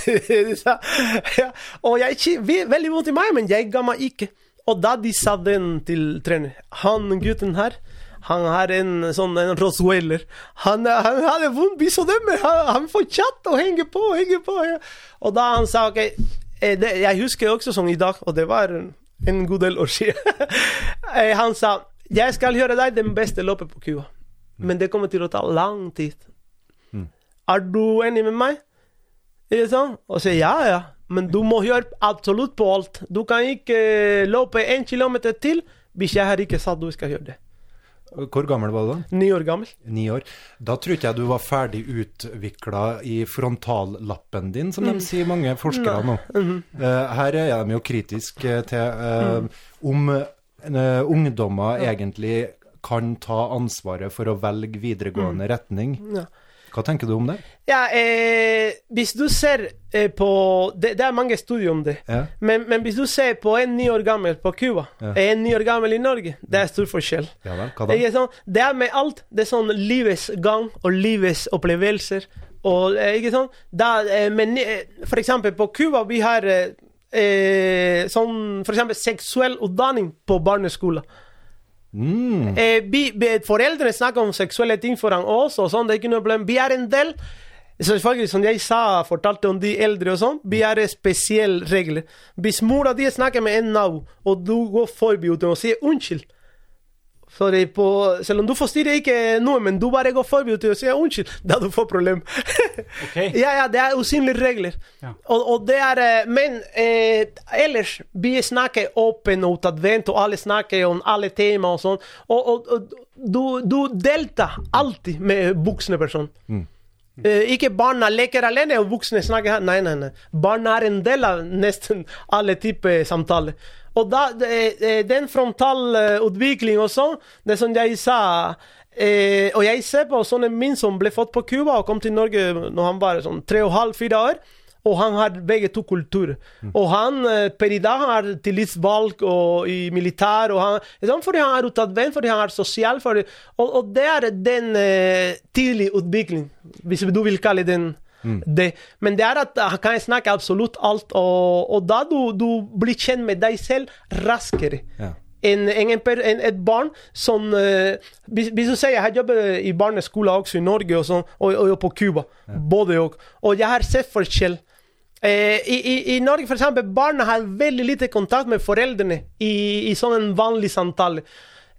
*laughs* ja, Og jeg fikk veldig vondt i meg, men jeg ga meg ikke. Og da de sa den til trener Han gutten her han har en sånn en rottweiler. Han, han hadde vondt biso dem, men han, han fortsatte å henge på, henge på. Og da han sa OK eh, det, Jeg husker også som i dag, og det var en god del år siden. *laughs* Eh, han sa jeg skal gjøre deg den beste løpet på Cuba, men det kommer til å ta lang tid. Er du enig med meg? Er det sånn? Og sier ja, ja. Men du må gjøre absolutt på alt. Du kan ikke løpe en kilometer til hvis jeg har ikke sagt du skal gjøre det. Hvor gammel var du da? Ni år gammel. Ni år. Da tror ikke jeg du var ferdig utvikla i frontallappen din, som de sier mange forskere nå. Eh, her er de jo kritiske til eh, om uh, ungdommer egentlig kan ta ansvaret for å velge videregående retning. Ja. Hva tenker du om det? Ja, eh, hvis du ser eh, på det, det er mange studier om det. Ja. Men, men hvis du ser på en ni år gammel på Cuba Ja. en ni år gammel i Norge, det er stor forskjell. Ja da? Ikke sant? Det er med alt. Det er sånn livets gang og livets opplevelser. Og, eh, ikke sånn? Da, eh, men, eh, for eksempel på Cuba vi har eh, eh, sånn for eksempel seksuell utdanning på barneskolen. Mm. Eh, vi, vi, foreldrene snakker om seksuelle ting foran oss, og sånn, det er ikke noe problem. Vi er en del Selvfølgelig, som jeg sa, fortalte om de eldre og sånn, vi har spesielle regler. Hvis mora di snakker med en nabo, og du går forbi uten å si unnskyld så det er på, Selv om du forstyrrer ikke noe, men du bare går forbi og å si unnskyld, *laughs* da du får problem. *laughs* okay. Ja, ja, det er usynlige regler. Ja. Og, og det er Men eh, ellers, vi snakker åpent og utadvendt, og alle snakker om alle temaer og sånn. Og, og, og du, du deltar alltid med voksne personer. Eh, ikke barna leker alene, og voksne snakker her. Nei, nei, nei. Barna er en del av nesten alle typer samtaler. Og da, eh, den frontalutvikling og sånn, det som jeg sa eh, Og jeg ser på sønnen min som ble født på Cuba og kom til Norge når han var sånn tre og halv, fire år. Og han har begge to kulturer. Og han eh, per i dag har tillitsvalg og i militær. Og han, sånn, fordi han er utadvendt, fordi han er sosial. Fordi, og, og det er den eh, tidlige utvikling, hvis du vil kalle den det. Men det er at han kan snakke absolutt alt, og, og da du, du blir kjent med deg selv raskere Ja. en, en, en, et barn som uh, hvis, hvis du sier jeg har jobbet i barneskole også i Norge og, sånn, og, og, på Cuba, både og, og jeg har sett forskjell. Eh, i, i, I Norge eksempel, barna har veldig lite kontakt med foreldrene i, i sånn en vanlig samtale.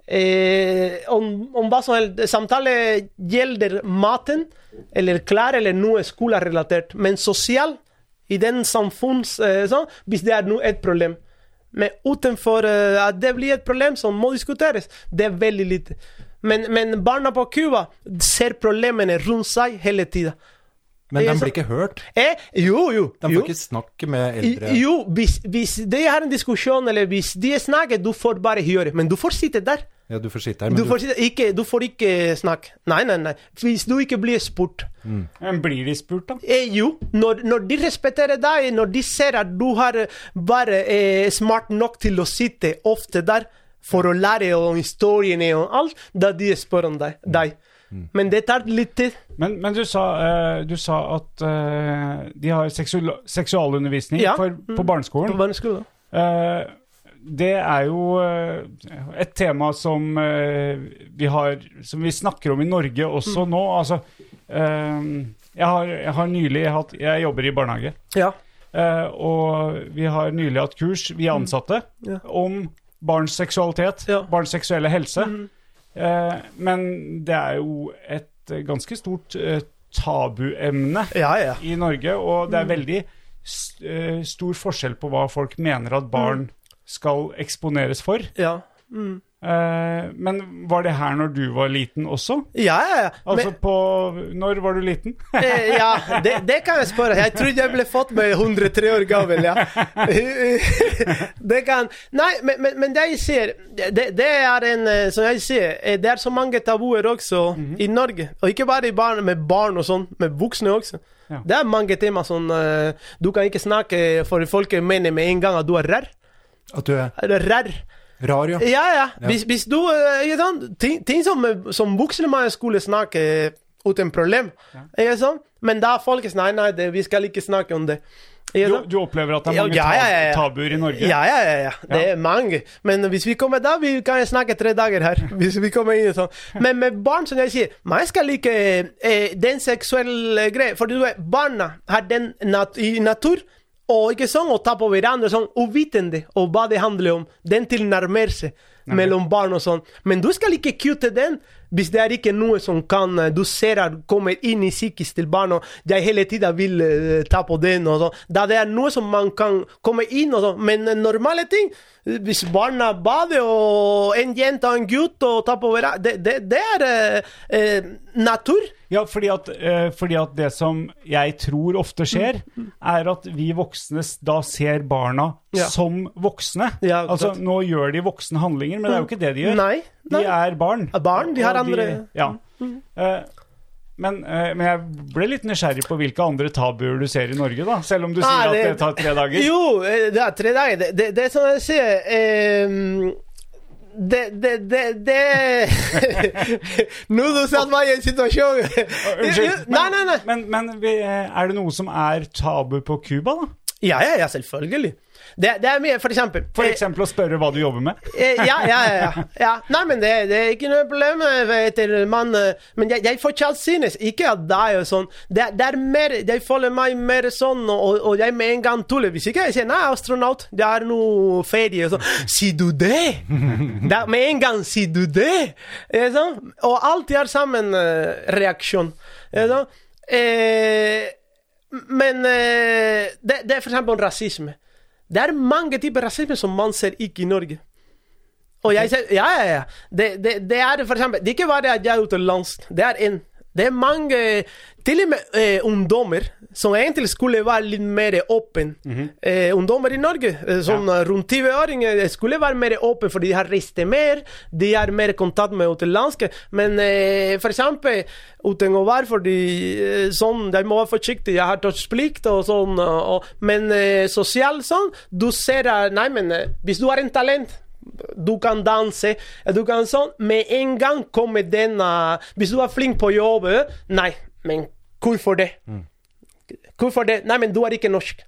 Eh, om, om hva som helst. Samtale gjelder maten, eller klær, eller noe skolerelatert. Men sosial, i den samfunns... Eh, sånn, hvis det er noe, et problem. Men utenfor eh, at det blir et problem som må diskuteres, det er veldig lite. Men, men barna på Cuba ser problemene rundt seg hele tida. Men de blir ikke hørt. Eh, jo, jo. De jo. ikke snakke med eldre. Jo, hvis, hvis de har en diskusjon, eller hvis de snakker, du får bare høre. Men du får sitte der. Ja, du får sitte her, men Du du, får, sitte, ikke, du får ikke snakke. Nei, nei, nei. Hvis du ikke blir spurt. Men blir de spurt, da? Eh, jo, når, når de respekterer deg, når de ser at du har bare eh, smart nok til å sitte ofte der for å lære om historiene og alt, da de spør om deg. deg. Men det tar litt tid. Men, men du, sa, uh, du sa at uh, de har seksual, seksualundervisning Ja. for, på På barneskolen. barneskolen. Det er jo eh, et tema som eh, vi har Som vi snakker om i Norge også nå. Altså eh, jeg, har, jeg har nylig hatt Jeg jobber i barnehage. Ja. og vi har nylig hatt kurs, vi ansatte, Ja. om barns seksualitet, Ja. barns seksuelle helse. Mm. men det er jo et ganske stort tabuemne i Norge, og det er veldig s- eh, stor forskjell på hva folk mener at barn skal eksponeres for. Ja. Eh, men var det her når du var liten også? Ja, ja, ja. Altså Men, på Når var du liten? eh, ja, det, det kan jeg spørre. Jeg trodde jeg ble fått med 103 år gammel, ja. *laughs* Det kan Nei, men, men, men det jeg sier, det, det er en eh, Som jeg sier, eh, det er så mange tabuer også i Norge. Og ikke bare i barn, med barn og sånn, med voksne også. Ja. Det er mange tema som uh, Du kan ikke snakke for folk mener med en gang at du er rar. At du er rar. rar, ja. Ja, ja. Hvis, hvis du eh, ikke sant? Ting, ting som, som voksne mann skulle snakke eh, uten problem. Ikke sant? Men da folk sier Nei, nei, det, vi skal ikke snakke om det. Du, du opplever at det er mange ja, ja, ja, ja. tabuer i Norge? Ja, ja, ja, ja. Det er mange. Men hvis vi kommer da, vi kan snakke tre dager her. *laughs* Hvis vi kommer inn sånn. Men med barn, som jeg sier, man skal like eh, den seksuelle greia. For du vet, barna har den nat i natur. Og ikke sånn å ta på hverandre sånn uvitende og hva det handler om. Den tilnærmer seg mellom barn og sånn. Men du skal ikke kutte den hvis det er ikke noe som kan eh, Du ser at kommer inn i psykisk til barn, og jeg hele tida vil uh, ta på den. og sånn. Da det er noe som man kan komme inn og sånn. Men eh, normale ting Hvis barna bader, og en jente og en gutt og tar på hverandre Det, det, det er uh, uh, natur. Ja, fordi at, eh, fordi at det som jeg tror ofte skjer, er at vi voksne da ser barna Ja. som voksne. Ja, altså, nå gjør de voksne handlinger, men det er jo ikke det de gjør. Nei. De er barn. Barn, de har andre- Ja. Eh, men, eh, men jeg ble litt nysgjerrig på hvilke andre tabuer du ser i Norge, da. Selv om du sier Ah, at det tar tre dager. Jo, det er tre dager. Det, det, det som jeg sier eh, det, det, det, det *laughs* Nå du satte meg i en situasjon Unnskyld. Nei, nei, nei. Men, men eh, er det noe som er tabu på Cuba, da? Ja, ja, ja, selvfølgelig. Det, det er mye, for eksempel For eksempel å spørre hva du jobber med? Eh, ja, ja, ja, ja, ja. Nei, men det, det er ikke noe problem. eh, Etter man, eh, men jeg, jeg fortsatt synes ikke at det er sånn det, det er mer, Jeg føler meg mer sånn, og, og jeg med en gang tuller. Hvis ikke jeg sier nei, astronaut, det er noe ferie. Sånn. Sier du det? *laughs* er, med en gang sier du det! Og alt er sammen reaksjon. Eh, men eh, det, det er for eksempel rasisme. Det er mange typer rasisme som man ser ikke i Norge. Og jeg sier, ja, ja, ja. Det, det, det er for eksempel, det er ikke bare at jeg er utenlands. Det er en. Det er mange, til og med eh, ungdommer, som egentlig skulle være litt mer åpen. eh, ungdommer i Norge, eh, sånn ja. rundt 20-åringer, skulle være mer åpne, fordi de har reist mer, de har mer kontakt med utenlandske. Men eh, for eksempel, uten å være fordi eh, sånn, de må være forsiktige, jeg har touchplikt og sånn, og, men eh, sosialt sånn, du ser nei, men eh, hvis du har en talent, du kan danse, du kan sånn. Med en gang kommer den uh, Hvis du er flink på jobb, nei, men hvorfor det? Hvorfor det? Nei, men du er ikke norsk.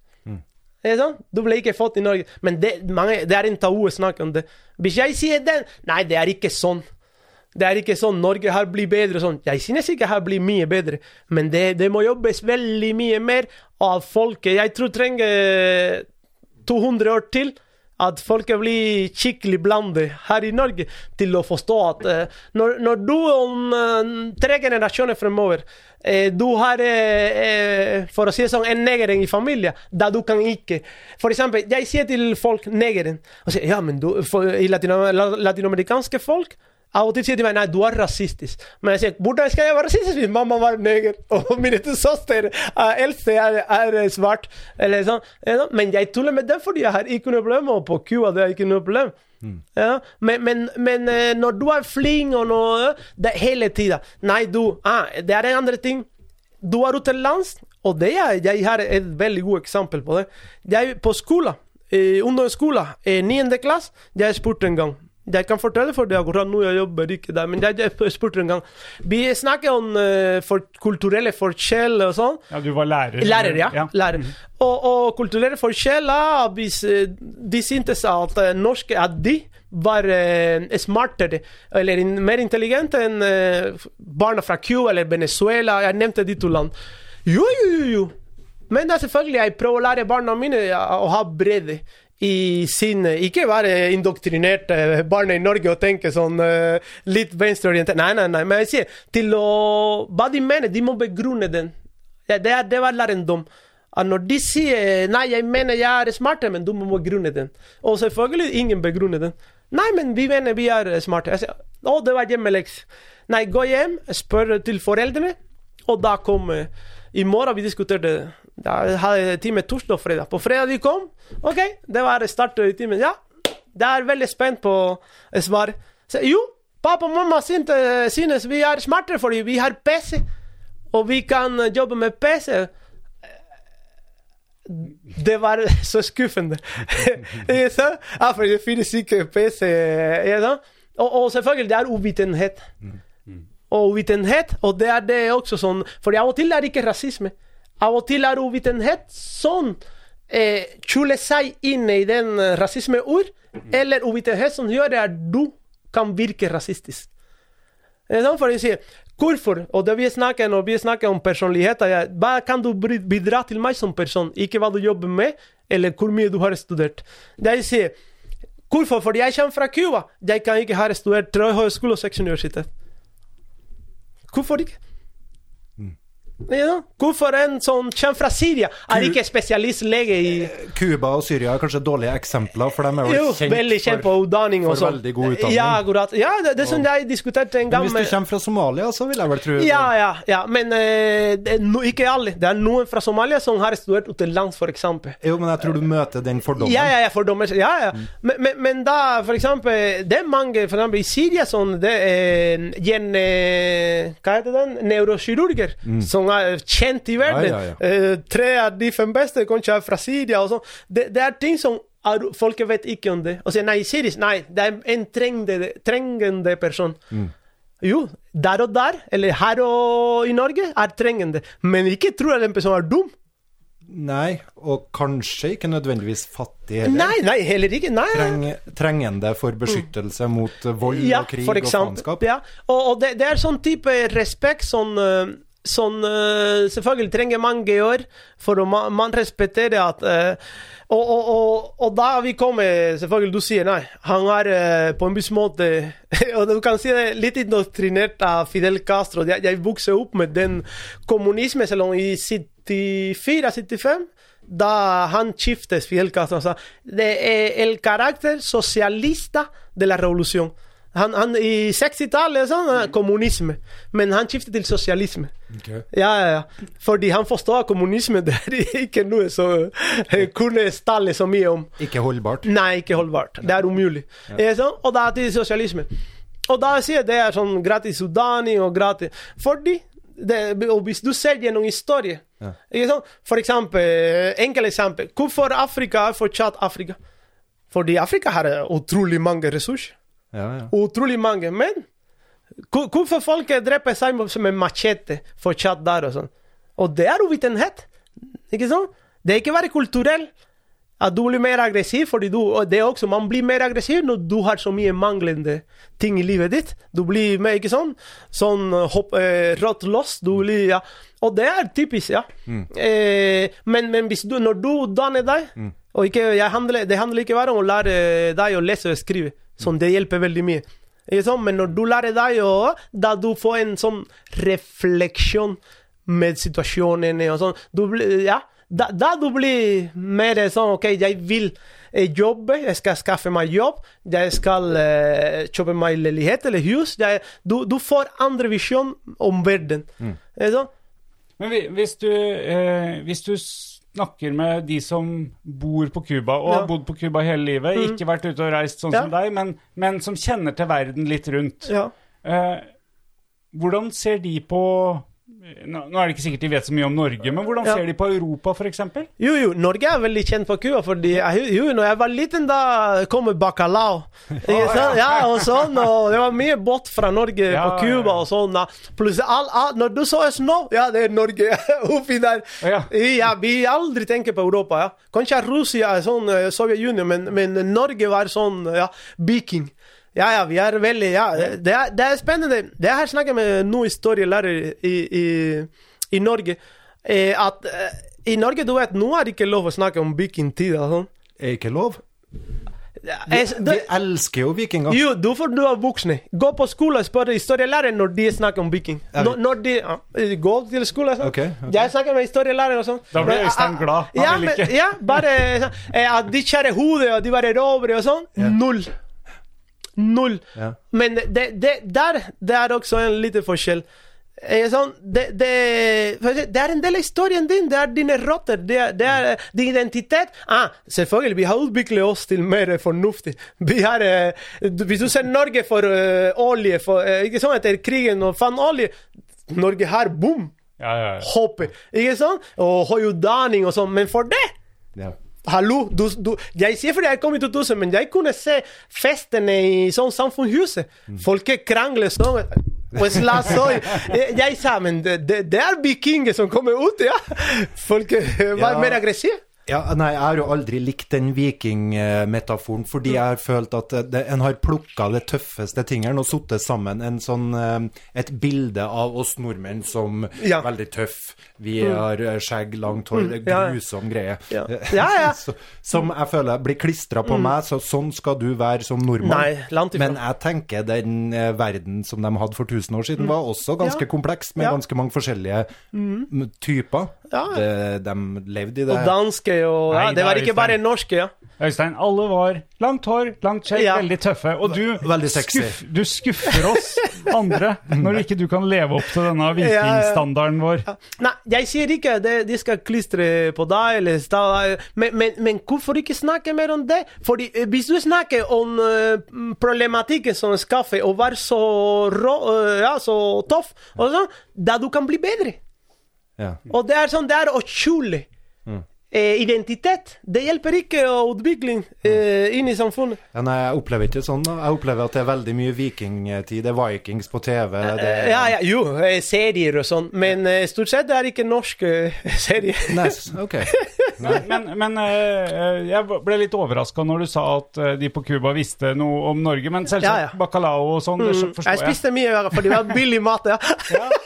Er det sånn? Du ble ikke fått i Norge. Men det, mange, det er en tabu å snakke om det. Hvis jeg sier den Nei, det er ikke sånn. Det er ikke sånn Norge har blitt bedre sånn. Jeg synes ikke har blitt mye bedre, men det, det må jobbes veldig mye mer av folket. Jeg tror trenger 200 år til at folk blir skikkelig blandet her i Norge til å forstå at eh, når, når du om eh, tre generasjoner fremover eh, du har, eh, eh, for å si det sånn, en neger i familien, da du kan ikke For eksempel, jeg sier til folk negeren og sier, ja, men du, for, I latinamerikanske folk Av og til sier de meg nei, du er rasistisk. Men jeg sier hvordan skal jeg være rasistisk hvis mamma var neger og *laughs* min søster uh, eldste er, er svart? Eller sånn. Men jeg tuller med det fordi jeg har ikke noe problem, og på Cuba det er ikke noe problem. Ja, men, men, men eh, når du er flink og noe det er Hele tida. Nei, du ah, Det er en andre ting. Du er utenlands, og det er, jeg har et veldig godt eksempel på det. Jeg på skolen, eh, ungdomsskolen, eh, niende klasse, jeg spurte en gang jeg kan fortelle for deg akkurat nå, jeg jobber ikke der, men jeg, jeg spurte en gang Vi snakker om uh, for, kulturelle forskjeller og sånn. Ja, du var lærer? Lærer, ja. lærer. Og, og kulturelle forskjeller hvis, eh, De syntes at uh, norske at de var uh, smartere eller mer intelligente enn barna fra Cuba eller Venezuela. Jeg nevnte de to land. Jo, jo, jo. jo. Men da selvfølgelig, jeg prøver å lære barna mine å ha bredde i sin Ikke være indoktrinert barn i Norge og tenke sånn uh, litt venstreorientert. Nei, nei, nei. Men jeg sier til å Hva de mener, de må begrunne den. Ja, det, det var lærendom. At når de sier nei, jeg mener jeg er smarte, men du må begrunne den. Og selvfølgelig ingen begrunner den. Nei, men vi mener vi er smarte. Jeg sier å, det var hjemmeleks. Nei, gå hjem, spør til foreldrene, og da kom I morgen vi diskuterte jeg hadde time torsdag og fredag. På fredag de kom. OK, det var start i timen. Ja, jeg er veldig spent på svaret. Jo, pappa og mamma synes vi er smartere fordi vi har PC, og vi kan jobbe med PC. Det var *laughs* så skuffende. *laughs* ja, for det finnes ikke PC. Ja, og, og selvfølgelig, det er uvitenhet. Og uvitenhet, og det er det også sånn For av og til er det ikke rasisme. Av og til er uvitenhet sånn eh, skjule seg inne i den uh, rasismeord, eller uvitenhet som gjør at du kan virke rasistisk. Det er sånn for å si Hvorfor? Og det vi snakker når vi snakker om personligheter, ja, hva kan du bidra til meg som person? Ikke hva du jobber med, eller hvor mye du har studert. Jeg sier Hvorfor? Fordi jeg kommer fra Cuba. Jeg kan ikke ha studert tre høyskole og seks universitet. Hvorfor ikke? Ja. Hvorfor en sånn kommer fra Syria? Er ikke spesialistlege i Cuba og Syria er kanskje dårlige eksempler, for de er jo, jo, kjent, veldig kjent for, utdanning og sånn. veldig god utdanning. Ja, akkurat. Ja, det, det er sånn jeg diskuterte en gang Men hvis du kommer fra Somalia, så vil jeg vel tro Ja, ja, ja. Men det er no, ikke alle. Det er noen fra Somalia som har studert utenlands, f.eks. Jo, men jeg tror du møter den fordommen. Ja, ja, ja, fordommer. Ja, ja. Mm. Men, men, men, da, eksempel Det er mange, for eksempel i Syria, sånn Det er en... Hva heter den? Neurokirurger mm. som er kjent i verden. Ja, ja, ja. Eh, tre av de fem beste kanskje er fra Syria. og sånn. Det, det, er ting som er, folk vet ikke om det. Og sier nei, Syris, nei, det er en trengende, trengende person. Mm. Jo, der og der, eller her og i Norge, er trengende. Men ikke tro at en person er dum. Nei, og kanskje ikke nødvendigvis fattig heller. Nei, nei, heller ikke. Nei. Treng, trengende for beskyttelse mot vold ja, og krig og faenskap. Ja, og, og det, det, er sånn type respekt uh, Sånn uh, Selvfølgelig trenger mange år for man, man respekterer at uh, og, og, og, og, da vi kommer Selvfølgelig, du sier nei. Han er uh, på en viss måte *laughs* Og du kan si det litt indoktrinert av Fidel Castro. Jeg, jeg vokste opp med den kommunismen i 74-75 da han skiftet Fidel Castro sa det er el karakter socialista de la revolución. Han, han, I 60-tallet sånn, kommunisme, men han skiftet til sosialisme. Okay. Ja, ja, ja. Fordi han forstår at kommunisme *laughs* det er ikke noe som kunne stalle så mye om. Ikke holdbart? Nei, ikke holdbart. Det er umulig. Ja. Sånn? Og da til sosialisme. Og da sier jeg det er sånn gratis utdanning og gratis Fordi det, og hvis du ser gjennom historie ja. sånn? For eksempel, enkelt eksempel. Hvorfor Afrika er fortsatt Afrika? Fordi Afrika har utrolig mange ressurser. Ja, ja. Utrolig mange. Men hvorfor folk dreper seg med machete fortsatt der og sånn? Og det er uvitenhet. Ikke sant? Det er ikke bare kulturell. At du blir mer aggressiv, fordi du, og det er også, man blir mer aggressiv når du har så mye manglende ting i livet ditt. Du blir mer, ikke sånn, sånn hopp, eh, rått loss. Du blir, ja. Og det er typisk, ja. Mm. Eh, men, men du, når du danner deg mm. og ikke, handler, Det handler ikke bare om å lære deg å lese og skrive. Sånn, det hjelper veldig mye. Men når du lærer deg å Da du får en sånn refleksjon med situasjonen og sånn du, Ja, da, da, du blir mer sånn OK, jeg vil eh, jobbe, jeg skal skaffe meg jobb, jeg skal eh, kjøpe meg leilighet eller hus. Jeg, du, du får andre visjon om verden. Mm. Men hvis du, eh, hvis du snakker med de som bor på Cuba, og Ja. har bodd på Cuba hele livet, ikke vært ute og reist sånn Ja. som deg, men, men som kjenner til verden litt rundt, Ja. eh, hvordan ser de på nå, nå er det ikke sikkert de vet så mye om Norge, men hvordan Ja. ser de på Europa, f.eks.? Jo, jo, Norge er veldig kjent på Cuba, fordi jeg, jo, når jeg var liten, da kom bacalao. *laughs* Sant? Ja, og sånn, og det var mye båt fra Norge Ja, på Cuba ja, ja. og sånn. Plutselig, all, all, når du så snø, ja, det er Norge *laughs* oppi der. Ja. Ja, vi aldri tenker på Europa, ja. Kanskje Russia er sånn, eh, Sovjetunionen, men, men Norge var sånn, ja, viking. Ja, ja, vi er veldig Ja, det er, det er spennende. Det her snakker jeg med noen historielærer i, i, i Norge, eh, at eh, i Norge, du vet, nå er det ikke lov å snakke om vikingtid og sånn. Er ikke lov? Vi, Vi elsker jo vikinger. Jo, du får du er voksne. Gå på skolen og spør historielæreren når de snakker om viking. Når, når de ja, går til skolen sånn. okay, okay. Jeg snakker med historielæreren og sånn. Da blir Øystein ah, glad. Han Ja, vil men, ja, bare sånn, eh, at de skjærer hodet, og de bare rovere og sånn. Null. Null. Ja. Men det, det, der det er også en liten forskjell. Eh, sånn, det, det, det er en del av historien din. Det er dine rotter. Det det er din identitet. Ah, selvfølgelig, vi har utviklet oss til mer fornuftig. Vi har, eh, hvis du ser Norge for eh, olje for, eh, Ikke sånn etter krigen og fant olje Norge har boom! Ja, ja, ja. Hopper. Ikke sant? Og høy utdanning og sånn. Men for det Ja. Hallo, du, du, jeg sier fordi jeg kom i 2000, men jeg kunne se festene i sånn samfunnshuset. Folk krangler sånn. Slåss *laughs* jeg, sa, men det, det, er vikinger som kommer ut, ja. Folk eh, var Ja. mer aggressive. Ja, nei, jeg har jo aldri likt den vikingmetaforen, fordi jeg har følt at det, en har plukka det tøffeste tingene og satt sammen en sånn, eh, et bilde av oss nordmenn som Ja. veldig tøff. Vi har eh, skjegg, langt hår, det er grusom greie. *laughs* Som jeg føler blir klistra på meg, så sånn skal du være som nordmann. Nei. Men jeg tenker den eh, verden som de hadde for 1000 år siden, var også ganske kompleks, med ganske mange forskjellige typer. Ja. Det, de levde i det. Og danske og ja, Nei, Det var ikke bare norske, ja. Øystein, alle var langt hår, langt skjegg, Ja. veldig tøffe. Og du, skuff, du skuffer oss andre når ikke du kan leve opp til denne vikingstandarden vår. Nei, jeg sier ikke at de skal klistre på deg, eller sta, men, men, men hvorfor ikke snakke mer om det? Fordi eh, hvis du snakker om eh, problematikken som skaffer å være så rå, eh, ja, så tøff, sånn, da du kan bli bedre. Ja. Og det er sånn, det er å skjule identitet. Det hjelper ikke å utvikling eh, inn i samfunnet. Ja, nei, jeg opplever ikke sånn. da. Jeg opplever at det er veldig mye vikingtid. Det er Vikings på TV. Det er... Ja, ja, jo, eh, serier og sånn, men eh, stort sett det er ikke norske eh, *laughs* serier. Nei, ok. Men, men eh, jeg ble litt overraska når du sa at eh, de på Cuba visste noe om Norge. Men selvsagt Ja, ja. bacalao og sånn, det Mm, forstår jeg jeg. spiste mye, ja, for det var billig mat. Ja.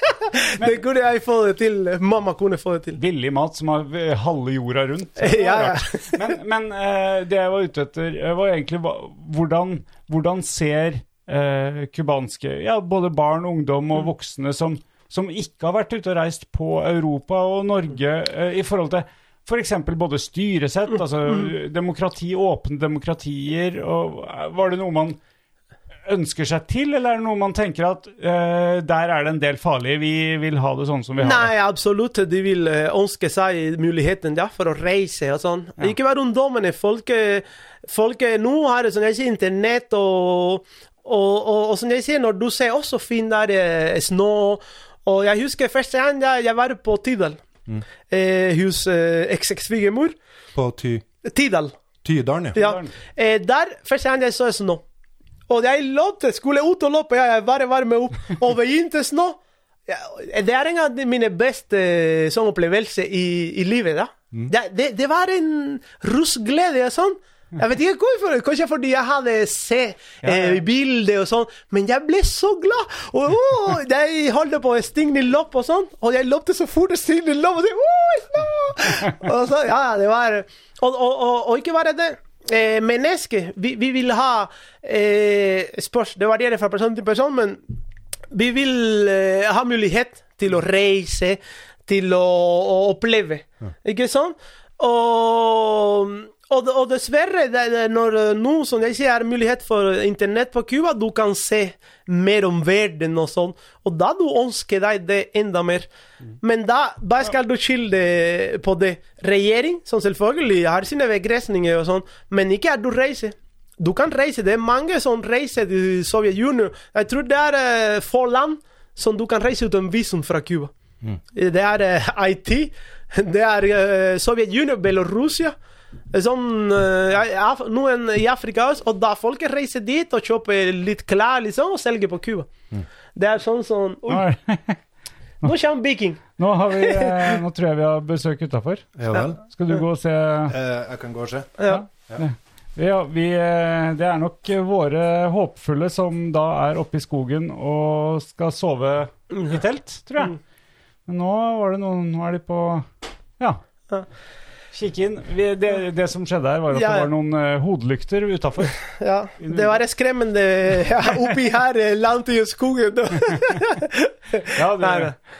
*laughs* det kunne jeg få det til. Mamma kunne få det til. Billig mat som har eh, halve jorda rundt. *laughs* Det Ja, ja. Men, men eh, det jeg var ute etter, eh, var egentlig hvordan, hvordan ser eh, cubanske ja, både barn, ungdom og voksne som, som ikke har vært ute og reist på Europa og Norge eh, i forhold til F.eks. både styresett, altså demokrati, åpne demokratier, og eh, var det noe man ønsker seg til, eller er det noe man tenker at uh, der er det en del farlige, vi vil ha det sånn som vi har det? Nei, absolutt. De vil eh, ønske seg muligheten der for å reise og sånn. Ikke bare ungdommene. Folk, eh, folk eh, nå har det, som jeg sier, internett og, og, og, og som jeg sier, når du ser også fin der eh, snø Og jeg husker første gang jeg, jeg var på Tidal eh, hos eh, eks-svigermor. På ty Tidal. Tydalen, ja. Ja. Eh, der første gang jeg så snø. Og jeg lovte skulle ut og løpe, jeg bare varme opp. *laughs* Og begynte snø. Det er en av mine beste sånn opplevelser i, i livet. da. Det, det, det var en russglede og sånn. Jeg vet ikke hvorfor, kanskje fordi jeg hadde sett eh, bilder og sånn, men jeg ble så glad. Og *laughs* oh, jeg holdt på å stigne lopp og sånn, og jeg løpte så fort og stigne lopp, og det, «Åh, snø!» *laughs* og så, ja, det var Og, og, og, og ikke bare det. Eh, menneske. vi, vi vil ha eh, Spørs, det varierer fra person til person, men vi vil eh, ha mulighet til å reise, til å, å oppleve. Ikke sant? Og, og, og dessverre, det, det, når eh, nå som jeg sier, er mulighet for internett på Cuba, du kan se mer om verden og sånn, og da du ønsker deg det enda mer. Men da, da skal du skylde på det? Regjering, som selvfølgelig har sine begrensninger og sånn, men ikke at du reiser. Du kan reise. Det er mange som reiser til Sovjetunionen. Jeg tror det er uh, få land som du kan reise uten visum fra Cuba. Det er *laughs* uh, IT, det er uh, Sovjetunionen, Belorusia. Sånn, eh, i noen i Afrika også, og da folk reiser dit og kjøper litt klær liksom, og selger på Cuba. Det er sånn sånn Oi, *laughs* nå kommer Viking! Nå, vi, eh, nå tror jeg vi har besøk utafor. Ja. Skal du gå og se Eh, jeg kan gå og se. Ja. Ja, vi, eh, det er nok våre håpfulle som da er oppe i skogen og skal sove i telt, tror jeg. Men nå var det noen Nå er de på Ja. Kikk inn. Vi, det, det som skjedde her, var at *laughs* Ja. det var noen uh, hodelykter utafor. Ja, det var skremmende ja, oppi her, eh, langt i skogen. *laughs* Ja, det,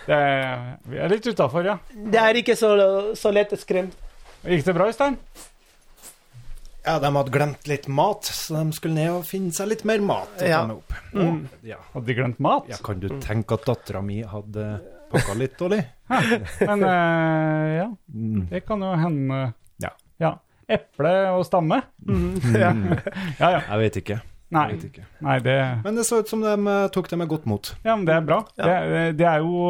det er, vi er litt utafor, ja. Det er ikke så, så lett skremt. Gikk det bra, Øystein? Ja, de hadde glemt litt mat, så de skulle ned og finne seg litt mer mat. Ja. Mm. Ja. Hadde de glemt mat? ja, kan du tenke at dattera mi hadde pakka litt dårlig? Men uh, ja, Mm. det kan jo hende. Ja. ja. Eple og stamme? Mm, ja. Ja, ja. Jeg vet ikke. Nei, Jeg vet ikke. nei det Men det så ut som de eh, tok det med godt mot. Ja, men det er bra. Ja. Det, det er jo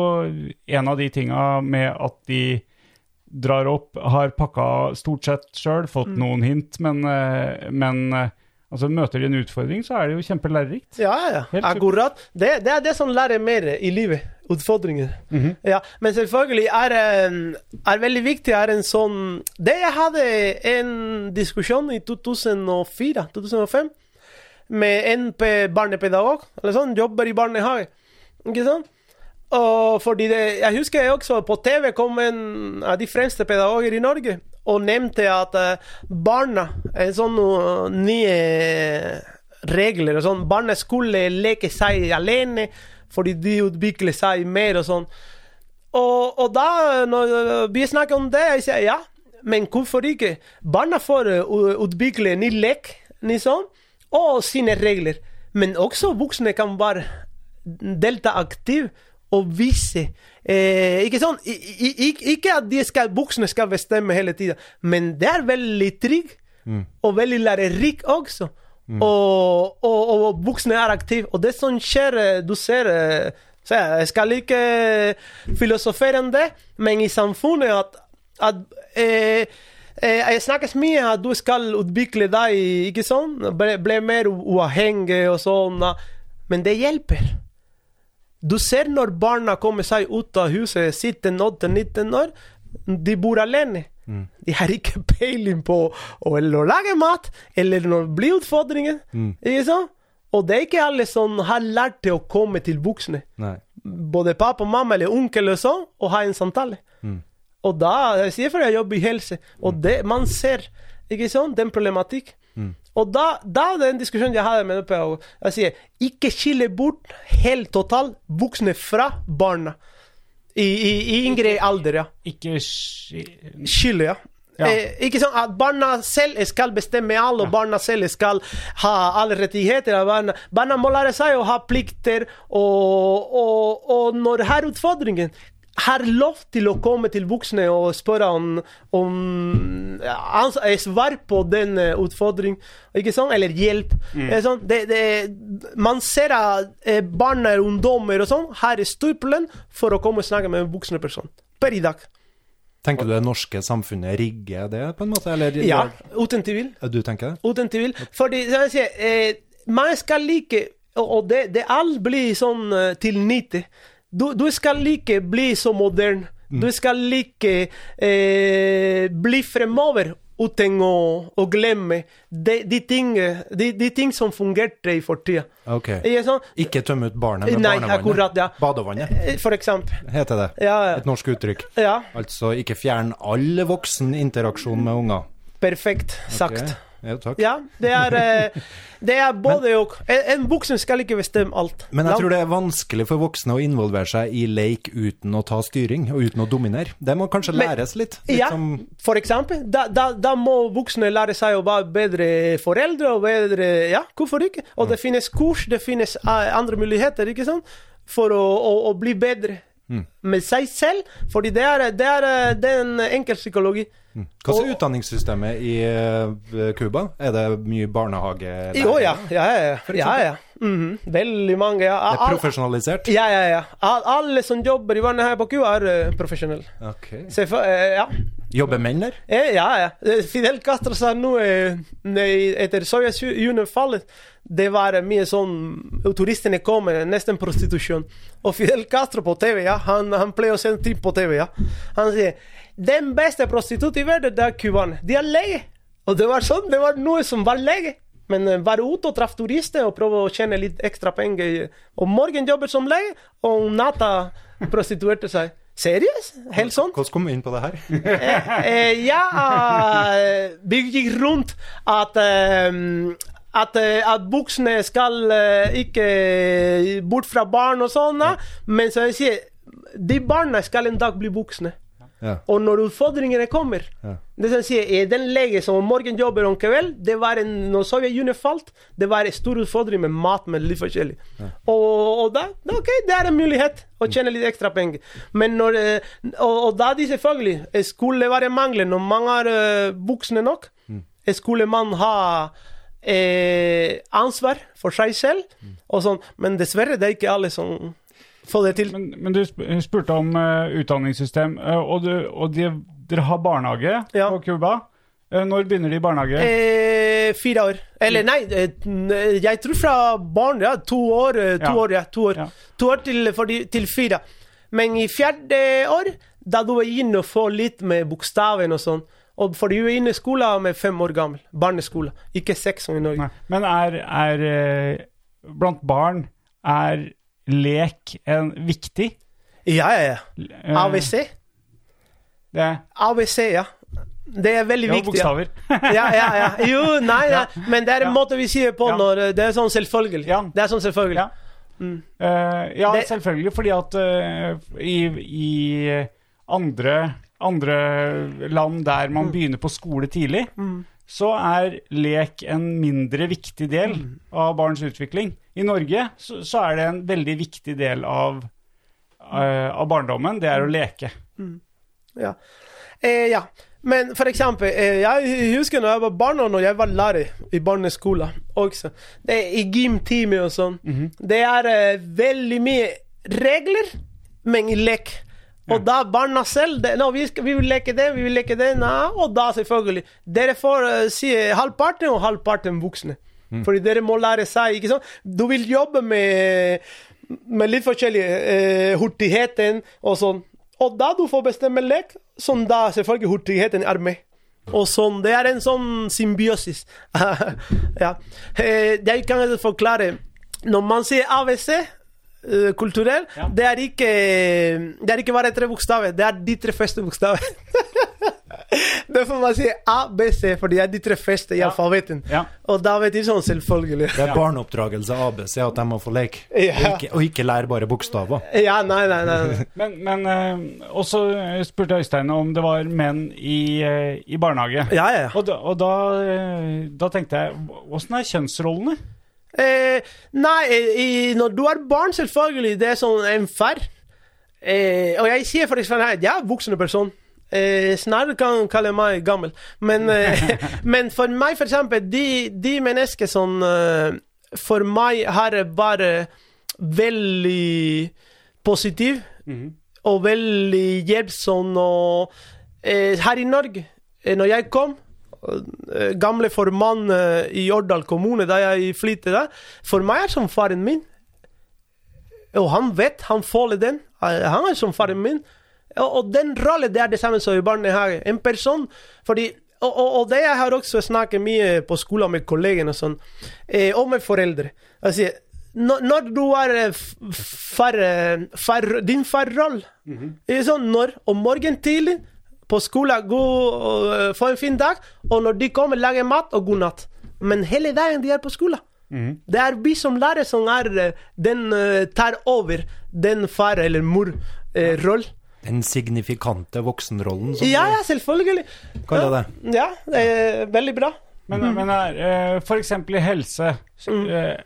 en av de tinga med at de drar opp, har pakka stort sett sjøl, fått Mm. noen hint, men, eh, men altså, møter de en utfordring, så er det jo kjempelærerikt. Ja, ja. Helt Akkurat. Det, det er det som lærer mer i livet. Utfordringer. Mhm. Ja, men selvfølgelig er, eh, er veldig viktig er en sånn Det jeg hadde en diskusjon i 2004-2005 med en barnepedagog, eller sånn, jobber i barnehage. Ikke sant? Og fordi det, Jeg husker også på TV kom en av de fremste pedagoger i Norge og nevnte at eh, barna er sånn uh, nye regler og sånn. Barna skulle leke seg alene fordi de utvikler seg mer og sånn. Og, og da, når vi snakker om det, jeg sier ja, men hvorfor ikke? Barna får utvikle ny lek, liksom, og sine regler. Men også voksne kan bare delta aktivt og vise eh, Ikke sånn i, i, i- Ikke at skal, buksene skal bestemme hele tida, men det er veldig trygg og veldig lærerik også. Og, og, og buksene er aktive. Og det som skjer, eh, du ser eh, så Jeg skal ikke filosofere om det, men i samfunnet at, at eh, eh, Jeg snakkes mye at du skal utvikle deg, ikke sånn? Ble mer uavhengig og sånn. Men det hjelper. Du ser når barna kommer seg ut av huset, 17-18-19 år, de bor alene. De har ikke peiling på å, eller å lage mat, eller når det blir utfordringer. Sant? Og det er ikke alle som har lært til å komme til voksne. Nei. Både pappa, mamma eller onkel og sånn, og ha en samtale. Og da, jeg sier for jeg jobber i helse, og det, man ser ikke sant, den problematikk. Og da, da den diskusjonen jeg hadde med PH, jeg sier ikke skille bort helt totalt voksne fra barna. I, i, i yngre alder, ja. Ikke sk- Skille, ja. Ja. Eh, ikke sånn at barna selv skal bestemme alt, og barna selv skal ha alle rettigheter. Barna, barna må lære seg å ha plikter, og, og, og når her utfordringen har lov til å komme til voksne og spørre om, om eh, svar på den eh, utfordringen, ikke sant? Eller hjelp. Mm. sånn, det, det, man ser at eh, barn og ungdommer og sånn har stor problem for å komme og snakke med en voksen person. Per i dag. Tenker du det norske samfunnet rigger det, på en måte? Eller, Ja, uten tvil. Du tenker det? Uten tvil. Fordi sier, eh, man skal like Og og det, det alt blir sånn eh, til nytte. Du, du skal like bli så moderne. Du skal like eh, bli fremover uten å, å glemme de, de, ting, de, de ting som fungerte i fortida. Okay. Ikke sånn? Ikke tømme ut barnet med Nei, barnevannet? akkurat, ja. Badevannet, Eh, For eksempel. heter det. Ja, ja. Et norsk uttrykk. ja. Altså ikke fjern all voksen interaksjon med unger. Perfekt sagt. Ja, takk. Ja, det er, eh, det er både og. En, en voksen skal ikke bestemme alt. Men jeg tror det er vanskelig for voksne å involvere seg i leik uten å ta styring, og uten å dominere. Det må kanskje Men- læres litt. litt Ja, som- for eksempel. Da, da, da må voksne lære seg å være bedre foreldre og bedre Ja, hvorfor ikke? Og det finnes kurs, det finnes eh, andre muligheter, ikke sant? For å, å, å bli bedre med seg selv. Fordi det er, det er, psykologi det enkel. Hva er utdanningssystemet i eh, Cuba? Er det mye barnehage? Jo, ja. Ja, ja. ja. ja, ja. -hmm. Veldig mange. Ja. Det er Al- profesjonalisert? ja, ja, ja. Al- Alle som jobber i barnehage på Cuba, er uh, profesjonelle. Ok. Se eh, ja. Jobber menn der? Eh, ja, ja. Eh, Fidel Castro sa nå eh, etter Sovjetunionen-fallet Det var eh, mye sånn Turistene kommer, nesten prostitusjon. Og Fidel Castro på TV, ja, han, han pleier å se ting på TV. ja. Han sier den beste prostitutt i verden, det er cubaner. De er lege. Og det var sånn, det var noe som var lege. Men være var ute og traff turister og prøvde å tjene litt ekstra penger. Om morgen jobber som lege, og om natta prostituerte seg. Seriøst? Helt sånn? Hvordan kom vi inn på det her? Eh, ja, eh, vi gikk rundt at eh, at, eh, at buksene skal eh, ikke bort fra barn og sånn, men så jeg sier de barna skal en dag bli voksne. Ja. Og når utfordringene kommer Ja. Det som sier, er Den lege som om morgen jobber om kvelden det var en, Når Sovjetunionen falt, det var en stor utfordring med mat. med litt forskjellig. Og, og da, ok, det er en mulighet å tjene litt ekstra penger. Men når, eh, og, og da de selvfølgelig Skulle være mangler når man er eh, voksne nok. eh, Skulle man ha eh, ansvar for seg selv. Og sånn. Men dessverre, det er ikke alle som får det til. Men, men du spurte om uh, utdanningssystem, uh, og, du, og de, dere har barnehage Ja. på Cuba. Eh, når begynner de i barnehage? Eh, fire år. Eller nei, jeg tror fra barn, ja. To år, to Ja. år, ja. To år, Ja. to år til, de, til fire. Men i fjerde år, da du er inne og får litt med bokstaven og sånn. Og for du er inne i skolen med fem år gammel. Barneskole. Ikke seks som i Norge. Nei. Men er, er Blant barn er lek en viktig? Ja, ja, ja. Eh, ABC. Det er ABC, ja. Det er veldig ja, viktig. Ja. bokstaver. *laughs* ja, ja, ja. Jo, nei, nei. Men det er en Ja. måte vi sier på Ja. når eh, Det er sånn selvfølgelig. Ja. Det er sånn selvfølgelig. Ja. Uh, ja, Det- selvfølgelig, fordi at uh, i, i andre, andre land der Mm. man begynner på skole tidlig, så er lek en mindre viktig del Mm. av barns utvikling. I Norge så, så er det en veldig viktig del av, uh, av barndommen, det er å leke. Ja. Eh, ja. Men for eksempel, eh, jeg husker når jeg var barn og når jeg var lærer i barneskolen også. Det er I gymtime og sånn. Det er eh, veldig mye regler, men i lek. Og da barna selv det, no, vi, skal, vi vil leke det, vi vil leke det. Nei, og da selvfølgelig. Dere får uh, si halvparten og halvparten voksne. Fordi dere må lære seg, ikke sant. Du vil jobbe med, med litt forskjellig eh, hurtigheten og sånn. Og da du får bestemme lek, som da selvfølgelig hurtigheten er med. Og sånn, Det er en sånn symbiosis. *laughs* ja. Eh, Jeg kan forklare. Når man sier ABC, eh, kulturell, Ja. det, er ikke, det er ikke bare tre bokstaver. Det er de tre første *laughs* bokstaver. får man si ABC, for det er de tre første i Ja. alfabeten. Ja. Og da vet de sånn, selvfølgelig. Det er barneoppdragelse ABC at de må få leke, Ja. og, ikke, og ikke lære bare bokstaver. Ja, nei, nei, nei. *laughs* Men, men eh, også spurte Øystein om det var menn i, eh, i barnehage. Ja, ja, ja. Og, da, og da, eh, da tenkte jeg, åssen er kjønnsrollene? Eh, nei, i, når du er barn, selvfølgelig, det er sånn en far. Eh, og jeg sier for eksempel her, jeg er voksen person. Eh, snarere kan kalle meg gammel. Men, eh, *laughs* men for meg, for eksempel, de, de mennesker som eh, For meg har bare veldig positiv og veldig hjelpsom og eh, Her i Norge, eh, når jeg kom eh, Gamle formann i Årdal kommune, da jeg flyttet der For meg er som faren min. Og han vet, han føler den. Han er som faren min. Og, og den rollen det er det samme som i barnehage. En person fordi og, og, og det jeg har også snakket mye på skolen med kollegene og sånn, eh, og med foreldre. Altså, når, når du er eh, far, eh, far Din farrolle er sånn når om morgenen tidlig på skolen, gå og øh, få en fin dag, og når de kommer, lager mat og god natt. Men hele dagen de er på skolen. Det er vi som lærer som er den tar over den far- eller mor-roll. Den signifikante voksenrollen, som ja, ja, selvfølgelig. du kaller det. Ja, det er veldig bra. Men, men er, eh, for eksempel i helse. eh,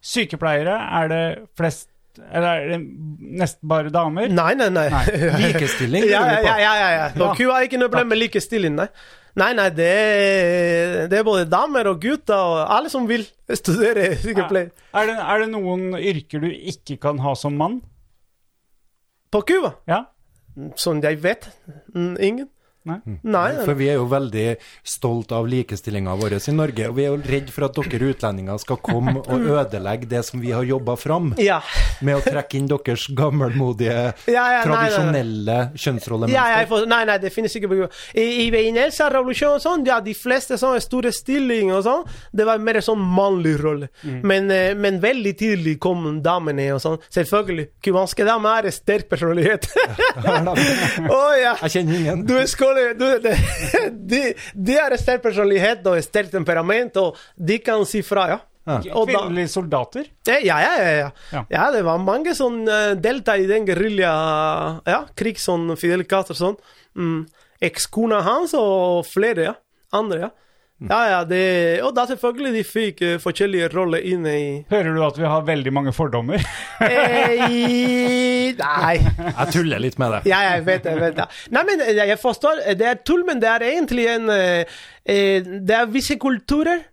Sykepleiere, er det flest Eller er det nesten bare damer? Nei, nei, nei. *laughs* Likestilling, ja, ja, ja, ja, ja, ja. Q har ikke noe problem med likestilling, nei. Nei, nei, det er, det er både damer og gutter og alle som vil studere sykepleier. Er det, er det noen yrker du ikke kan ha som mann? På Cuba, Ja? Som jeg vet, mm, ingen. Nei? Nei, For vi er jo veldig stolt av likestillinga vår i Norge, og vi er jo redd for at dere utlendinger skal komme *laughs* og ødelegge det som vi har jobba fram, ja. med å trekke inn deres gammelmodige, Ja, ja, tradisjonelle Ja, kjønnsrollemønster. nei, nei, det finnes ikke på Cuba. I, i, revolusjon og sånn, ja, de fleste sånne store stillinger og sånn, det var mer sånn mannlig rolle. Men, eh, men veldig tidlig kom damene og sånn. Selvfølgelig, cubanske damer er sterk personlighet. *laughs* Å ja. Jeg kjenner ingen. Du er skole, du, de, *laughs* de, de har en sterk personlighet og sterkt temperament, og de kan si fra, ja. Ja. Kvinnelige soldater? Eh, Ja, ja, ja. ja. Ja. ja det var mange som uh, delta i den gerilja ja, krig som Fidel Castro sånn. Mm. Ekskona hans og flere, ja. Andre, ja. Ja, ja, det, og da selvfølgelig de fikk uh, forskjellige roller inne i Hører du at vi har veldig mange fordommer? eh, Nei. Jeg tuller litt med det. Ja, jeg vet det. Vet det. Nei, men eh, jeg forstår. Det er tull, men det er egentlig en uh, uh, Det er visse kulturer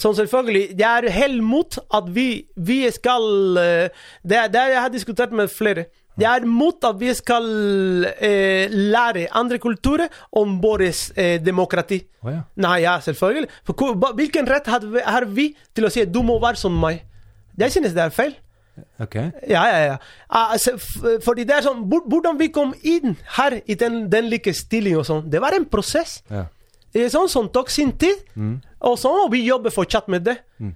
som selvfølgelig Det er helt mot at vi, vi skal eh, Det det jeg har diskutert med flere. Jeg er mot at vi skal eh, lære andre kulturer om vårt eh, demokrati. Oh, ja. Nei, ja, selvfølgelig. For hvilken rett har vi, til å si at du må være som meg? Jeg synes det er feil. Ok. Ja, ja, ja. Ah, Altså, fordi det er sånn, Hvordan vi kom inn her i den, den likestillingen og sånn, det var en prosess. Ja. Det sånn som tok sin tid, og så må vi jobber fortsatt med det. Sånn,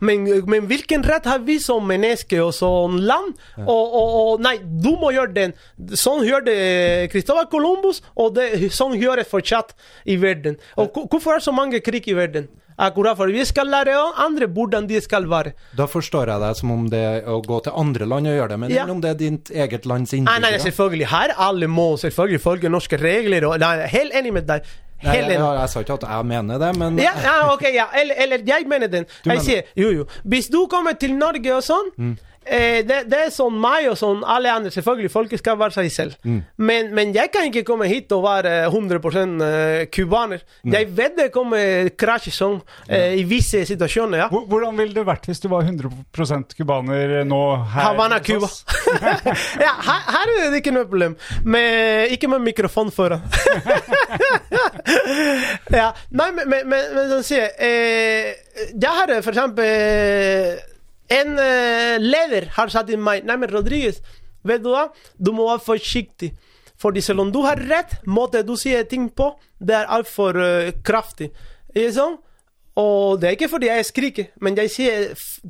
Men, men hvilken rett har vi som mennesker og som land? Og, og, og Nei, du må gjøre den. Sånn gjør det Christopher Columbus, og det, sånn gjør det fortsatt i verden. Og hvorfor er det så mange krig i verden? Akkurat for vi skal lære andre hvordan de skal være. Da forstår jeg deg som om det er å gå til andre land og gjøre det, men Ja. om det er ditt eget lands innbyggere? nei, nei, selvfølgelig. Her alle må selvfølgelig følge norske regler. Og, nei, helt enig med deg. Nei, jeg, jeg, jeg sa ikke at jeg mener det, men Ja, ja, ok, ja. Eller, eller jeg mener den. mener Jeg sier, jo, jo. Hvis du kommer til Norge og sånn, Mm. Eh, det, det er sånn meg og sånn alle andre. Selvfølgelig, folket skal være seg selv. Mm. Men, men jeg kan ikke komme hit og være 100 eh, cubaner. Jeg vet det kommer krasj sånn eh, i visse situasjoner, ja. Hvor- Hvordan ville det vært hvis du var 100% cubaner nå her? Havana, Cuba. *laughs* ja, her, her er det ikke noe problem. Med, ikke med mikrofon foran. *laughs* ja, nei, men, men, men, men sånn sier eh, Jeg har for eksempel En uh, leder har sagt til meg Nei, men Rodriguez, vet du hva? Du må være forsiktig. Fordi selv om du har rett, måten du sier ting på, det er altfor uh, kraftig. Ikke sånn? Og det er ikke fordi jeg skriker, men jeg sier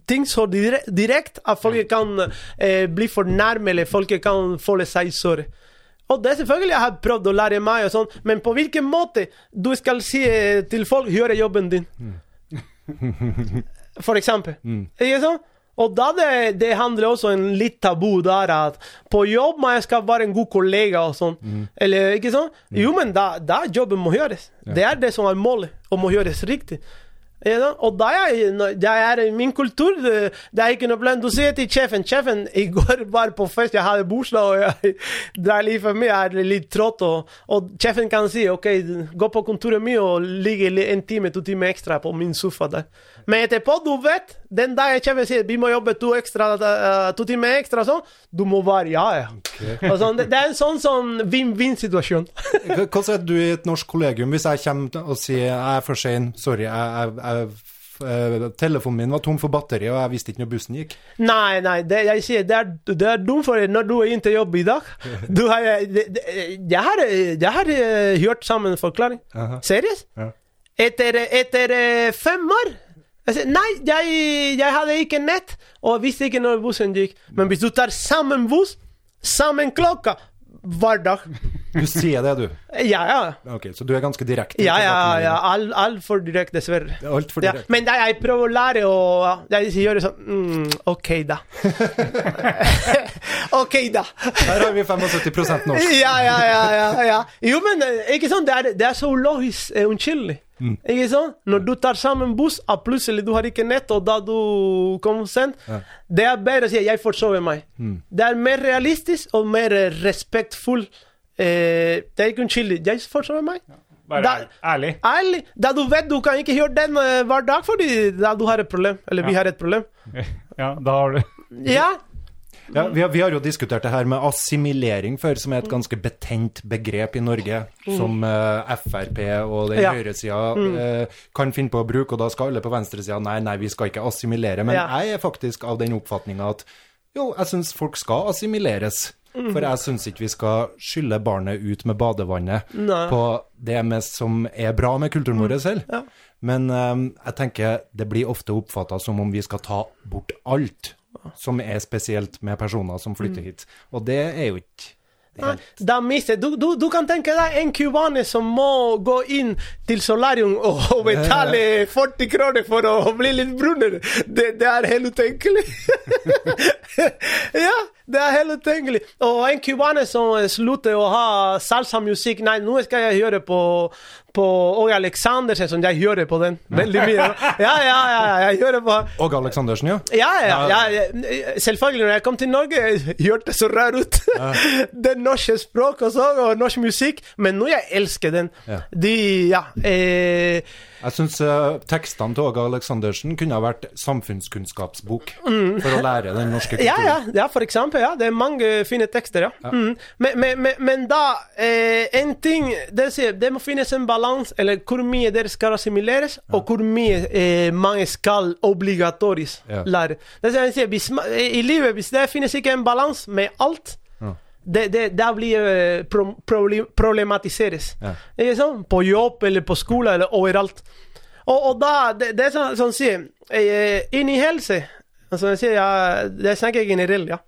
ting så direkte direkte at folk kan uh, bli fornærmet, eller folk kan føle seg såret. Og det er selvfølgelig jeg har prøvd å lære meg, og sånn, men på hvilken måte du skal si eh, til folk 'gjøre jobben din', *laughs* for eksempel. Ikke sant? Og da det, det handler også en litt tabu der at på jobb man skal være en god kollega og sånn. Eller ikke sånn? Jo, men da, da jobben må gjøres. Det er det som er målet, og må gjøres riktig. Ja. Og da er i min kultur, det, er ikke noe problem. Du sier til sjefen Sjefen, i går var på fest, jeg hadde bursdag, og jeg *laughs* drar litt for mye, jeg er litt trøtt. Og, og sjefen kan si OK, gå på kontoret mitt og ligge en time, to timer ekstra på min sofa der. Men etterpå, du vet, den dagen og sier vi må jobbe to, ekstra, uh, to timer ekstra, sånn, du må være ja, ja. Og sånn, det, det er en sånn sånn vinn-vinn-situasjon. *laughs* Hva sier du i et norsk kollegium hvis jeg kommer og sier jeg er for sein, sorry, jeg, jeg, jeg, eh, telefonen min var tom for batteri, og jeg visste ikke når bussen gikk? Nei, nei, det, jeg sier det er, det er dumt for deg når du er til jobb i dag. *laughs* Du har, det, det, jeg har, jeg har eh, hørt sammen forklaring. Seriøst? Ja. Etter, etter eh, fem år? Jeg sier, nei, jeg, jeg hadde ikke nett, og visste ikke når bussen gikk. Men hvis du tar sammen buss, sammen klokka, hver dag Du sier det, du. Ja, ja. Ok, Så du er ganske direkte? Ja, ja, ja. Altfor Alt alt for direkte, dessverre. Altfor Ja, direkte. men jeg, jeg prøver å lære å Jeg gjør sånn mm, OK, da. *laughs* OK, da. Her har vi 75 norsk. Ja, ja, ja, ja, ja. Jo, men eh, ikke sånn, det er, det er så ulogisk eh, unnskyldig. Mm. Ikke sant? Når du tar sammen buss, og plutselig du har ikke nett, og da du kommer sent Det er bedre å si 'jeg forsover meg'. Mm. Det er mer realistisk og mer respektfull. Eh, det er ikke unnskyldig. 'Jeg forsover meg'. Bare Da- ærlig. Ærlig. Da du vet du kan ikke gjøre den eh, hver dag fordi da du har et problem. Eller vi har et problem. *laughs* Ja, da har du Ja. Ja, vi, har, vi har jo diskutert det her med assimilering før, som er et ganske betent begrep i Norge, som uh, Frp og den Ja. høyresida uh, kan finne på å bruke, og da skal alle på venstresida nei, nei, vi skal ikke assimilere. Men Ja. jeg er faktisk av den oppfatninga at jo, jeg syns folk skal assimileres. For jeg syns ikke vi skal skylle barnet ut med badevannet Nei. på det med, som er bra med kulturen vår selv. Ja. Men um, jeg tenker det blir ofte oppfatta som om vi skal ta bort alt som er spesielt med personer som flytter hit. Og det er jo ikke er Da mister du, du, du kan tenke deg en cubaner som må gå inn til solarium og, og *laughs* betale 40 kroner for å bli litt brunere. Det, det er helt utenkelig. *laughs* ja, det er helt utenkelig. Og en cubaner som slutter å ha salsamusikk Nei, nå skal jeg høre på på Åge Aleksandersen, som jeg hører på den veldig mye. *laughs* Ja, ja, ja, ja jeg hører på Åge Aleksandersen, ja. ja, ja, ja, ja. Selvfølgelig, når jeg kom til Norge, hørte det så rar ut. *laughs* det norske språk også, og norsk musikk. Men nå jeg elsker den. Ja. De, ja eh, Jeg syns tekstene til Åge Aleksandersen kunne ha vært samfunnskunnskapsbok for å lære den norske *laughs* ja, kulturen. ja, ja, for eksempel. Ja, det er mange fine tekster, ja. Mm. Men, men, men, men da eh, En ting det, sier, det må finnes en balanse, eller hvor mye dere skal assimileres, og hvor mye eh, man skal obligatorisk Ja. lære. Det er, sier, hvis, I livet, hvis det finnes ikke en balanse med alt det, det, da blir eh, pro, problematiseres. Ja. Ikke sant? På jobb eller på skole eller overalt. Og, og da, det, det er sånn som sier eh, Inn i helse altså jeg sier, ja, Det snakker jeg generelt, ja.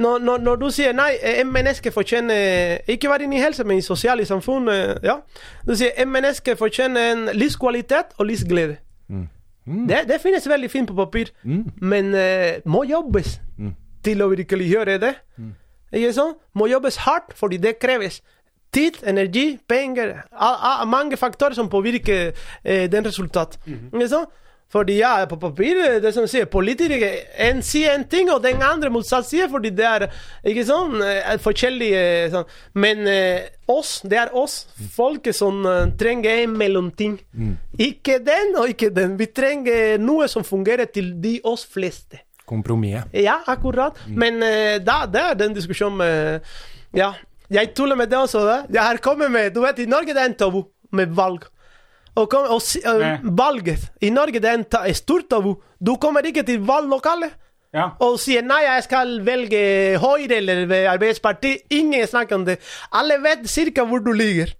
Når, når, når du sier nei, eh, en menneske fortjener Ikke være inne i helse, men i sosiale samfunn. eh, ja. Du sier en menneske fortjener en livskvalitet og livsglede. Det, det finnes veldig fint på papir, men uh, må jobbes til å virkelig gjøre det. Ikke sant? Må jobbes hardt, fordi det kreves tid, energi, penger a, a, Mange faktorer som påvirker eh, den resultat. Ikke sant? Fordi ja, på papir eh, det som sier Politikere en sier en ting, og den andre motsatt sier, fordi det er ikke sånn, eh, forskjellige sånn. Men eh, oss, det er oss, folket, som eh, trenger en mellomting. Ikke den og ikke den. Vi trenger noe som fungerer til de oss fleste. Kompromisset. Ja, akkurat. Men eh, da, det er den diskusjonen med Ja. Jeg tuller med det også. Da. Jeg har kommet med Du vet, i Norge det er en tabu med valg. Og, kom, og eh, valget I Norge det er en et stort tabu. Du kommer ikke til valglokalet Ja. og sier nei, jeg skal velge Høyre eller Arbeiderpartiet. Ingen snakker om det. Alle vet cirka hvor du ligger,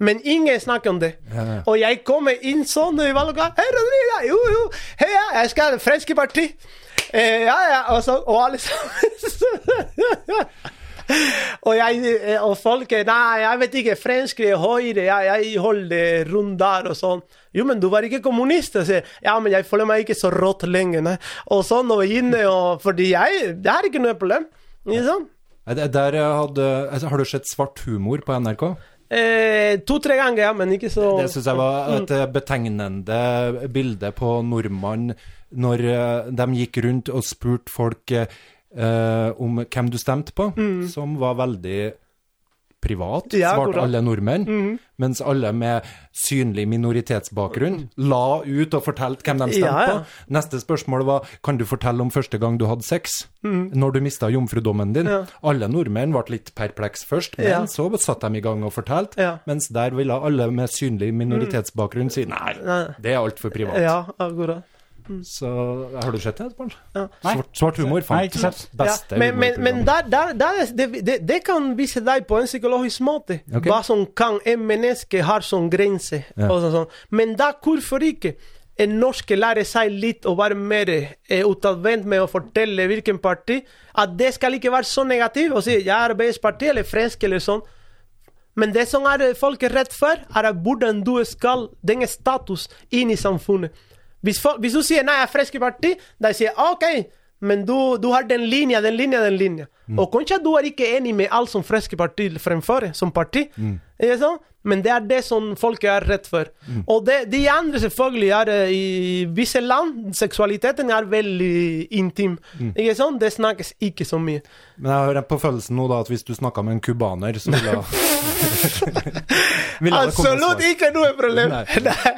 men ingen snakker om det. Ja. Og jeg kommer inn sånn i valglokalet. Hei, Rodrigo! Jo, jo! Hei, ja, jeg skal Fremskrittspartiet. Eh, ja, ja, og, så, og alle sammen *laughs* og, jeg, eh, og folk Nei, jeg vet ikke. Fransk eller Høyre. Jeg, jeg holder der og sånn. Jo, men du var ikke kommunist. Sier, ja, men jeg føler meg ikke så rått lenger. Nei. Og sånn og inne, og Fordi jeg Det er ikke noe problem. Liksom. Der hadde, altså, har du sett Svart humor på NRK? Eh, To-tre ganger, ja, men ikke så Det syns jeg var et eh, betegnende bilde på nordmann når eh, de gikk rundt og spurte folk eh, om hvem du stemte på, som var veldig privat, Ja, svarte alle nordmenn, mens alle med synlig minoritetsbakgrunn la ut og fortalte hvem de stemte Ja, ja. på. Neste spørsmål var kan du fortelle om første gang du hadde sex, når du mista jomfrudommen din. Alle nordmenn ble litt perpleks først, men så satt de i gang og fortalte, mens der ville alle med synlig minoritetsbakgrunn si Nei. det er altfor privat. Ja, akkurat. Så har du sett det, Espen? Ja. Svart, svart humor fant Nei, ikke sett. beste Ja, men, men, men der, der, der, er- det, det, det kan vise deg på en psykologisk måte okay. hva som kan en menneske har som grense. Ja. Og sånn. Men da hvorfor ikke en norsk lærer seg litt å være mer eh, utadvendt med å fortelle hvilken parti At det skal ikke være så negativt å si jeg er Arbeiderpartiet eller Fransk eller sånn. Men det som er folk er redd for, er hvordan du skal den status inn i samfunnet. Hvis, folk, hvis du sier 'nei, jeg er friske parti», de sier jeg OK, men du, du har den linja, den linja, den linja. Og kanskje du er ikke enig med alt som Fremskrittspartiet fremfører som parti, ikke sant? Men det er det som folk er redd for. Og det, de andre selvfølgelig er eh, i visse land Seksualiteten er veldig intim. Ikke sant? Det snakkes ikke så mye. Men jeg har på følelsen nå da at hvis du snakka med en cubaner, så ville komme Absolutt ikke noe problem!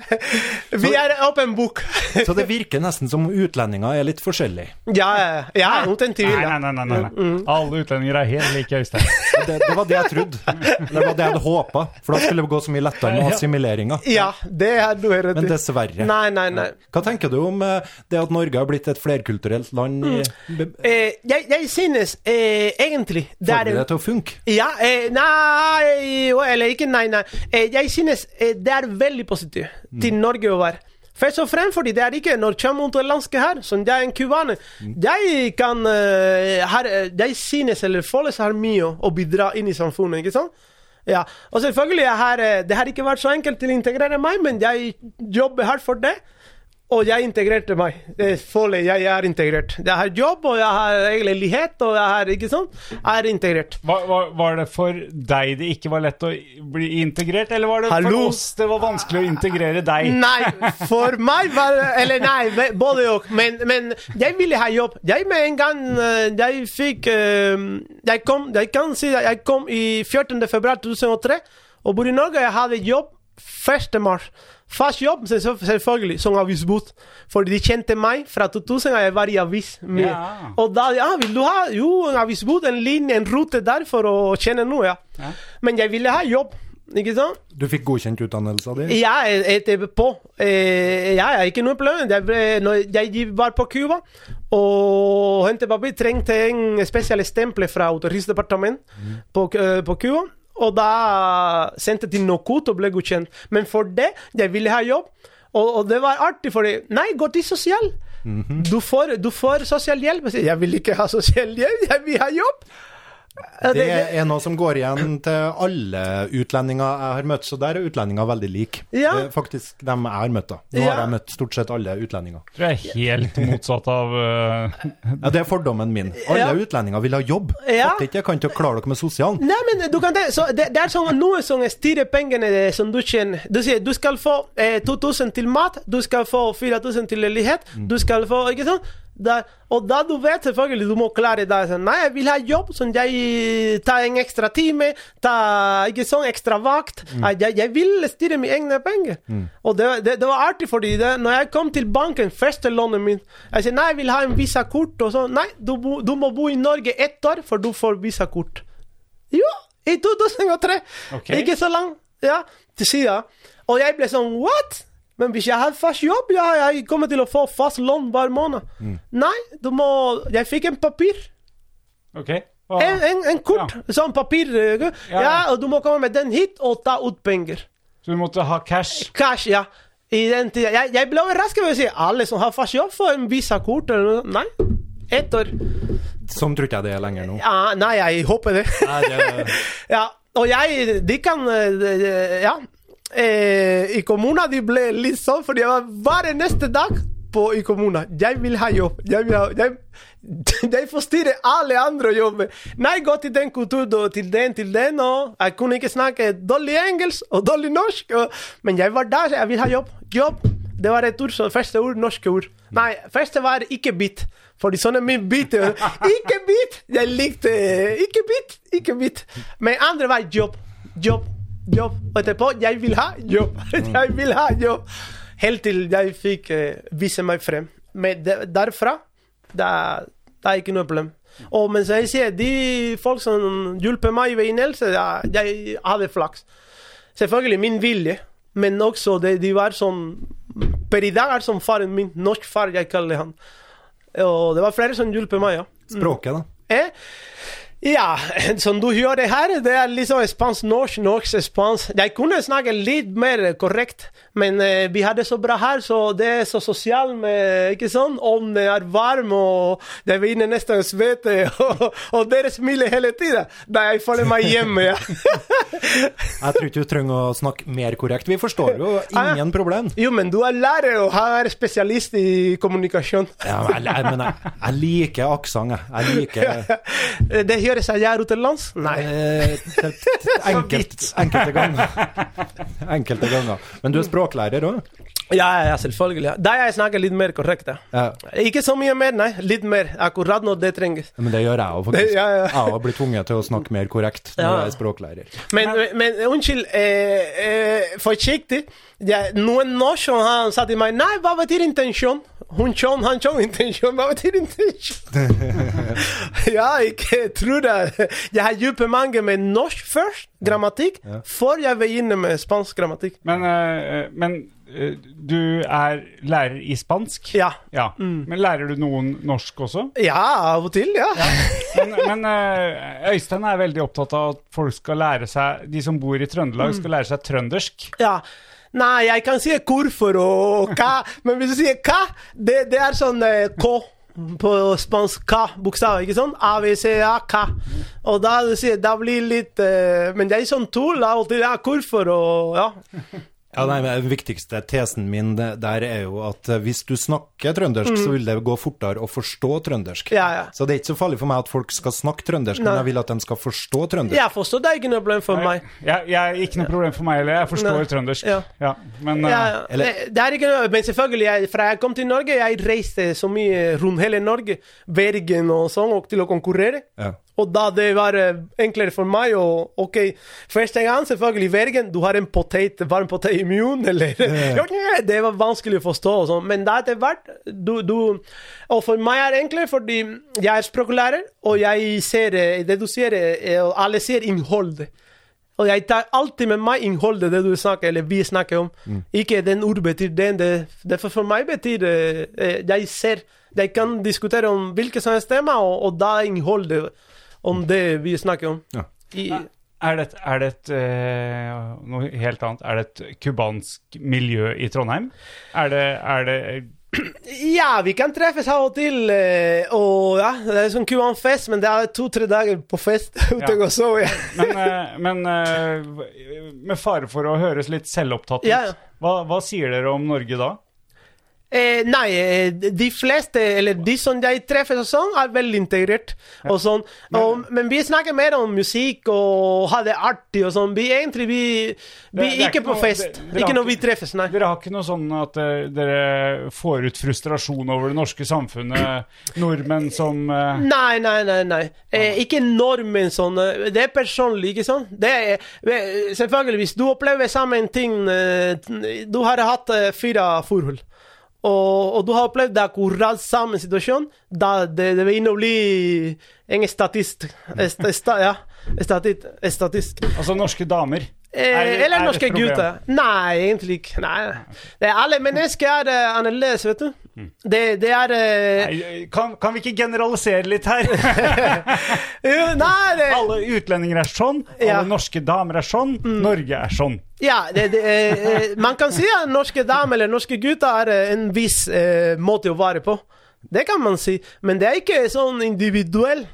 *laughs* Vi er åpen bok. *laughs* Så det virker nesten som utlendinger er litt forskjellige. Ja, ja, ja, uten tvil. Nei, nei, nei. nei, nei. Alle utlendinger er helt like, Øystein. Det, det var det jeg trodde. Det var det jeg hadde håpa, for da skulle det gå så mye lettere med assimileringa. Ja, det er du rett. Men dessverre. Nei, nei, nei. Hva tenker du om eh, det at Norge har blitt et flerkulturelt land? i- Mm. Eh, jeg, jeg synes eh, egentlig det Får det til å funke? Ja, eh, nei Eller ikke nei, nei. Eh, jeg synes eh, det er veldig positivt til Norge å være. Først og fremst fordi det er ikke Når kommer kommer landske her, som jeg er en cubaner Jeg kan eh, her, eh, Jeg synes eller føler har mye å bidra inn i samfunnet, ikke sant? Ja, og selvfølgelig har, eh, Det har ikke vært så enkelt til å integrere meg, men jeg jobber hardt for det. Og jeg integrerte meg. Det er farlig. jeg er integrert. Jeg har jobb, og jeg har leilighet, og jeg har Ikke sånn. Jeg er integrert. Var, var, var det for deg det ikke var lett å bli integrert, eller var det Hallo? for oss det var vanskelig å integrere deg? Nei, for meg var det Eller nei, både og. Men, men jeg ville ha jobb. Jeg med en gang eh, jeg fikk eh, Jeg kom Jeg kan si at jeg kom i 14. februar 2003 og bor i Norge. Jeg hadde jobb 1. mars. Fast jobb, selvfølgelig, som avisbud. Fordi de kjente meg fra 2000, og jeg var i avis. Med. Ja. Og da Ja, vil du ha Jo, en avisbud, en linje, en rute der for å tjene noe, ja. Ja. Men jeg ville ha jobb, ikke sant? Du fikk godkjent utdannelsen din? Ja, etterpå. Eh, ja, ja, ikke noe problem. Jeg, ble, når jeg var på Cuba og hentet papir, trengte en spesiell stempel fra Utenriksdepartementet på, eh, på Cuba. Og da sendte til NOKUT og ble godkjent. Men for det, jeg ville ha jobb. Og, og det var artig, fordi Nei, gå til sosial. du, får, du får sosialhjelp. Jeg Jeg vil ikke ha sosialhjelp, jeg vil ha jobb. Det er noe som går igjen til alle utlendinger jeg har møtt, så der er utlendinger veldig like. Ja. Det faktisk dem jeg har møtt, da. Nå Ja. har jeg møtt stort sett alle utlendinger. tror jeg er helt motsatt av uh, Ja, det er fordommen min. Alle Ja. utlendinger vil ha jobb. Ja. Fatter ikke jeg kan ikke klare dere med sosialen. Nei, men du kan det, så det, det er sånn noe som styrer pengene eh, som du tjener. Du sier du skal få eh, 2000 til mat, du skal få 4000 til leilighet, du skal få Ikke sant? Da, og da du vet selvfølgelig du må klare deg sånn Nei, jeg vil ha jobb, sånn jeg tar en ekstra time, ta ikke sånn ekstra vakt. Jeg, jeg vil styre mine egne penger. Og det, det, det var artig, fordi det, når jeg kom til banken, første lånet mitt Jeg sier nei, jeg vil ha en visakort, og sånn. Nei, du, du må bo i Norge ett år, for du får visakort. Jo, i 2003. Okay. Ikke så langt, ja, til sida. Og jeg ble sånn What? Men hvis jeg har fast jobb, ja, jeg kommer til å få fast lån hver måned. Nei, du må Jeg fikk en papir. OK? Hva- En, en, en kort. Sånn papir. eh, Ja. Ja. og du må komme med den hit og ta ut penger. Så du måtte ha cash? Cash, ja. I den tida. Jeg, jeg ble overrasket over å si alle som har fast jobb, får en visakort eller noe. Nei. Ett år. Sånn tror ikke jeg det er lenger nå. Ja, nei, jeg håper det. Nei, det, *laughs* Ja, og jeg De kan eh, Ja. Eh, I kommunen de ble litt sånn, for jeg var hver neste dag på, i kommunen. Jeg vil ha jobb. Jeg ha jeg, *laughs* jeg forstyrrer alle andre jobber. jobbe. Nei, gå til den kulturen, til den, til den. Og jeg kunne ikke snakke dårlig engelsk og dårlig norsk. Og, men jeg var der, jeg vil ha jobb. Jobb. Det var et ord, så første ord, norske ord. Nei, første var ikke bit. Fordi sånn er min bit. Ikke bit! Jeg likte ikke bit, ikke bit. Men andre var jobb. Jobb, jobb. Og etterpå jeg vil ha jobb. Jeg vil ha jobb. Helt til jeg fikk uh, vise meg frem. Men de, derfra det er, det er ikke noe problem. Og mens jeg sier de folk som hjelper meg ved innelse, jeg hadde flaks. Selvfølgelig min vilje, men også det, de var sånn Per i dag er som faren min. Norsk far, jeg kaller han. Og det var flere som hjelper meg, ja. språket, da. Eh? Ja, som du det her, det er liksom spansk, norsk, norsk, spansk. Jeg kunne snakke litt mer korrekt, men eh, vi har det så bra her, så det er så sosialt med Ikke sånn? Ovnen er varm, og det vinner nesten svette, *laughs* og, og dere smiler hele tida. Da jeg føler meg hjemme, ja. *laughs* Jeg tror ikke du trenger å snakke mer korrekt. Vi forstår jo ingen problem. Jo, men du er lærer, og han er spesialist i kommunikasjon. Ja, men jeg, men jeg, jeg liker aksent, jeg. Jeg liker *laughs* Det høres jeg gjør utenlands? Nei. eh, enkelt, enkelte ganger. Enkelte ganger. Men du er språklærer òg? Ja, ja, ja, selvfølgelig. Da jeg snakker litt mer korrekt, ja. Ja. Ikke så mye mer, nei. Litt mer. Akkurat når det trenges. Men det gjør jeg òg, faktisk. *laughs* Ja, ja. Jeg blir tvunget til å snakke mer korrekt når Ja. jeg er språklærer. Men, men unnskyld, eh, eh, forsiktig. Ja, noen norsk har sagt til meg Nei, hva betyr intensjon? Hun kjønn, han kjønn, *laughs* intensjon. Hva betyr intensjon? *laughs* ja, ikke tro det. Jeg har dype mange med norsk først, grammatikk, før jeg begynner med spansk grammatikk. Men, eh, men eh, du er lærer i spansk? Ja. Ja. Men lærer du noen norsk også? Ja, av og til, ja. Men, men eh, Øystein er veldig opptatt av at folk skal lære seg De som bor i Trøndelag, skal lære seg trøndersk. Ja. Nei, jeg kan si hvorfor og hva, men hvis du sier hva, det, det er sånn eh, K på spansk K, bokstav, ikke sånn? A, B, C, A, K. Og da, da blir litt eh, Men det er sånn tull av og til. Ja, hvorfor og ja. Ja, nei, Den viktigste tesen min der er jo at eh, hvis du snakker trøndersk, så vil det gå fortere å forstå trøndersk. Mm. Ja, ja. Så det er ikke så farlig for meg at folk skal snakke trøndersk, men jeg vil at de skal forstå trøndersk. Jeg forstår, det er ikke noe problem for meg. Jeg, jeg, ikke noe problem for meg heller. Jeg forstår Nei. trøndersk. Ja. Men eh, Ja, ja. Eller- det, det er ikke noe, men selvfølgelig, jeg, fra jeg kom til Norge, jeg reiste så mye rundt hele Norge, Bergen og sånn, og til å konkurrere. Ja. Og da det var eh, enklere for meg å Ok, første gang, selvfølgelig, i Bergen, du har en potet, varm potet i munnen, eller yeah. *laughs* Det var vanskelig å forstå, og sånn. Men da etter hvert du, du Og for meg er det enklere, fordi jeg er språklærer, og jeg ser eh, Det du sier, eh, og alle ser innholdet. Og jeg tar alltid med meg innholdet, det du snakker, eller vi snakker om. Ikke den ord betyr den. Det, det for, meg betyr det Jeg ser Jeg kan diskutere om hvilket som helst tema, og, og da innholdet om det vi snakker om. Ja. I, er det, et- er det et eh, noe helt annet? Er det et cubansk miljø i Trondheim? Er det, er det *clears throat* ja, vi kan treffes av og til, eh, og ja, det er sånn kubanfest, men det er to-tre dager på fest *laughs* Ja. og sove. Ja. Men, eh, men med fare for å høres litt selvopptatt ut, Ja, ja. Hva, hva sier dere om Norge da? Eh, nei, eh, de fleste, eller de som jeg treffer og sånn, er veldig integrert. Og sånn. Og, men vi snakker mer om musikk og ha det artig og sånn. Vi egentlig vi, vi Det- det Ikke på noe- fest. det- dere har ikke når vi treffes, nei. Dere har ikke noe sånn at eh, dere får ut frustrasjon over det norske samfunnet? *clears throat* Nordmenn som eh, Nei, nei, nei. nei. Eh, ikke nordmenn sånn. Det er personlig, ikke sant? Det eh, selvfølgelig, hvis du opplever samme ting Du har hatt fire forhold. Og, og du har opplevd det akkurat samme situasjon, da det, det vil bli en statist. Est, esta, ja, statist. statist. Altså norske damer? Eh, Er er eller norske gutter. Nei, egentlig ikke. Nei. Det er alle mennesker er eh, annerledes, vet du. Det, det er eh, Nei, Kan, kan vi ikke generalisere litt her? *laughs* jo, Nei, det, Alle utlendinger er sånn, alle Ja. Mm. norske damer er sånn, Norge er sånn. Ja, det, eh, eh, man kan si at norske damer eller norske gutter er en viss eh, måte å være på. Det kan man si. Men det er ikke sånn individuell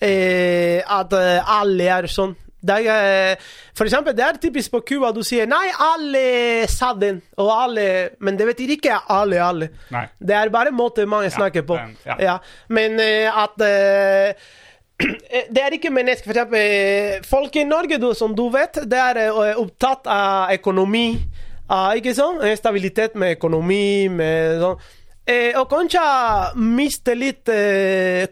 at alle er sånn. Er, eh, for eksempel, det er typisk på Cuba. Du sier 'nei, alle sa den', og alle Men det betyr ikke alle, alle. Nei. Det er bare måte mange snakker på. men, ja. Ja. Men eh, at eh, *clears throat* det er ikke mennesker For eksempel, folk i Norge, du, som du vet, det er opptatt av økonomi. Av, ikke sånn? Stabilitet med økonomi, med sånn. Og kanskje miste litt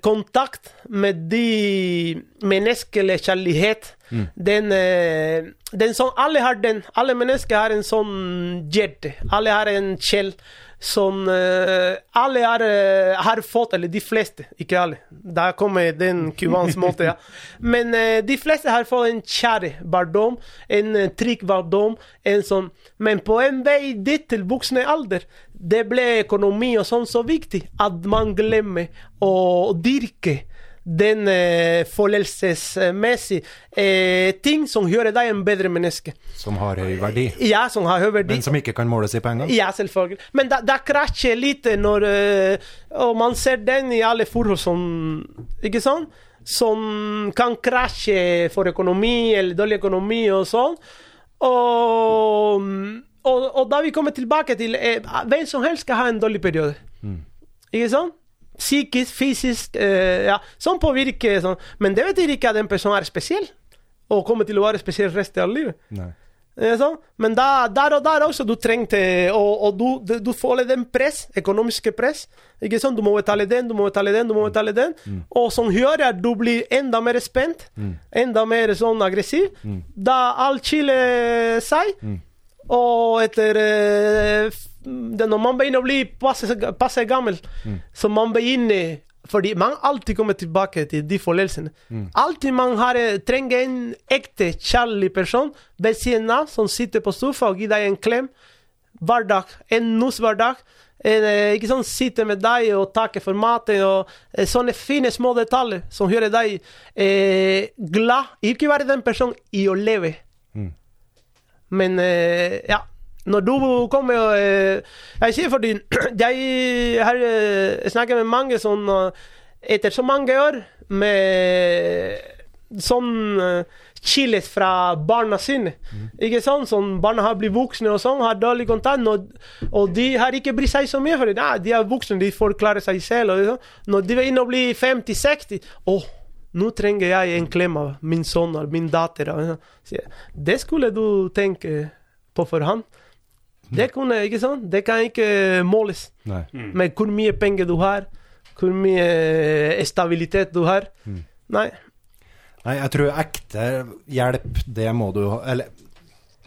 kontakt med de menneskelige kjærlighet. Den, eh, den som Alle har den. Alle mennesker har en sånn hjerte. Alle har en sjel som eh, alle har, eh, har fått, eller de fleste, ikke alle. Der kommer den cubanske *laughs* måten, ja. Men de fleste har fått en kjære barndom, en trygg barndom, en sånn Men på en vei dit til voksen alder, det ble økonomi og sånn så viktig at man glemmer å dyrke den eh, følelsesmessige eh, ting som gjør deg en bedre menneske. Som har høy verdi, Ja, som har høy verdi. men som ikke kan måles i penger. Ja, selvfølgelig. Men da, da krasjer litt når eh, Og man ser den i alle forhold som Ikke sant? Som kan krasje for økonomi eller dårlig økonomi og sånn. Og, og, og da vi kommer tilbake til eh, Hvem som helst skal ha en dårlig periode. Ikke sant? Psykisk, fysisk eh, Ja, som påvirker sånn. Men det betyr ikke at en person er spesiell. Og kommer til å være spesiell resten av livet. Nei. Eh, sånn. Men da, der og der også du trengte Og, og du, du, får den press, økonomiske press. Ikke sant? Du må betale den, du må betale den, du må betale den. Og som gjør at du blir enda mer spent, enda mer sånn aggressiv. Da alt skiller seg. Og etter det, Når man begynner å bli passe, passe gammel, så man begynner fordi man alltid kommer tilbake til de følelsene. Alltid man har, eh, trenger en ekte, kjærlig person ved siden av som sitter på sofa og gir deg en klem hver dag. En nuss hver dag. En, eh, ikke sånn sitte med deg og takke for maten og eh, sånne fine små detaljer som gjør deg eh, glad. Ikke være den personen i å leve. Men eh, ja. Når du kommer og eh, Jeg sier fordi *clears throat* jeg har eh, snakket med mange som eh, etter så mange år med sånn eh, fra barna sine. Ikke sånn som barna har blitt voksne og sånn, har dårlig kontakt, og, og de har ikke brydd seg så mye for ja, de er voksne, de får klare seg selv. Og, sånn. Når de begynner å bli 50-60 Å, nå trenger jeg en klem av min sønn eller min datter. og sånn. Det skulle du tenke på forhånd. Det kunne, ikke sant? Det kan ikke måles Nei. med hvor mye penger du har, hvor mye stabilitet du har. Nei. Nei, jeg tror ekte hjelp, det må du ha Eller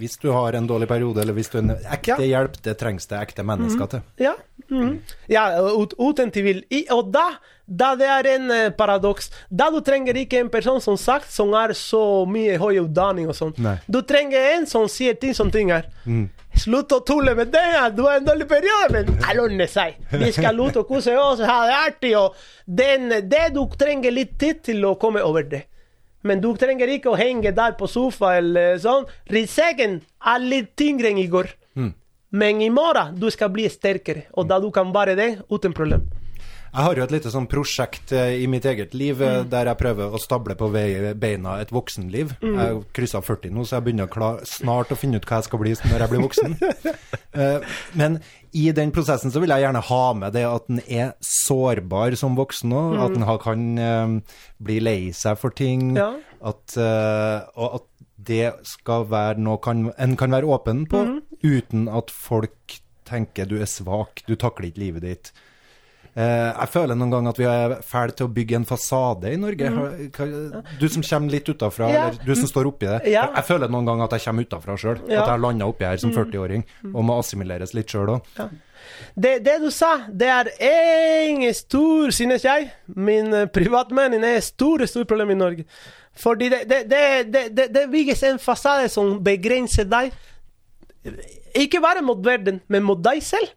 hvis du har en dårlig periode, eller hvis du en ekte Ja. hjelp, det trengs det ekte mennesker til. Ja. mhm. ja ut, uten tvil. I, og da, da det er en eh, paradoks. Da du trenger ikke en person som sagt som har så mye høy utdanning og sånn. Du trenger en som sier ting som ting er. Slutt å tulle med det, du har en dårlig periode, men alonne seg. Vi skal ut og kose oss, ha det artig, og den, det du trenger litt tid til å komme over det. Men du trenger ikke å henge der på sofa eller sånn. Ryggsekken er litt tyngre enn i går. Men i morgen du skal bli sterkere, og da du kan være det uten problem. Jeg har jo et lite sånn prosjekt eh, i mitt eget liv mm. der jeg prøver å stable på beina et voksenliv. Jeg har kryssa 40 nå, så jeg begynner klar, snart å finne ut hva jeg skal bli når jeg blir voksen. *laughs* Eh, Men i den prosessen så vil jeg gjerne ha med det at en er sårbar som voksen òg. At en kan eh, bli lei seg for ting. Ja. At, eh, og at det skal være noe kan, en kan være åpen på, uten at folk tenker du er svak, du takler ikke livet ditt. Eh, jeg føler noen ganger at vi er fæle til å bygge en fasade i Norge. Har- Du som kommer litt utafra, Ja. eller du som står oppi det. Ja. Jeg, føler noen ganger at jeg kommer utafra sjøl. Mm. At jeg har landa oppi her som 40-åring og må assimileres litt sjøl òg. Det, det du sa, det er en stor, synes jeg, min eh, privatmening er et stort, stort problem i Norge. Fordi det, det, det, det, det, det bygges en fasade som begrenser deg. Ikke bare mot verden, men mot deg selv.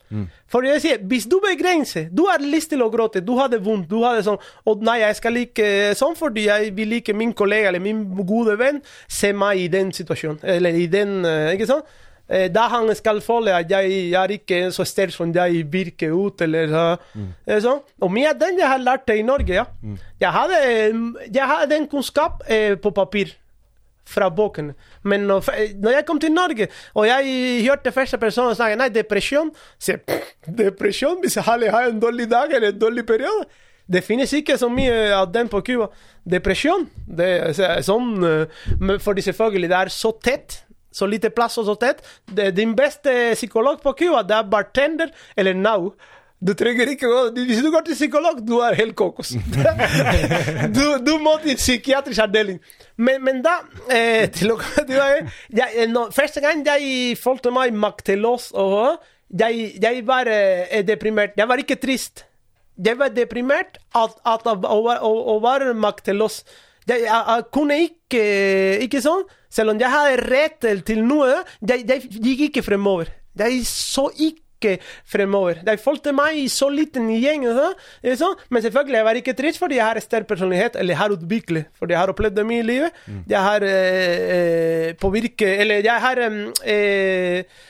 For jeg sier, hvis du begrenser Du har lyst til å gråte, du har det vondt, du har det sånn Og nei, jeg skal like sånn fordi jeg vil like min kollega eller min gode venn se meg i den situasjonen. Eller i den eh, Ikke sant? Eh, Da han skal føle at jeg er ikke så sterk som jeg virker ut, eller mm. sånn. Og mye av den jeg har lært i Norge, ja. Jeg hadde, jeg hadde den kunnskap eh, på papir fra boken. Men når, når jeg kom til Norge, og jeg hørte første person snakke nei, depresjon "Pff, depresjon hvis jeg har en dårlig dag eller en dårlig periode? Det finnes ikke så mye av den på Cuba. Depresjon det er sånn eh, Fordi selvfølgelig, det er så tett. Så lite plass og så tett. Din beste psykolog på Cuba, det er bartender eller Now. Du trenger ikke gå Hvis du går til psykolog, du er helt kokos. *laughs* du, du må til psykiatrisk avdeling. Men, men da eh, til å, jeg, no, Første gang jeg følte meg makteløs og jeg, jeg var eh, deprimert. Jeg var ikke trist. Jeg var deprimert at, at, være makteløs. Jeg, jeg, jeg kunne ikke Ikke sånn? Selv om jeg hadde rett til noe, jeg, jeg gikk ikke fremover. Jeg så ikke ikke fremover. De fulgte meg i så liten gjeng, og sånn, men selvfølgelig jeg var ikke trist fordi jeg har sterk personlighet, eller jeg har utviklet, fordi jeg har opplevd det mye i livet. Jeg har eh, eh, påvirket Eller jeg har eh,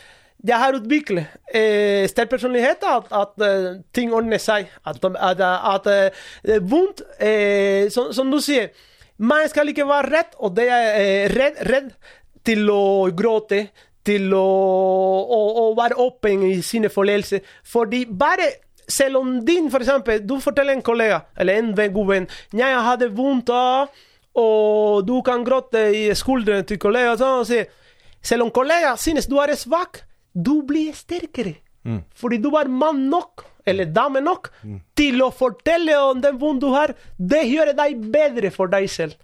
jeg har utviklet eh, sterk personlighet, at, at eh, ting ordner seg. At, at, at eh, det er vondt eh, som, som du sier, man skal ikke være redd, og det er redd, redd til å gråte, til å, å, å være åpen i sine forledelser. Fordi bare selv om din, for eksempel, du forteller en kollega, eller en god venn, jeg hadde vondt av, og du kan gråte i skuldrene til kollega, og sånn, sier, selv om kollega synes du er svak, du blir sterkere. Fordi du var mann nok, eller dame nok, til å fortelle om den vondt du har. Det gjør deg bedre for deg selv.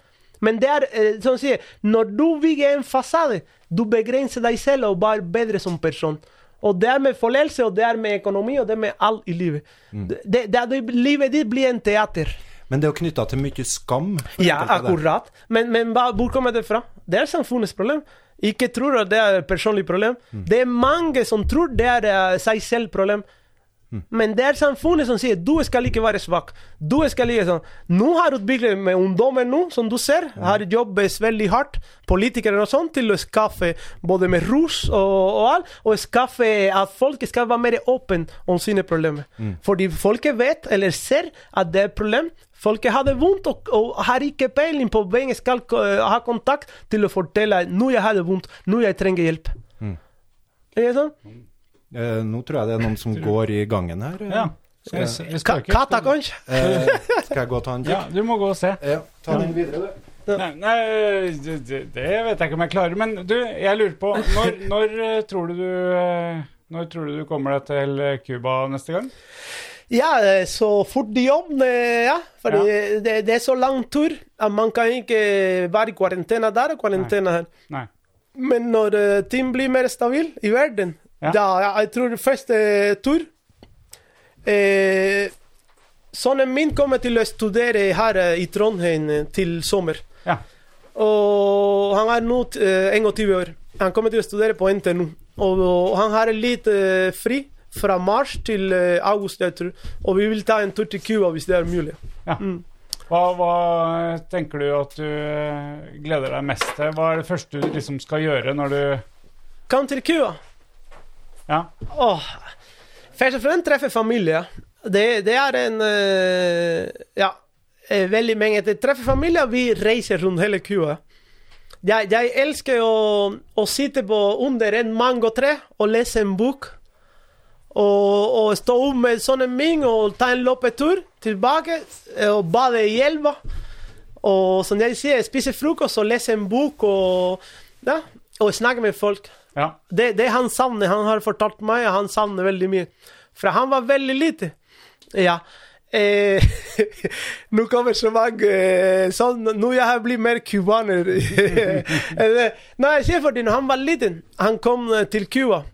Men det er, sånn som si når du bygger en fasade, du begrenser deg selv og blir bedre som person. Og det er med følelse, og det er med økonomi, og det er med alt i livet. Det, det, det, livet ditt blir en teater. Men det er jo knytta til mye skam. Ja, akkurat. Men, men hva, hvor kommer det fra? Det er samfunnets problem. Ikke tror at det er et personlig problem. Det er mange som tror det er eh, seg selv problem. Men det er samfunnet som sier du skal ikke være svak. Du skal ikke sånn. Nå har utviklet med ungdommer nå, som du ser, har jobbet veldig hardt, politikere og sånn, til å skaffe både med rus og, og alt, og skaffe at folk skal være mer åpne om sine problemer. Fordi folket vet, eller ser, at det er et problem. Folket har det vondt og, og har ikke peiling på hvem skal uh, ha kontakt til å fortelle nå jeg har det vondt, nå jeg trenger hjelp. Er det sånn? Eh, nå tror jeg det er noen som går i gangen her. Ja. Skal jeg, spøker. Katta, kanskje? Eh, *laughs* skal jeg gå og ta en Ja, du må gå og se. Ja, ta den videre, du. Nei, nei det, det det vet jeg ikke om jeg klarer. Men du, jeg lurer på Når, *laughs* når eh, tror du du eh, Når tror du du kommer deg til eh, Cuba neste gang? Ja, eh, så fort de jobb. ja. For Ja. det, det er så lang tur at man kan ikke være i karantene der og karantene her. Nei. Men når eh, ting blir mer stabil i verden, Ja. da jeg tror første tur eh, Sønnen min kommer til å studere her eh, i Trondheim eh, til sommer. Ja. Og han er nå eh, 21 år. Han kommer til å studere på NTNU. Og, og han har litt eh, fri fra mars til eh, august, jeg tror. Og vi vil ta en tur til Cuba hvis det er mulig. Hva, hva tenker du at du eh, gleder deg mest til? Hva er det første du liksom skal gjøre når du Kom til Cuba. Ja. Åh, først og fremst treffe familie. Det, det er en eh, Ja, eh, veldig mange. Det treffer familie, vi reiser rundt hele Cuba. Jeg, jeg elsker å, å sitte på under en mangotre og lese en bok. Og, og stå opp med sønnen min og ta en løpetur tilbake eh, og bade i elva. Og som jeg sier, spise frokost og lese en bok og, ja, og snakke med folk. Ja. Det, det han savner, han har fortalt meg, han savner veldig mye. For han var veldig lite. Ja. Eh, *laughs* nå kommer så mange eh, sånn, Nå jeg har blitt mer cubaner. *laughs* Nei, fordi når han var liten, han kom eh, til Cuba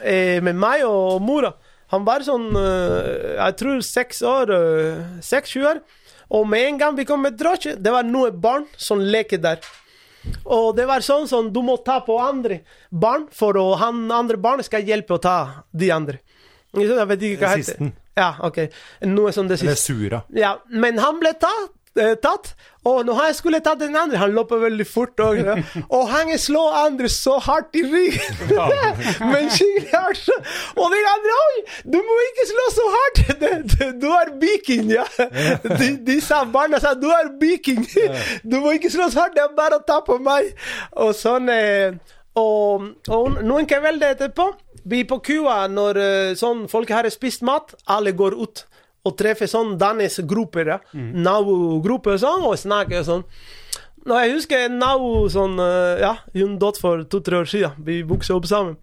eh, med meg og mora. Han var sånn, eh, jeg tror seks år, eh, seks-sju år. Og med en gang vi kom med drosje, det var noen barn som leker der. Og det var sånn som du må ta på andre barn, for å, han andre barn skal hjelpe å ta de andre. Jeg vet ikke hva det heter. Ja, ok. Noe som det Eller. Sura. Ja, men han ble tatt. Eh, tatt. Og når han skulle tatt den andre, han løper veldig fort. Og, og han slår andre så hardt i ryggen. *laughs* men skikkelig hardt. Og de andre òg! du må ikke slå så hardt! *laughs* Du er viking, ja. De, de sa barna sa du er viking. *laughs* Du må ikke slå så hardt, det er bare å ta på meg. Og sånn eh, og, og noen kvelder etterpå, vi på kua, når eh, sånn folk har spist mat, alle går ut og treffe sånn dannes grupper, mm. nabogrupper og sånn, og snakke sånn. Nå, jeg husker nabo sånn, eh, ja, hun døde for to-tre år siden. Vi vokste opp sammen.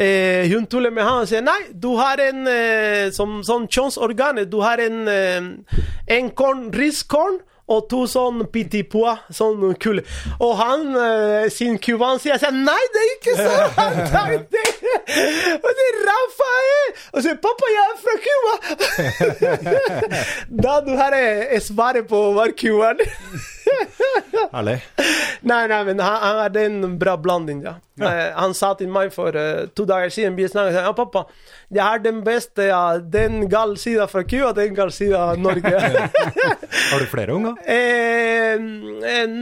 Eh, hun tuller med han og sier nei, du har en eh, som, sånn kjønnsorgan, du har en, eh, en korn, riskorn og to sånn pitipua, sånn kule. Og han, eh, sin kuban, sier jeg, nei, det er ikke sånn! *laughs* Han tar det. Og det er Rafael! Og sier pappa, jeg er fra Cuba! *laughs* da du har svaret på hva cubaner cuban. *laughs* Herlig. Nei, nei, men han, han hadde en bra blanding, ja. Eh, han sa til meg for uh, to dager siden vi snakket, ja, pappa, jeg har den beste av den gal sida fra Cuba den gal sida av Norge. *laughs* Har du flere unger? *laughs* eh, en,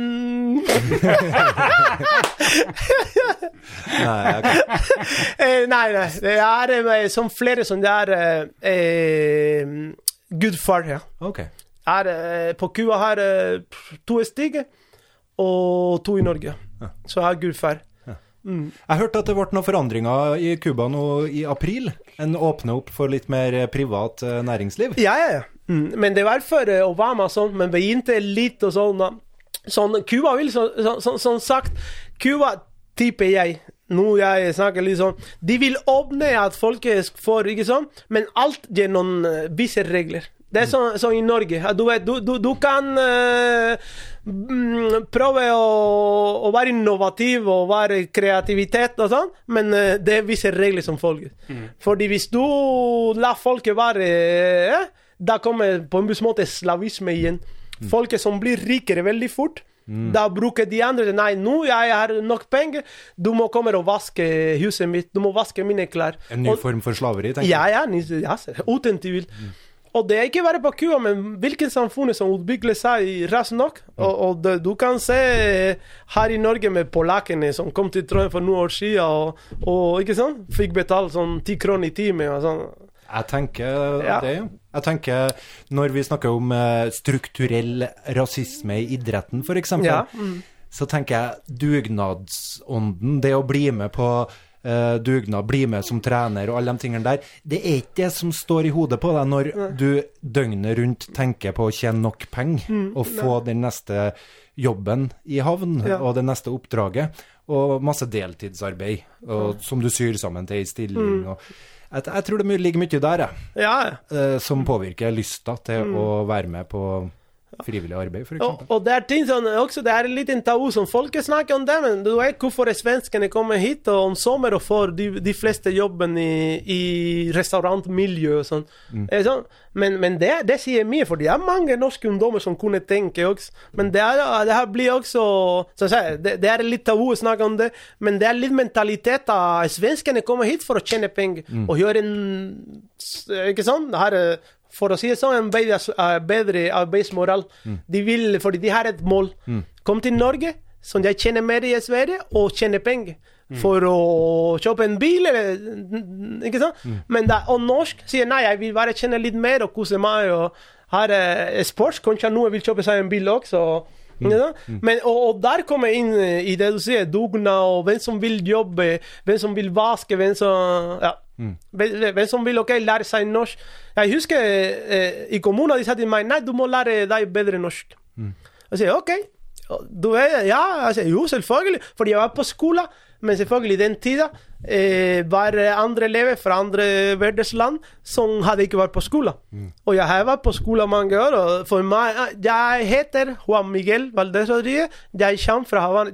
Nei, okay. *laughs* eh, nei, nei. Det er eh, som flere som det er eh, gudfar, ja. Ok. Er, eh, på kua her to i Stig og to i Norge. Så har gudfar. Jeg hørte at det ble noen forandringer i Cuba nå i april. En åpner opp for litt mer eh, privat eh, næringsliv. Ja, ja, ja. Mm. Men det var eh, Obama sånn, men begynte litt og sånn. Sånn, Cuba vil, så, så, så, sånn sagt, Cuba tipper jeg nå jeg snakker litt sånn De vil åpne at folk får, ikke sånn, men alt gjennom visse regler. Det er sånn, som i Norge. Du, vet, du, du, du kan mm, prøve å, å være innovativ og være kreativitet og sånn, men uh, det er visse regler som følger. Fordi hvis du lar folket være uh, Da kommer på en viss måte slavisme igjen. Folket som blir rikere veldig fort. Da bruker de andre Nei, nå jeg har nok penger. Du må komme og vaske huset mitt. Du må vaske mine klær. En ny Og- form for slaveri, tenker ja, ja, ja uten tvil. Og det er ikke bare på Cuba, men hvilket samfunn som utvikler seg raskt nok. Og, og det, du kan se her i Norge med polakkene som kom til Trondheim for noen år siden og, og ikke sant? fikk betalt sånn ti kroner i timen. sånn. Jeg tenker Ja. det. Jeg tenker, når vi snakker om eh, strukturell rasisme i idretten, f.eks., Ja. så tenker jeg dugnadsånden, det å bli med på eh, dugnad, bli med som trener og alle de tingene der, det er ikke det som står i hodet på deg når du døgnet rundt tenker på å tjene nok penger og få den neste jobben i havn Ja. og det neste oppdraget. Og masse deltidsarbeid, og, som du syr sammen til ei stilling. Og, jeg, jeg tror det ligger mye der, jeg Ja, ja. eh, som påvirker lysta til å være med på frivillig arbeid, f.eks. Og, og det er ting som også, det er en liten tabu som folk snakker om det, men du vet hvorfor svenskene kommer hit om sommer og får de, de fleste jobben i, i restaurantmiljø og sånn. Mm. sånn? Men, men det, det sier mye, for det er mange norske ungdommer som kunne tenke også. Men det, er, det her blir også så å si, det, det er litt tabu å snakke om det, men det er litt mentalitet av svenskene kommer hit for å tjene penger og gjøre en Ikke sånn? Det her, for å si det sånn, en bedre, eh, bedre arbeidsmoral. De vil, fordi de har et mål. Kom til Norge, som jeg tjener mer i Sverige, og tjener penger. For å kjøpe en bil, eller Ikke sant? Men da, og norsk sier nei, jeg vil bare tjene litt mer og kose meg. og har eh, sports, kanskje noen vil kjøpe seg en bil også. Ikke sant? Men, og, og der kommer jeg inn eh, i det du sier, dugnad, og hvem som vil jobbe, hvem som vil vaske, hvem som ja. Hvem, hvem som vil ok, lære seg norsk. Jeg husker eh, i kommunen de sa til meg nei, du må lære deg bedre norsk. Jeg sier OK. Du er, ja, jeg sier, jo, selvfølgelig. Fordi jeg var på skolen. Men selvfølgelig, den tida eh, var andre elever fra andre verdensland som hadde ikke vært på skolen. Og jeg har vært på skolen mange år. Og for meg Jeg heter Juan Miguel Valdez Rodriguez. Jeg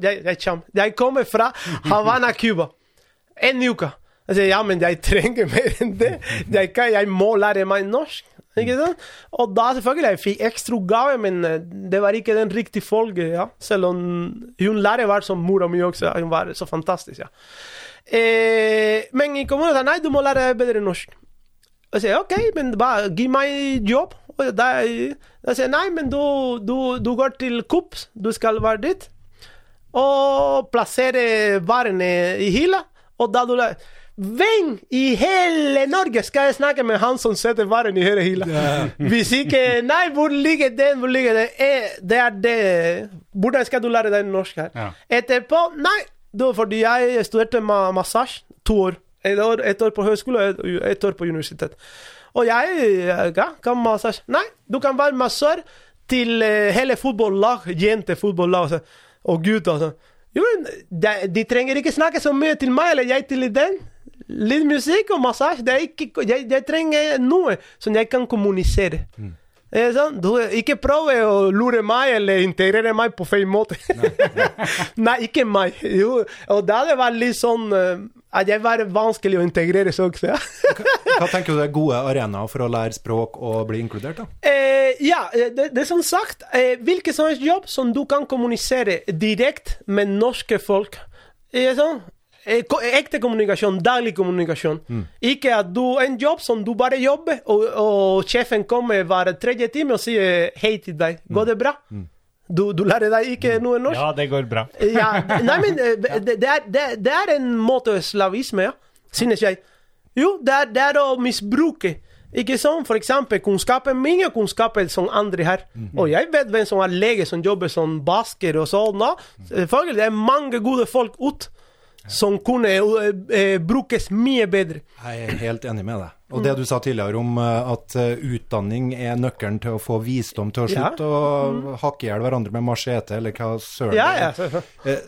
Jeg, jeg kommer fra *laughs* Havana, Cuba. En uke. Jeg sier ja, men jeg trenger *laughs* mer enn det. Jeg, ikke, jeg må lære meg norsk. Ikke sant? Og da selvfølgelig jeg fikk ekstra gave, men eh, det var ikke den riktige folket. Ja. Selv om hun lærer var som mora mi også. Hun var så fantastisk. Ja. Eh, men i kommunen sa nei, du må lære bedre norsk. Jeg sier OK, men bare gi meg jobb. Og da, jeg sier nei, men du, du, du går til Coop, du skal være dit. Og plassere varene i hylla. Og da du lærer Hvem i hele Norge skal jeg snakke med han som setter varen i hele Yeah. Hvis ikke Nei, hvor ligger den? Hvor ligger den? Eh, det er det. Hvordan skal du lære deg norsk her? Ja. Etterpå Nei, du, fordi jeg studerte ma massasje to år. Et år, et år på høyskole og et, et år på universitet. Og jeg ja, kan massasje. Nei, du kan være massør til eh, hele fotballag, jentefotballag altså. og gutter. Altså. Jo, de, de trenger ikke snakke så mye til meg, eller jeg til den. Litt musikk og massasje. Jeg, jeg trenger noe som jeg kan kommunisere. Mm. sånn, du, ikke prøve å lure meg eller integrere meg på feil måte. Nei, *laughs* ikke meg. Jo, og da det var litt sånn eh, at jeg var vanskelig å integrere så også. hva, Hva tenker du er gode arenaer for å lære språk og bli inkludert? da? Eh, ja, eh, det, det er som sagt, eh, hvilken som helst jobb som du kan kommunisere direkte med norske folk. Eh, sånn, ekte kommunikasjon, daglig kommunikasjon. Ikke at du en jobb som du bare jobber, og, og sjefen kommer hver tredje time og sier hei til deg. Går det bra? Du, du lærer deg ikke noe norsk? Ja, det går bra. Ja, nei, men det, det, er, det, det er en måte slavisme, ja. Synes jeg. Jo, det er, det er å misbruke. Ikke sånn, For eksempel kunnskapen min og kunnskapen som andre har. Og jeg vet hvem som er lege som jobber som basker og sånn. nå. Selvfølgelig, det er mange gode folk ut som kunne eh, eh, brukes mye bedre. Jeg er helt enig med deg. Og det du sa tidligere om eh, at eh, utdanning er nøkkelen til å få visdom til å Ja. slutte å hakke i hjel hverandre med machete, eller hva søren Ja, ja. *laughs*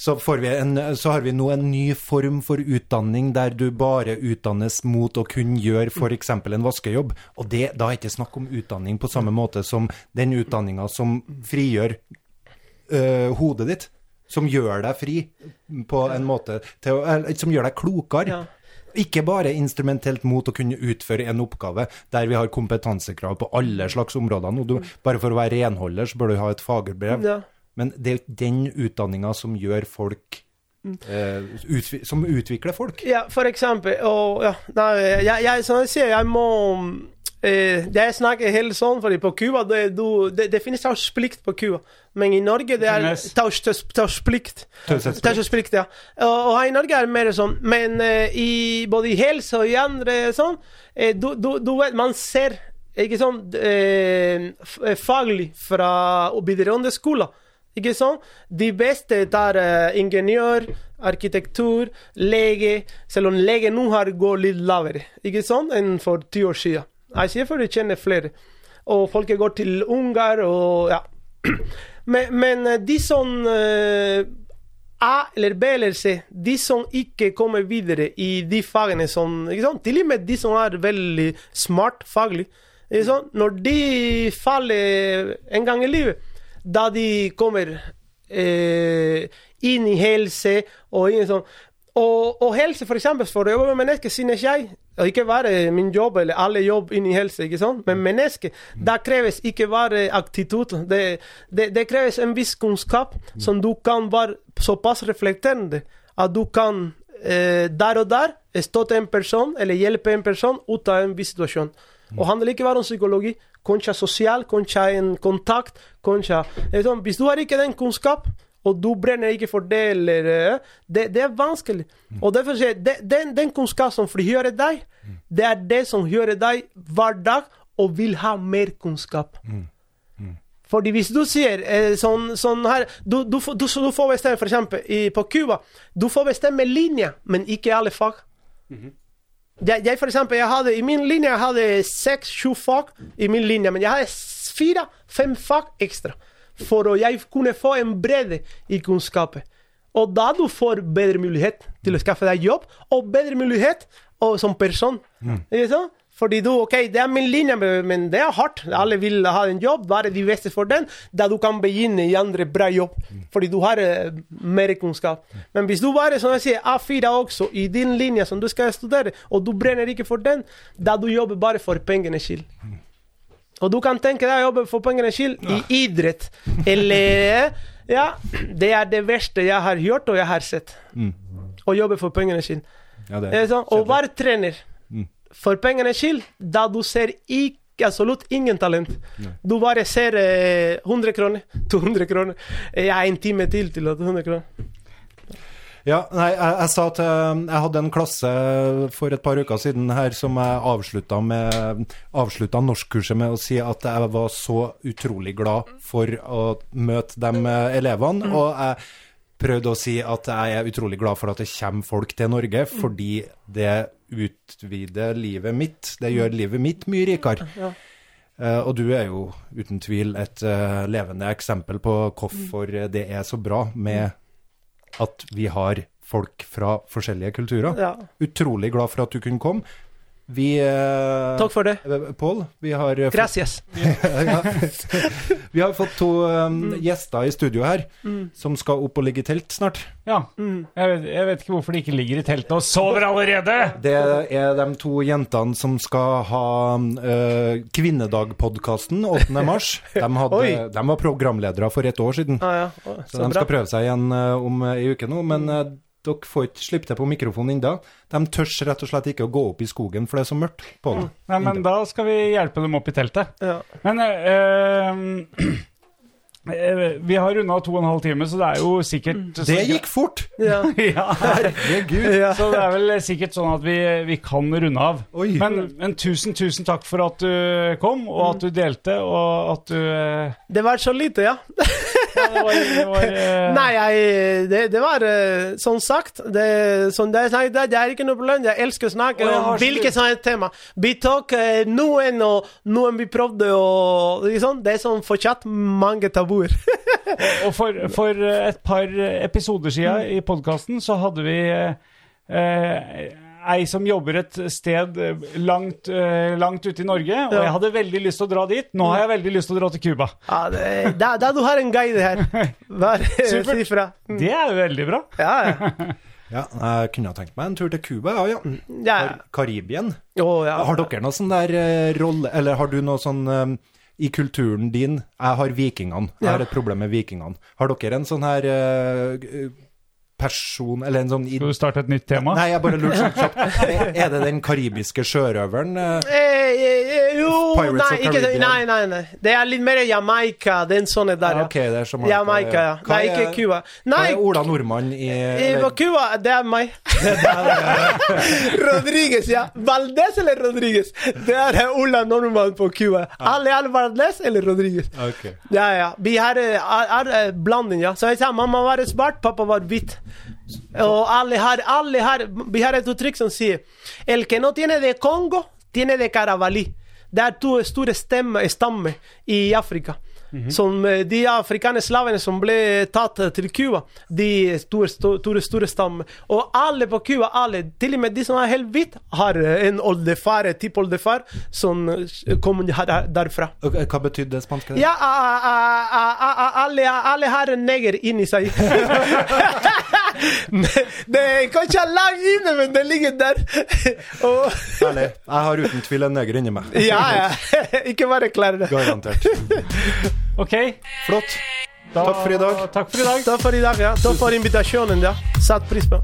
Så, en, så har vi nå en ny form for utdanning der du bare utdannes mot å kunne gjøre f.eks. en vaskejobb. Og det, da er det ikke snakk om utdanning på samme måte som den utdanninga som frigjør øh, hodet ditt. Som gjør deg fri på en måte til eller, Som gjør deg klokere. Ja. Ikke bare instrumentelt mot å kunne utføre en oppgave der vi har kompetansekrav på alle slags områder. Du, bare for å være renholder, så bør du ha et fagbrev. Ja. Men det er den utdanninga som gjør folk eh, utvi Som utvikler folk. Ja, for eksempel. Og ja, nei, jeg, jeg, sånn jeg sier, jeg må eh, Jeg snakker helt sånn, fordi på Cuba det, du- det, det finnes taushetsplikt på Cuba. Men i Norge det er taushetsplikt. Taushetsplikt. Ja. Og, og her i Norge er det mer sånn. Men eh, i, både i helse og i andre sånn, eh, du, du, du vet, man ser ikke sånn eh, eh, faglig fra videregående skole. Ikke sånn? De beste tar uh, ingeniør, arkitektur, lege, selv om lege nå har gått litt lavere ikke sånn, enn for ti år siden. Jeg sier for jeg kjenner flere. Og folk går til Ungarn og ja. *clears throat* Men, men eh, de som eh, A eller B eller C, de som ikke kommer videre i de fagene som ikke sant? Til og med de som er veldig smart faglig. Når de faller en gang i livet, da de kommer eh, inn i helse og inn i sånn og, og helse, for eksempel, for å jobbe med mennesker, synes jeg og ikke bare min jobb eller alle jobb inn i helse, ikke sant? men mennesker, da kreves ikke bare aktitud. Det, det, det kreves en viss kunnskap som du kan være såpass reflekterende at du kan eh, der og der støtte en person eller hjelpe en person ut av en viss situasjon. Og handler ikke bare om psykologi, kanskje sosial, kanskje en kontakt, kanskje Hvis du har ikke den kunnskap, og du brenner ikke for det, eller eh, Det, det er vanskelig. Og derfor sier jeg, det, den, den kunnskap som frigjør deg, det er det som gjør deg hver dag og vil ha mer kunnskap. Fordi hvis du sier eh, sånn, sånn her du, du, du, du får bestemme, eksempel på Cuba Du får bestemme linje, men ikke alle fag. Jeg, jeg, for eksempel, jeg hadde, I min linje jeg hadde seks-sju fag, i min linje, men jeg hadde fire-fem fag ekstra. For å jeg kunne få en bredde i kunnskapet. Og da du får bedre mulighet til å skaffe deg jobb, og bedre mulighet og, som person. Sant? Fordi du, ok, det er min linje, men- det er hardt. Alle vil ha en jobb, være de beste for den, da du kan begynne i andre bra jobb. Fordi du har uh, mer kunnskap. Men hvis du bare, som jeg sier, A4 også, i din linje som du skal studere, og du brenner ikke for den, da du jobber bare for pengenes skyld. Og du kan tenke deg å jobbe for pengenes skyld i idrett. Eller Ja, det er det verste jeg har gjort og jeg har sett. Å jobbe for pengenes skyld. Ja, det er sånn, Og være trener for pengenes skyld, da du ser ikke absolutt ingen talent. Du bare ser eh, 100 kroner, 200 kroner. Jeg har en time til til 100 kroner. Ja, nei, jeg, jeg sa at jeg hadde en klasse for et par uker siden her som jeg avslutta med avslutta norskkurset med å si at jeg var så utrolig glad for å møte de eh, elevene. Og jeg prøvde å si at jeg er utrolig glad for at det kommer folk til Norge, fordi det utvider livet mitt. Det gjør livet mitt mye rikere. Uh, og du er jo uten tvil et uh, levende eksempel på hvorfor det er så bra med at vi har folk fra forskjellige kulturer. Ja. Utrolig glad for at du kunne komme. Vi eh, Takk for det. eh, Pål, vi har eh, Gracias. *laughs* Vi har fått to um, gjester i studio her som skal opp og ligge i telt snart. Ja. Jeg, vet, jeg vet ikke hvorfor de ikke ligger i teltet og sover allerede! Det er de to jentene som skal ha uh, Kvinnedagpodkasten 8. mars. De, *laughs* hadde, de var programledere for et år siden, Ah, ja. Så, så de bra. skal prøve seg igjen uh, om ei uke nå. Men uh, dere får ikke slippe til på mikrofonen ennå. De tør rett og slett ikke å gå opp i skogen, for det er så mørkt på den. Nei, men da skal vi hjelpe dem opp i teltet. Ja. Men eh, vi har runda to og en halv time, så det er jo sikkert Det gikk fort! Ja. *laughs* ja. Herregud! Ja. Så det er vel sikkert sånn at vi, vi kan runde av. Men, men tusen, tusen takk for at du kom, og at du delte, og at du eh, Det var så lite, ja. Ja, det var, det var eh, *laughs* Nei, jeg, det, det var Sånn som sagt det, som det, det, er ikke noe problem. Jeg elsker å snakke om hvilket som helst tema. Vi tok eh, noen, og noen vi prøvde og liksom, Det er sånn fortsatt mange tabuer. *laughs* Og for, for et par episoder siden i podkasten så hadde vi eh, ei som jobber et sted eh, langt, eh, langt ute i Norge, og Ja. jeg hadde veldig lyst til å dra dit. Nå har jeg veldig lyst til å dra til Cuba. ja, det, da, det, du har en guide her. Vær *laughs* Supert. si fra. Mm. Det er jo veldig bra. Ja, ja. *laughs* Ja, jeg kunne ha tenkt meg en tur til Cuba, ja. ja. ja. Kar Karibien. Oh, ja. Har dere noe sånn der eh, rolle Eller har du noe sånn eh, i kulturen din Jeg har vikingene. Jeg har et problem med vikingene. Har dere en sånn her eh, person Eller en sånn Skal du starte et nytt tema? Nei, jeg bare lurer sånn kjapt. *laughs* Er- det den karibiske sjørøveren? eh? Eh, eh, jo, Pirates nei, ikke, Caribbean. nei, nei, nei. Det er litt mer Jamaica, den sånne der. Ja, okay, det er Jamaica, Jamaica, ja. Hva Nei, ikke Cuba. Hva er Ola Nordmann i På Cuba, det er meg. *laughs* Rodriguez, ja. Valdez eller Rodriguez? Det er Ola Nordmann på Cuba. Alle er Valdez eller Rodriguez. Okay. Ja, ja. Vi har er, er blanding, ja. Så jeg sa mamma var svart, pappa var hvit. Alle har, alle har Vi har et uttrykk som sier El que no tiene de Congo, tiene de Caravali. Det er to store stemmer, stammer i Afrika. Som eh, De afrikanske slavene som ble tatt eh, til Cuba, de store, store, store stammer. Og alle på Cuba, alle, til og med de som er helt hvite, har eh, en oldefar, en tippoldefar, som kom derfra. Hva betydde det spanske? Ja, a, a, a, a, a, alle, alle har en neger inni seg. *laughs* det er kanskje langt inne, men det ligger der. Og, Ærlig. Jeg har uten tvil en neger inni meg. ja, ja. Ikke bare klær det. Garantert. OK. Flott. Da, Takk for i dag. Takk for i dag. Takk for i dag, ja. Takk for invitasjonen, ja. Satt pris på.